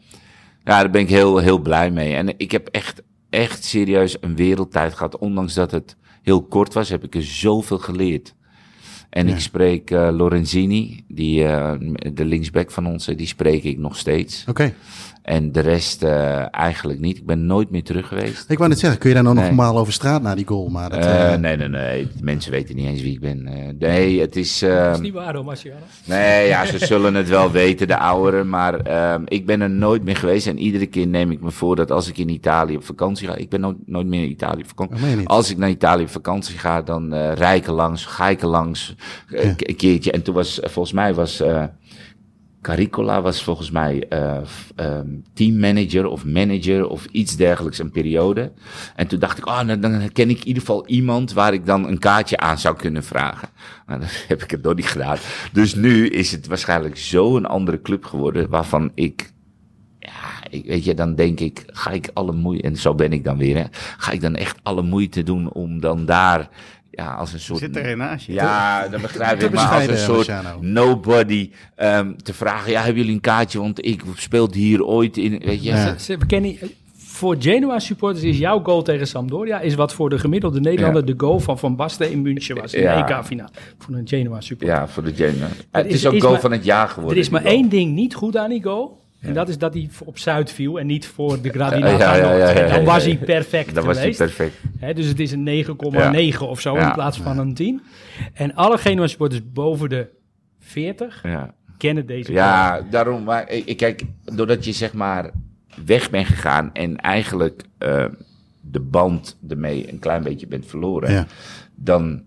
daar ben ik heel, heel blij mee. En ik heb echt, echt serieus een wereldtijd gehad. Ondanks dat het heel kort was, heb ik er zoveel geleerd. En Ja. ik spreek eh, Lorenzini, die, eh, de linksback van ons, eh, die spreek ik nog steeds. Oké. En de rest eh, eigenlijk niet. Ik ben nooit meer terug geweest. Ik wou net zeggen, kun je daar nou nog normaal over straat na die goal? Maar dat, Eh, eh, nee, nee, nee. Mensen weten niet eens wie ik ben. Eh, nee, het is... ehm, Dat is niet waar hoor, Marciano. Nee, ja, ze zullen het wel weten, de ouderen. Maar ehm, ik ben er nooit meer geweest. En iedere keer neem ik me voor dat als ik in Italië op vakantie ga... Ik ben nooit, nooit meer in Italië op vakantie. Dat meen je niet. Als ik naar Italië op vakantie ga, dan eh rij ik er langs, ga ik er langs. Ja. Een keertje. En toen was, volgens mij was... Caricola was volgens mij f- ehm, teammanager of manager of iets dergelijks een periode. En toen dacht ik, oh, dan, dan ken ik in ieder geval iemand waar ik dan een kaartje aan zou kunnen vragen. Maar dat heb ik het nog niet gedaan. Dus nu is het waarschijnlijk zo een andere club geworden waarvan ik ja, ik, weet je, dan denk ik, ga ik alle moeite, en zo ben ik dan weer, hè, ga ik dan echt alle moeite doen om dan daar, ja, als een soort... Zit er een naast je? Ja, dat begrijp ik. Maar als een soort Marciano. nobody ehm, te vragen, ja, hebben jullie een kaartje? Want ik speelde hier ooit in, weet je. Ja. Ze- We kennen, voor Genoa supporters is jouw goal tegen Sampdoria is wat voor de gemiddelde Nederlander de goal van Van Basten in München was in Ja. de EK-finale. Voor een Genoa supporter. Ja, voor de Genoa. Het is- is ook is goal maar- van het jaar geworden. Er is maar één ding niet goed aan die goal. En dat is dat hij op Zuid viel en niet voor de Gradinata Ja, ja, ja, Noord. ja, ja, Dan was hij perfect Dat was hij geweest. perfect. Hè, dus het is een 9,9 of zo Ja. in plaats van een 10. En alle Genoa supporters boven de 40 Ja. kennen deze. Ja, daarom. Maar ik, ik- kijk, doordat je zeg maar weg bent gegaan en eigenlijk eh, de band ermee een klein beetje bent verloren, Ja. dan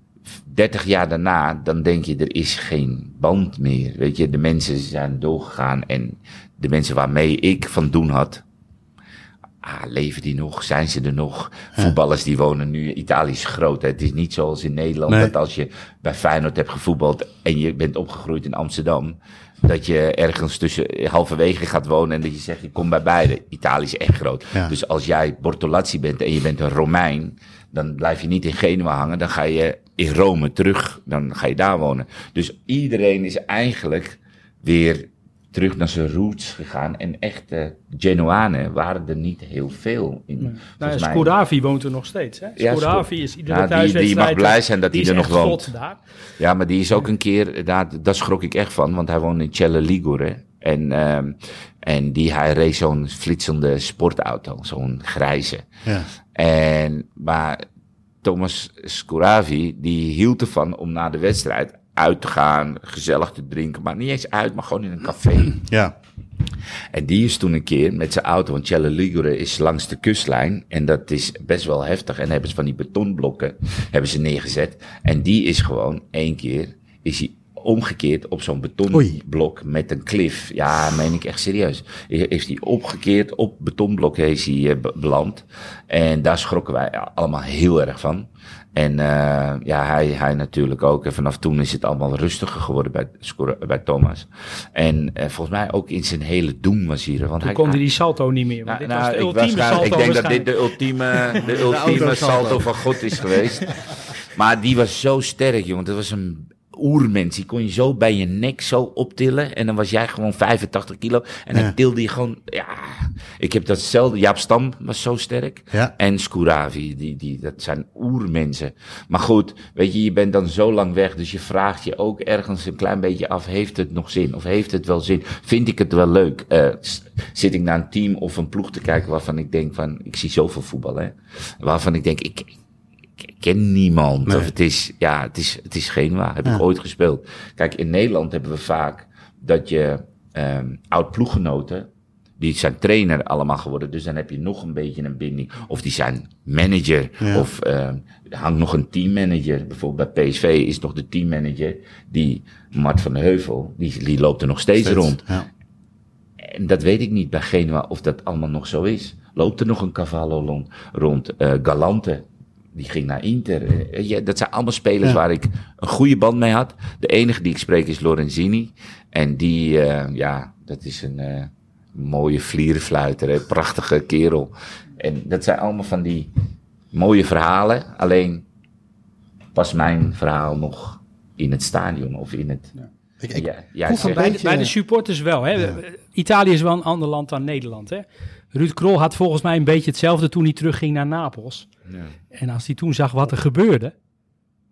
30 jaar daarna, dan denk je er is geen band meer. Weet je, de mensen zijn doorgegaan en de mensen waarmee ik van doen had. Ah, leven die nog? Zijn ze er nog? Voetballers die wonen nu. Italië is groot. Hè? Het is niet zoals in Nederland Nee. dat als je bij Feyenoord hebt gevoetbald en je bent opgegroeid in Amsterdam, dat je ergens tussen halverwege gaat wonen en dat je zegt je komt bij beide. Italië is echt groot. Ja. Dus als jij Bortolazzi bent en je bent een Romein, dan blijf je niet in Genua hangen. Dan ga je in Rome terug. Dan ga je daar wonen. Dus iedereen is eigenlijk weer terug naar zijn roots gegaan. En echte Genoanen waren er niet heel veel in. Nou ja, volgens mij. Scoravi woont er nog steeds. Hè? Ja, Scoravi is iedere Ja, die- die thuiswedstrijd. mag blij zijn dat die hij er nog woont. Daar. Ja, maar die is ook een keer, daar, daar schrok ik echt van, want hij woonde in Celle Ligure. En, ehm en die, hij reed zo'n flitsende sportauto, zo'n grijze. ja. En, maar Thomas Scoravi, die hield ervan om na de wedstrijd uit te gaan, gezellig te drinken, maar niet eens uit, maar gewoon in een café. ja. En die is toen een keer met zijn auto, want Celle Ligure is langs de kustlijn. En dat is best wel heftig. En hebben ze van die betonblokken hebben ze neergezet. En die is gewoon één keer, is hij omgekeerd op zo'n betonblok met een klif. Ja, meen ik echt serieus. Heeft hij opgekeerd op betonblok is hij eh, be- beland. En daar schrokken wij allemaal heel erg van. En uh, ja, hij, hij natuurlijk ook. En vanaf toen is het allemaal rustiger geworden bij, bij Thomas. En uh, volgens mij ook in zijn hele doen was hier. Want Toen hij, kon hij die salto niet meer. Nou, dit was nou, de ik, ultieme waarschijnlijk- salto ik denk dat dit de ultieme, de ultieme autosalto. salto van God is geweest. Maar die was zo sterk, jongen. Dat was een oermens. Die kon je zo bij je nek zo optillen. En dan was jij gewoon 85 kilo. En dan Ja. tilde je gewoon... Ja, ik heb datzelfde... Jaap Stam was zo sterk. Ja. En Scouravi, die, die, dat zijn oermensen. Maar goed, weet je, je bent dan zo lang weg. Dus je vraagt je ook ergens een klein beetje af... Heeft het nog zin? Of heeft het wel zin? Vind ik het wel leuk? Eh, zit ik naar een team of een ploeg te kijken waarvan ik denk van... Ik zie zoveel voetbal, hè. Waarvan ik denk, ik ken niemand. Nee. Of het is, ja, het is, het is Genua. Heb Ja. ik ooit gespeeld. Kijk, in Nederland hebben we vaak dat je ehm oud ploeggenoten, die zijn trainer allemaal geworden. Dus dan heb je nog een beetje een binding. Of die zijn manager. Ja. Of ehm hangt nog een teammanager. Bijvoorbeeld bij PSV is nog de teammanager. Die Mart van de Heuvel, die, die loopt er nog steeds, rond. Ja. En dat weet ik niet bij Genua of dat allemaal nog zo is. Loopt er nog een Cavallo rond? rond eh, Galante, die ging naar Inter. Eh, dat zijn allemaal spelers Ja. waar ik een goede band mee had. De enige die ik spreek is Lorenzini. En die, eh, ja, dat is een eh, mooie vlierenfluiter, hè, prachtige kerel. En dat zijn allemaal van die mooie verhalen. Alleen past mijn verhaal nog in het stadion of in het... Ik, ik, ja, een zeg- Bij de, bij de supporters wel. Hè. Italië is wel een ander land dan Nederland. Hè. Ruud Krol had volgens mij een beetje hetzelfde toen hij terugging naar Napels. Ja. En als hij toen zag wat er gebeurde.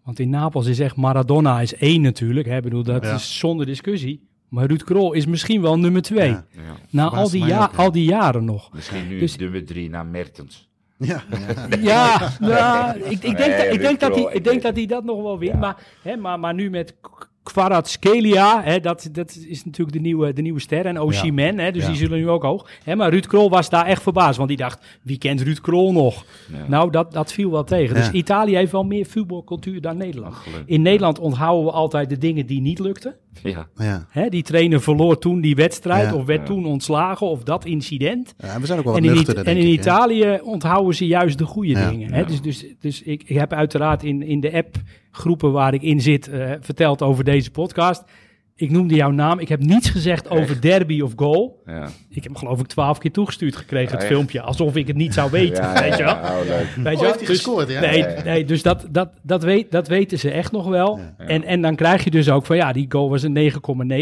Want in Napels is echt Maradona is één natuurlijk. Hè. Ik bedoel, dat Ja. is zonder discussie. Maar Ruud Krol is misschien wel nummer twee. Ja. Ja. na al die, ja, ook, al die jaren nog. Misschien nu Dus- nummer drie naar Mertens. Ja, Ja, ja ik, ik denk, Nee, dat, ik denk, dat, Ruud hij, ik denk dat hij dat nog wel wint. Ja. Maar, hè, maar, maar nu met Kvaratskhelia, hè, dat, dat is natuurlijk de nieuwe, de nieuwe ster. En Osimhen, hè, dus Ja. die zullen nu ook hoog. Hè, maar Ruud Krol was daar echt verbaasd, want die dacht, wie kent Ruud Krol nog? Ja. Nou, dat, dat viel wel tegen. Dus. Italië heeft wel meer voetbalcultuur dan Nederland. In Nederland onthouden we altijd de dingen die niet lukten. Ja. ja. Hè, die trainer verloor toen die wedstrijd, Ja. of werd Ja. toen ontslagen, of dat incident. Ja, we zijn ook wel En in, en in ik. Italië onthouden ze juist de goede Ja. dingen. Hè? Ja. Dus, dus, dus ik, ik heb uiteraard in, in de appgroepen waar ik in zit eh, verteld over deze podcast. Ik noemde jouw naam. Ik heb niets gezegd over derby of goal. Ja. Ik heb hem geloof ik twaalf keer toegestuurd gekregen, het echt? filmpje. Alsof ik het niet zou weten, Ja, weet je wel. Weet je Oh, Dus- gescoord, ja? Nee, Ja, ja. nee dus dat, dat, dat, weet, dat weten ze echt nog wel. En, en dan krijg je dus ook van ja, die goal was een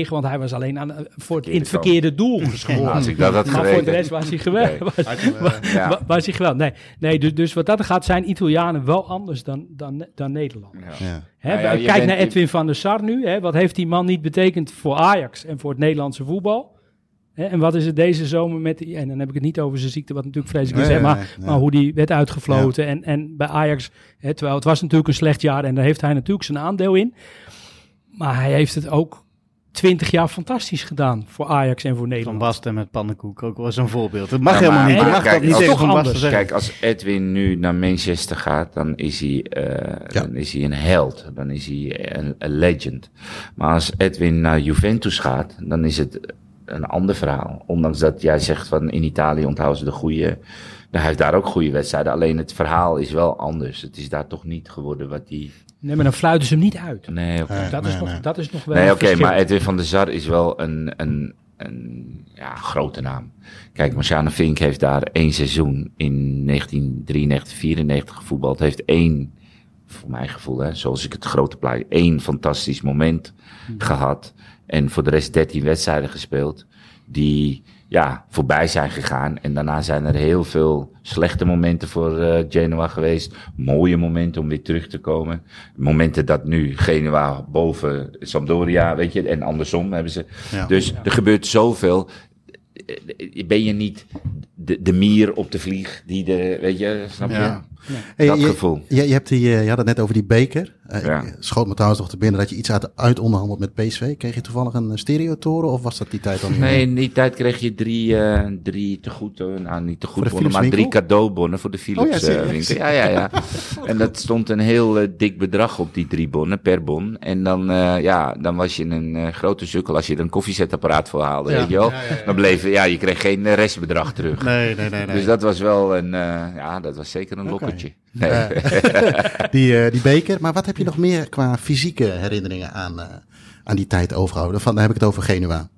9,9, want hij was alleen aan, voor het, in het verkeerde doel gescoord. Als ik dat had Maar voor de rest was hij geweldig. Nee. Was, eh, Was hij geweldig? Nee, nee dus, dus wat dat gaat, zijn Italianen wel anders dan, dan, dan Nederland. Hè, Nou ja, kijk bent- naar Edwin van der Sar nu. Hè, wat heeft die man niet betekend voor Ajax en voor het Nederlandse voetbal? Hè, en wat is het deze zomer met die... En dan heb ik het niet over zijn ziekte, wat natuurlijk vreselijk is. Nee, hè, maar, nee, nee. maar hoe die werd uitgefloten. En, en bij Ajax, terwijl het was natuurlijk een slecht jaar... en daar heeft hij natuurlijk zijn aandeel in. Maar hij heeft het ook twintig jaar fantastisch gedaan voor Ajax en voor Van Nederland. Basten met pannenkoek ook was een voorbeeld. Dat mag Ja, helemaal maar- niet. Je maar mag kijk, dat niet tegen Van Basten zeggen. Kijk, als Edwin nu naar Manchester gaat, dan is hij, eh, Ja. dan is hij een held. Dan is hij een, een legend. Maar als Edwin naar Juventus gaat, dan is het een ander verhaal. Ondanks dat jij zegt van in Italië onthouden ze de goede. Hij heeft daar ook goede wedstrijden. Alleen het verhaal is wel anders. Het is daar toch niet geworden wat die. Nee, maar dan fluiten ze hem niet uit. Nee, oké. Dat, is nee, nog, dat is nog wel Nee, oké, maar Edwin van der Sar is wel een, een, een ja, grote naam. Kijk, Marciano Vink heeft daar één seizoen in 1993, 94 gevoetbald. Heeft één, voor mijn gevoel, hè, zoals ik het grote plaatje, één fantastisch moment gehad. En voor de rest 13 wedstrijden gespeeld. Die ja, voorbij zijn gegaan. En daarna zijn er heel veel slechte momenten voor eh, Genoa geweest. Mooie momenten om weer terug te komen. Momenten dat nu Genoa boven Sampdoria, weet je, en andersom hebben ze. Ja. Dus er gebeurt zoveel. Eh, Ben je niet de, de mier op de vlieg die de, weet je, snap je? Ja. Dat je, gevoel. Je, je, hebt die, eh, je had het net over die beker. Eh, Ja. schoot me trouwens nog te binnen dat je iets uit, uit onderhandeld met PSV. Kreeg je toevallig een eh, stereotoren of was dat die tijd dan niet? Nee, in die tijd kreeg je drie, eh drie te goed, nou niet te goed de bonnen, maar Philips drie cadeaubonnen voor de Philips Oh ja, eh, serieus? winkel. Ja, ja, ja. En dat stond een heel dik bedrag op die drie bonnen per bon. En dan, eh, ja, dan was je een eh, grote sukkel als je er een koffiezetapparaat voor haalde, Ja. weet je wel. Ja, ja, ja. Dan bleef, ja, je kreeg geen restbedrag terug. Nee, nee, nee. nee. Dus dat was wel een, eh, ja, dat was zeker een lokkertje. Nee. Die, eh, die beker. Maar wat heb je nog meer qua fysieke herinneringen aan, eh, aan die tijd overhouden? Van, dan heb ik het over Genua.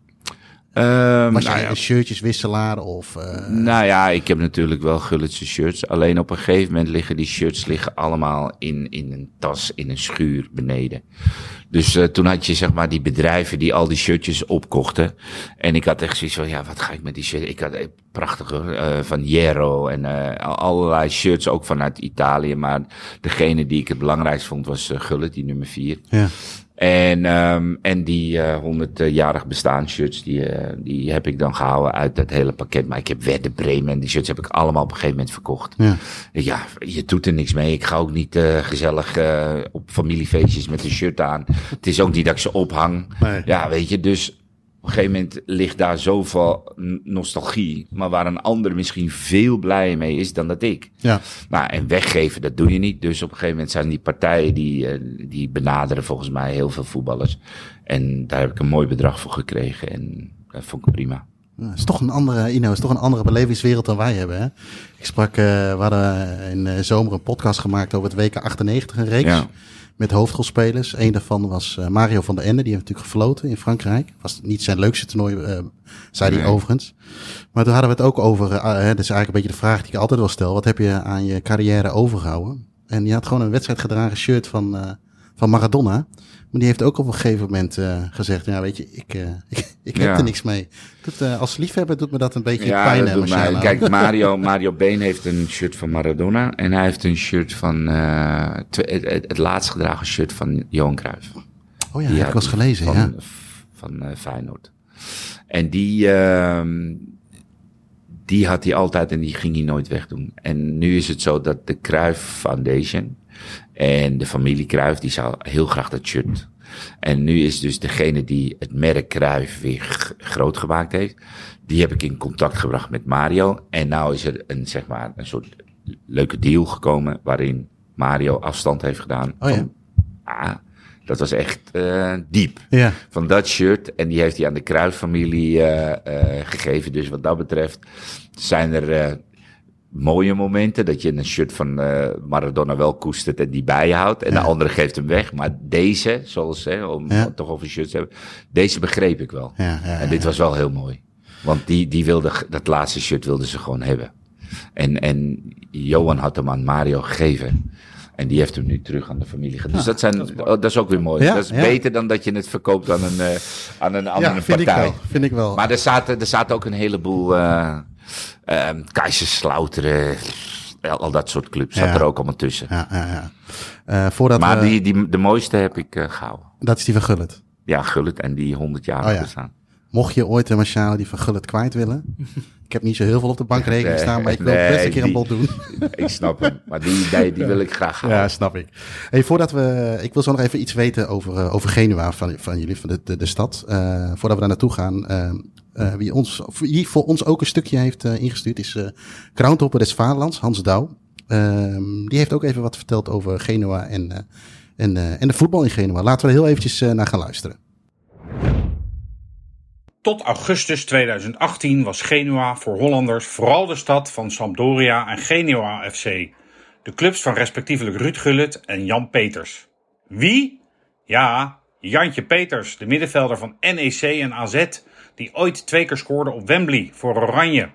Ehm, Was nou jij ja, een shirtjeswisselaar of... eh, Nou ja, ik heb natuurlijk wel Gullitse shirts. Alleen op een gegeven moment liggen die shirts liggen allemaal in, in een tas, in een schuur beneden. Dus eh, toen had je zeg maar die bedrijven die al die shirtjes opkochten. En ik had echt zoiets van, ja, wat ga ik met die shirts? Ik had eh, prachtige van Jero en al- allerlei shirts ook vanuit Italië. Maar degene die ik het belangrijkst vond was Gullit, die nummer vier. ja. En, um, en die uh, 100-jarig bestaanshirts, die, uh, die heb ik dan gehouden uit dat hele pakket. Maar ik heb Werder Bremen en die shirts heb ik allemaal op een gegeven moment verkocht. Ja. Ja, je doet er niks mee. Ik ga ook niet uh, gezellig op familiefeestjes met een shirt aan. Het is ook niet dat ik ze ophang. Nee. Ja, weet je, dus op een gegeven moment ligt daar zoveel nostalgie. Maar waar een ander misschien veel blijer mee is dan dat ik. Ja. Nou, en weggeven, dat doe je niet. Dus op een gegeven moment zijn die partijen die, uh, die benaderen volgens mij heel veel voetballers. En daar heb ik een mooi bedrag voor gekregen. En dat vond ik prima. Het is toch een andere, Ino, het is toch een andere belevingswereld dan wij hebben. Hè? Ik sprak, uh, we hadden in de zomer een podcast gemaakt over het WK 98, een reeks. Ja. Met hoofdrolspelers. Een daarvan was uh, Mario van der Ende. Die heeft natuurlijk gefloten in Frankrijk. Was niet zijn leukste toernooi, uh, zei hij overigens. Maar toen hadden we het ook over, uh, hè, dat is eigenlijk een beetje de vraag die ik altijd wel stel. Wat heb je aan je carrière overgehouden? En die had gewoon een wedstrijd gedragen shirt van, uh, van Maradona. Maar die heeft ook op een gegeven moment uh, gezegd, ja weet je, ik, uh, ik, ik heb Ja. er niks mee. Doet, uh, als liefhebber doet me dat een beetje Ja, pijn. dat mij. Kijk, Mario, Mario Been heeft een shirt van Maradona. En hij heeft een shirt van, het, het, laatst gedragen shirt van Johan Cruijff. Oh ja, heb ik eens gelezen, van, ja. Van Feyenoord. En die, ehm, die had hij altijd en die ging hij nooit wegdoen. En nu is het zo dat de Cruyff Foundation en de familie Cruyff, die zou heel graag dat shirt. En nu is dus degene die het merk Cruyff weer groot gemaakt heeft, die heb ik in contact gebracht met Mario. En nou is er een, zeg maar, een soort leuke deal gekomen waarin Mario afstand heeft gedaan. Oh ja. van, ah, dat was echt eh, diep Ja, van dat shirt. En die heeft hij aan de Kruijff-familie eh, eh, gegeven. Dus wat dat betreft zijn er eh, mooie momenten dat je een shirt van eh, Maradona wel koestert en die bij je houdt. En Ja. de andere geeft hem weg. Maar deze, zoals hè, om Ja. toch over shirts te hebben, deze begreep ik wel. ja, ja. En dit was wel heel mooi. Want die, die wilde, dat laatste shirt wilden ze gewoon hebben. En, en Johan had hem aan Mario gegeven. En die heeft hem nu terug aan de familie gegeven. Dus dat, zijn, dat, is ook weer mooi. Ja, dat is ja. beter dan dat je het verkoopt aan een, eh, aan een andere ja, vind ik partij. wel. Vind ik wel. Maar er zaten, er zaten ook een heleboel uh, uh, Keizersslauteren, al dat soort clubs. Zat Ja. er ook allemaal tussen. ja, ja, ja. Eh, voordat Maar we, die, die, de mooiste heb ik uh, gehouden. dat is die van Gullit. Ja, Gullit en die 100 jaar Oh ja. bestaan. Mocht je ooit een Marciano die van Gullit kwijt willen. ik heb niet zo heel veel op de bankrekening Nee, staan, maar ik wil nee, best een keer een bod doen. ik snap hem. Maar die, die, die wil ik graag houden. Ja, snap ik. Hey, voordat we, ik wil zo nog even iets weten over, eh, over Genua van, van jullie, van de, de, de stad. Eh, voordat we daar naartoe gaan. eh, wie, ons, wie voor ons ook een stukje heeft ingestuurd is eh Krauntopper des Vaderlands, Hans Douw. Ehm, die heeft ook even wat verteld over Genua en, en, en de voetbal in Genua. Laten we er heel eventjes naar gaan luisteren. Tot augustus 2018 was Genua voor Hollanders vooral de stad van Sampdoria en Genua FC. De clubs van respectievelijk Ruud Gullit en Jan Peters. Wie? Ja, Jantje Peters, de middenvelder van NEC en AZ, die ooit twee keer scoorde op Wembley voor Oranje.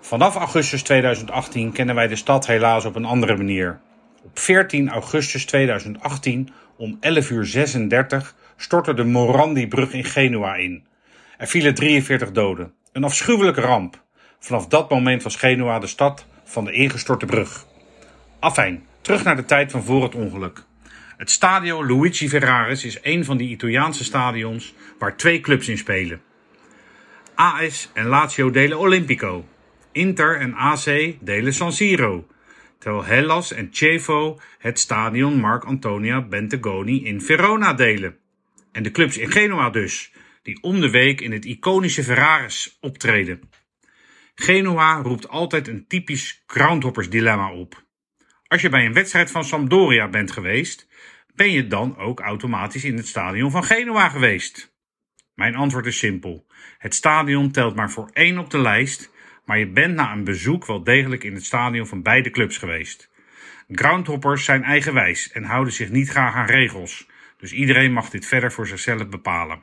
Vanaf augustus 2018 kennen wij de stad helaas op een andere manier. Op 14 augustus 2018 om 11 uur 36 stortte de Morandi-brug in Genua in. Er vielen 43 doden. Een afschuwelijke ramp. Vanaf dat moment was Genua de stad van de ingestorte brug. Afijn, terug naar de tijd van voor het ongeluk. Het stadio Luigi Ferraris is een van die Italiaanse stadions waar twee clubs in spelen. AS en Lazio delen Olimpico. Inter en AC delen San Siro. Terwijl Hellas en Chievo het stadion Marc Antonia Bentegoni in Verona delen. En de clubs in Genua dus, die om de week in het iconische Ferraris optreden. Genua roept altijd een typisch groundhoppers dilemma op. Als je bij een wedstrijd van Sampdoria bent geweest, ben je dan ook automatisch in het stadion van Genua geweest? Mijn antwoord is simpel. Het stadion telt maar voor één op de lijst, maar je bent na een bezoek wel degelijk in het stadion van beide clubs geweest. Groundhoppers zijn eigenwijs en houden zich niet graag aan regels, dus iedereen mag dit verder voor zichzelf bepalen.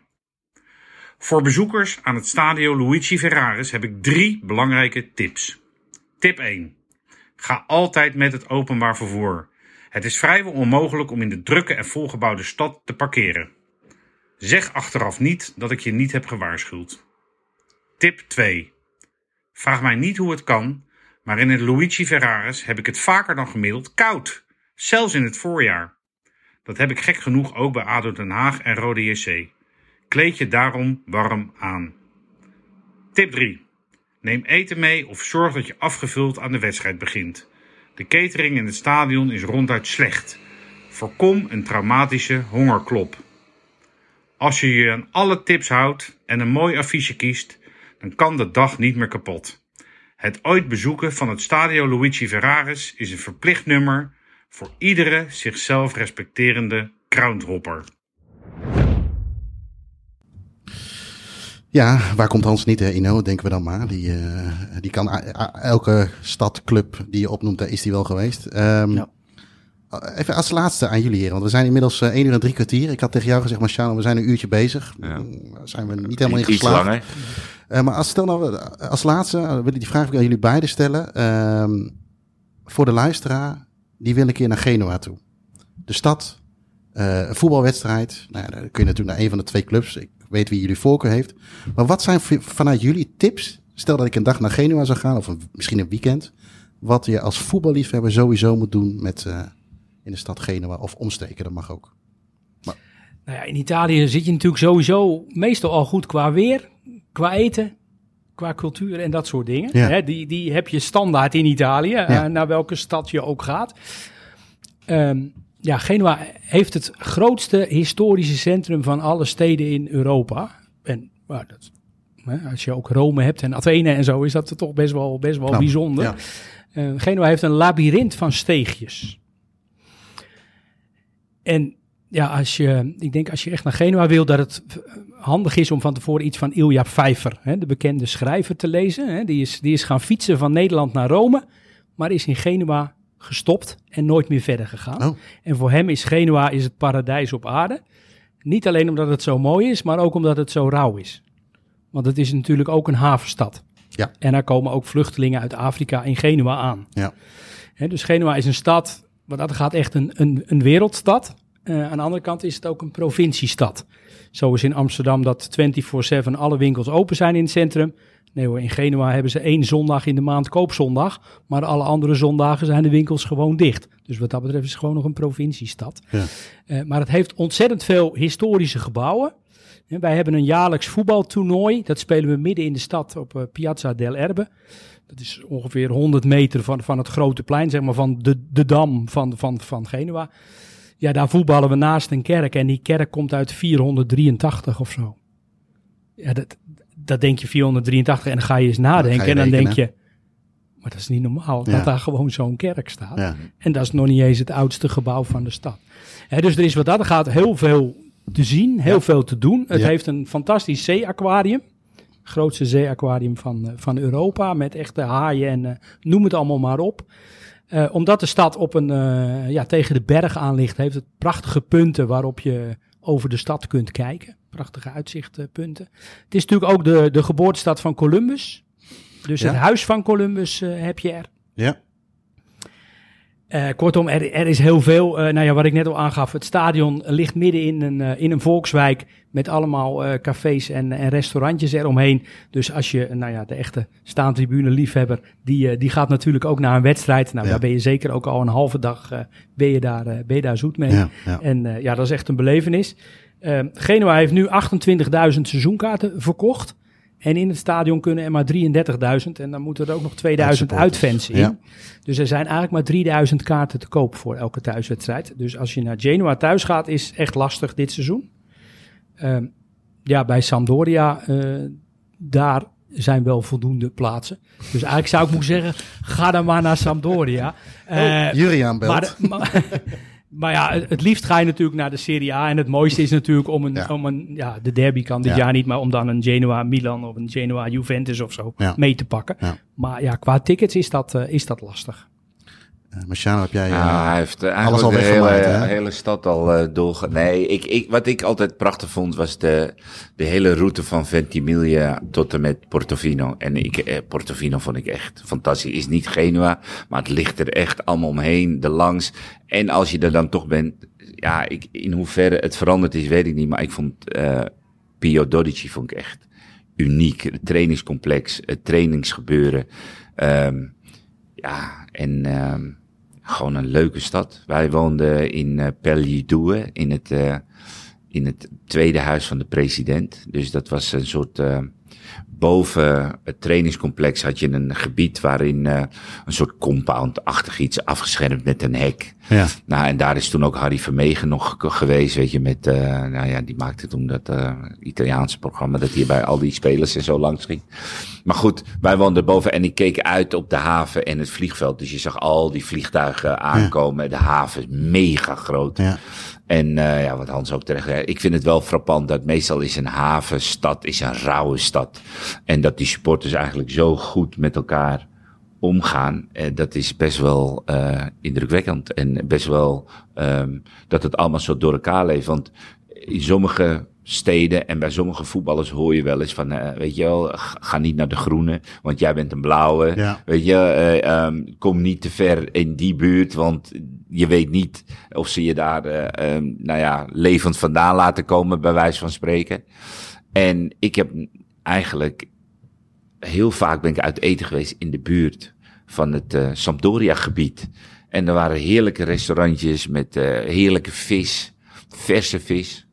Voor bezoekers aan het stadio Luigi Ferraris heb ik drie belangrijke tips. Tip 1. Ga altijd met het openbaar vervoer. Het is vrijwel onmogelijk om in de drukke en volgebouwde stad te parkeren. Zeg achteraf niet dat ik je niet heb gewaarschuwd. Tip 2. Vraag mij niet hoe het kan, maar in het Luigi Ferraris heb ik het vaker dan gemiddeld koud. Zelfs in het voorjaar. Dat heb ik gek genoeg ook bij ADO Den Haag en Rode JC. Kleed je daarom warm aan. Tip 3. Neem eten mee of zorg dat je afgevuld aan de wedstrijd begint. De catering in het stadion is ronduit slecht. Voorkom een traumatische hongerklop. Als je je aan alle tips houdt en een mooi affiche kiest, dan kan de dag niet meer kapot. Het ooit bezoeken van het Stadio Luigi Ferraris is een verplicht nummer voor iedere zichzelf respecterende groundhopper. Ja, waar komt Hans niet, hè, Ino? Denken we dan maar. Die, eh, die kan elke stad, club die je opnoemt, daar is die wel geweest. Ehm, Ja. Even als laatste aan jullie heren, want we zijn inmiddels eh 1 uur en drie kwartier. Ik had tegen jou gezegd, Marciano, we zijn een uurtje bezig. Ja. Mm, Zijn we niet helemaal in Iets geslaagd. langer. Eh, maar als, stel nou, eh, als laatste eh, wil ik die vraag aan jullie beiden stellen. Ehm, voor de luisteraar, die wil een keer naar Genua toe. De stad, eh, een voetbalwedstrijd. Nou ja, dan kun je natuurlijk naar een van de twee clubs. Ik weet wie jullie voorkeur heeft. Maar wat zijn vanuit jullie tips? Stel dat ik een dag naar Genua zou gaan, of misschien een weekend. Wat je als voetballiefhebber sowieso moet doen met, eh, in de stad Genua of omsteken. Dat mag ook. Nou ja, in Italië zit je natuurlijk sowieso meestal al goed qua weer, qua eten, qua cultuur en dat soort dingen. Ja. Hè, die, die heb je standaard in Italië, Ja. eh, naar welke stad je ook gaat. Ehm, ja, Genua heeft het grootste historische centrum van alle steden in Europa. En nou, dat, hè, als je ook Rome hebt en Athene en zo, is dat toch best wel, best wel Knap, bijzonder. ja. Eh, Genua heeft een labyrint van steegjes. En ja, als je, ik denk als je echt naar Genua wil, dat het eh, handig is om van tevoren iets van Ilja Pfeiffer, hè, de bekende schrijver, te lezen. Hè. Die, is, die is gaan fietsen van Nederland naar Rome, maar is in Genua gestopt en nooit meer verder gegaan. Oh. En voor hem is Genua is het paradijs op aarde. Niet alleen omdat het zo mooi is, maar ook omdat het zo rauw is. Want het is natuurlijk ook een havenstad. Ja. En daar komen ook vluchtelingen uit Afrika in Genua aan. Ja. Hè, dus Genua is een stad, wat dat gaat echt een, een, een wereldstad. Eh, aan de andere kant is het ook een provinciestad. Zoals in Amsterdam dat 24-7 alle winkels open zijn in het centrum. Nee hoor, in Genua hebben ze één zondag in de maand koopzondag. Maar alle andere zondagen zijn de winkels gewoon dicht. Dus wat dat betreft is het gewoon nog een provinciestad. Ja. Eh, maar het heeft ontzettend veel historische gebouwen. Wij hebben een jaarlijks voetbaltoernooi. Dat spelen we midden in de stad op eh, Piazza del Erbe. Dat is ongeveer 100 meter van, van het grote plein, zeg maar van de, de dam van, van, van Genua. Ja, daar voetballen we naast een kerk en die kerk komt uit 483 of zo. Ja, dat, dat denk je 483 en dan ga je eens nadenken je en dan denk je, maar dat is niet normaal Ja. dat daar gewoon zo'n kerk staat. Ja. En dat is nog niet eens het oudste gebouw van de stad. Dus er is wat dat er gaat heel veel te zien, heel veel te doen. Het heeft een fantastisch zeeaquarium. Grootste zeeaquarium van, eh, van Europa. Met echte haaien en eh, noem het allemaal maar op. Eh, omdat de stad op een, eh, ja, tegen de berg aan ligt, heeft het prachtige punten waarop je over de stad kunt kijken. Prachtige uitzichtpunten. Het is natuurlijk ook de, de geboortestad van Columbus. Dus Ja. het huis van Columbus eh, heb je er. Ja. Eh, kortom, er, er is heel veel. eh, nou ja, wat ik net al aangaf. Het stadion ligt midden in een, eh, in een volkswijk. Met allemaal cafés en, en restaurantjes eromheen. Dus als je, nou ja, de echte staantribune liefhebber. Die, die gaat natuurlijk ook naar een wedstrijd. Nou, Ja. daar ben je zeker ook al een halve dag. ben, je daar, ben je daar zoet mee. Ja, ja. En ja, dat is echt een belevenis. Genua heeft nu 28.000 seizoenkaarten verkocht. En in het stadion kunnen er maar 33.000. En dan moeten er ook nog 2000 Uitsupporters, uitfans in. ja. Dus er zijn eigenlijk maar 3000 kaarten te koop voor elke thuiswedstrijd. Dus als je naar Genoa thuis gaat, is echt lastig dit seizoen. Ehm, ja, bij Sampdoria, eh, daar zijn wel voldoende plaatsen. Dus eigenlijk zou ik moeten zeggen, ga dan maar naar Sampdoria. Eh, Juriaan belt. maar, maar, maar ja, het liefst ga je natuurlijk naar de Serie A. En het mooiste is natuurlijk om een, Ja. om een ja, de derby kan dit Ja. jaar niet, maar om dan een Genoa Milan of een Genoa Juventus of zo Ja. mee te pakken. Maar ja, qua tickets is dat, eh, is dat lastig. Eh, Marciano, heb jij... Ja, hij heeft eh, alles al de hele, hele stad al eh doorge... Nee, ik, ik, wat ik altijd prachtig vond was de, de hele route van Ventimiglia tot en met Portofino. En ik, eh, Portofino vond ik echt fantastisch. Is niet Genua, maar het ligt er echt allemaal omheen, er langs. En als je er dan toch bent, ja, ik, in hoeverre het veranderd is, weet ik niet. Maar ik vond Pio Dodici vond ik echt uniek. Het trainingscomplex, het trainingsgebeuren. Ehm ja, en ehm gewoon een leuke stad. Wij woonden in eh Pellidoue, in het, eh, in het tweede huis van de president. Dus dat was een soort, eh, boven het trainingscomplex had je een gebied waarin eh, een soort compound-achtig iets afgeschermd met een hek. Ja. Nou, en daar is toen ook Harry Vermegen nog ge- geweest, weet je, met, eh nou ja, die maakte toen dat eh Italiaanse programma, dat hier bij al die spelers en zo langs ging. Maar goed, wij woonden boven en ik keek uit op de haven en het vliegveld. Dus je zag al die vliegtuigen aankomen. De haven is mega groot. Ja. En eh ja, wat Hans ook terecht zei, ik vind het wel frappant dat meestal is een havenstad is een rauwe stad. En dat die supporters eigenlijk zo goed met elkaar omgaan, eh, dat is best wel eh indrukwekkend. En best wel um, dat het allemaal zo door elkaar leeft. Want in sommige steden en bij sommige voetballers hoor je wel eens van, uh, weet je wel, ga niet naar de groene, want jij bent een blauwe. Ja. Weet je, uh, um, kom niet te ver in die buurt, want je weet niet of ze je daar, uh, um, nou ja, levend vandaan laten komen, bij wijze van spreken. En ik heb eigenlijk heel vaak ben ik uit eten geweest in de buurt van het uh, Sampdoria gebied. En er waren heerlijke restaurantjes met heerlijke vis, verse vis.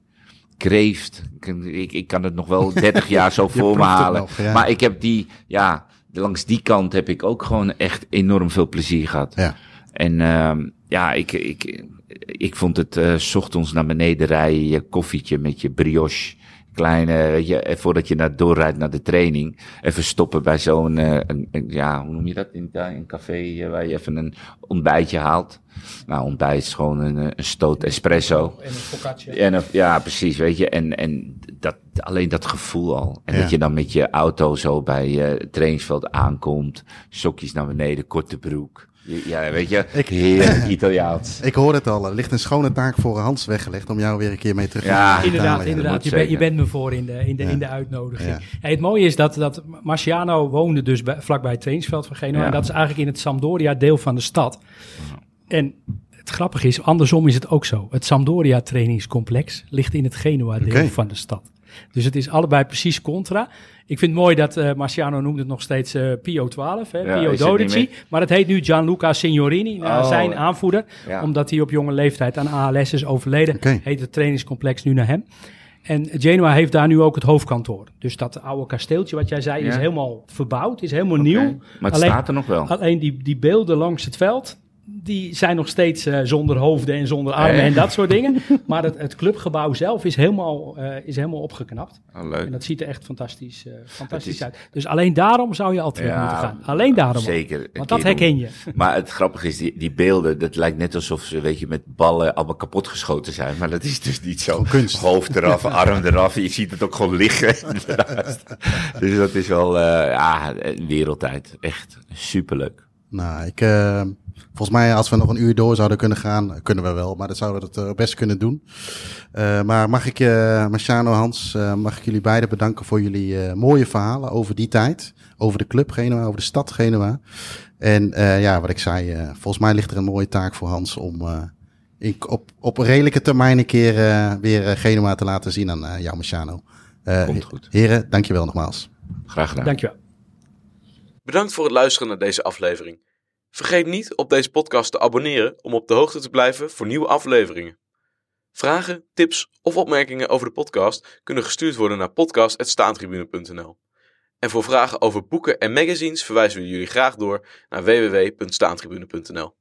Kreeft. Ik, ik, kan het nog wel 30 jaar zo voor me halen. nog, ja. Maar ik heb die, ja, langs die kant heb ik ook gewoon echt enorm veel plezier gehad. Ja. En ehm, ja, ik, ik, ik vond het eh, 's ochtends naar beneden rijden, je koffietje met je brioche. Kleine, weet je, eh, voordat je naar, doorrijdt naar de training. Even stoppen bij zo'n, eh, ja, hoe noem je dat? In een café eh, waar je even een ontbijtje haalt. Nou, ontbijt is gewoon een, een stoot espresso. En een focaccia. En, of- ja, precies, weet je. En, en dat, alleen dat gevoel al. En Ja. dat je dan met je auto zo bij eh, het trainingsveld aankomt. Sokjes naar beneden, korte broek. Ja, weet je, Ik- heerlijk Italiaans. Ik hoor het al. Er ligt een schone taak voor Hans weggelegd om jou weer een keer mee terug te Ja, nemen. Inderdaad, inderdaad. Je, bent- je bent me voor in de, in de, Ja. in de uitnodiging. Ja. Ja, het mooie is dat, dat Marciano woonde dus bij, vlakbij het trainingsveld van Genoa. Ja. En dat is eigenlijk in het Sampdoria deel van de stad. En het grappige is, andersom is het ook zo. Het Sampdoria trainingscomplex ligt in het Genoa deel van de stad. Dus het is allebei precies contra. Ik vind het mooi dat eh Marciano noemt het nog steeds eh Pio 12, hè, Ja, Pio Dodici. Maar het heet nu Gianluca Signorini, naar Oh, zijn aanvoerder. ja. Omdat hij op jonge leeftijd aan ALS is overleden, heet het trainingscomplex nu naar hem. En Genoa heeft daar nu ook het hoofdkantoor. Dus dat oude kasteeltje wat jij zei is helemaal verbouwd, is helemaal nieuw. Maar het Alleen- staat er nog wel. Alleen die, die beelden langs het veld, die zijn nog steeds eh, zonder hoofden en zonder armen Eh. en dat soort dingen. Maar het, het clubgebouw zelf is helemaal, eh, is helemaal opgeknapt. Oh, En leuk. dat ziet er echt fantastisch, eh, fantastisch is- uit. Dus alleen daarom zou je al terug Ja, moeten gaan. Alleen daarom. Zeker. Want dat herken je. Maar het grappige is, die, die beelden, dat lijkt net alsof ze, weet je, met ballen allemaal kapotgeschoten zijn. Maar dat is dus niet zo. Kunst. Hoofd eraf, arm eraf. Je ziet het ook gewoon liggen. dus dat is wel, eh, ja, een wereldtijd. Echt superleuk. Nou, ik, eh, volgens mij als we nog een uur door zouden kunnen gaan, kunnen we wel, maar dat zouden we het eh, best kunnen doen. Eh, maar mag ik, eh Marciano, Hans, eh, mag ik jullie beiden bedanken voor jullie eh, mooie verhalen over die tijd. Over de club Genua, over de stad Genua. En eh, ja, wat ik zei, eh, volgens mij ligt er een mooie taak voor Hans om eh, in, op, op een redelijke termijn een keer eh, weer eh, Genua te laten zien aan eh, jou, Marciano. Eh, Komt goed. Heren, dankjewel nogmaals. Graag gedaan. Dankjewel. Bedankt voor het luisteren naar deze aflevering. Vergeet niet op deze podcast te abonneren om op de hoogte te blijven voor nieuwe afleveringen. Vragen, tips of opmerkingen over de podcast kunnen gestuurd worden naar podcast.staantribune.nl. En voor vragen over boeken en magazines verwijzen we jullie graag door naar www.staantribune.nl.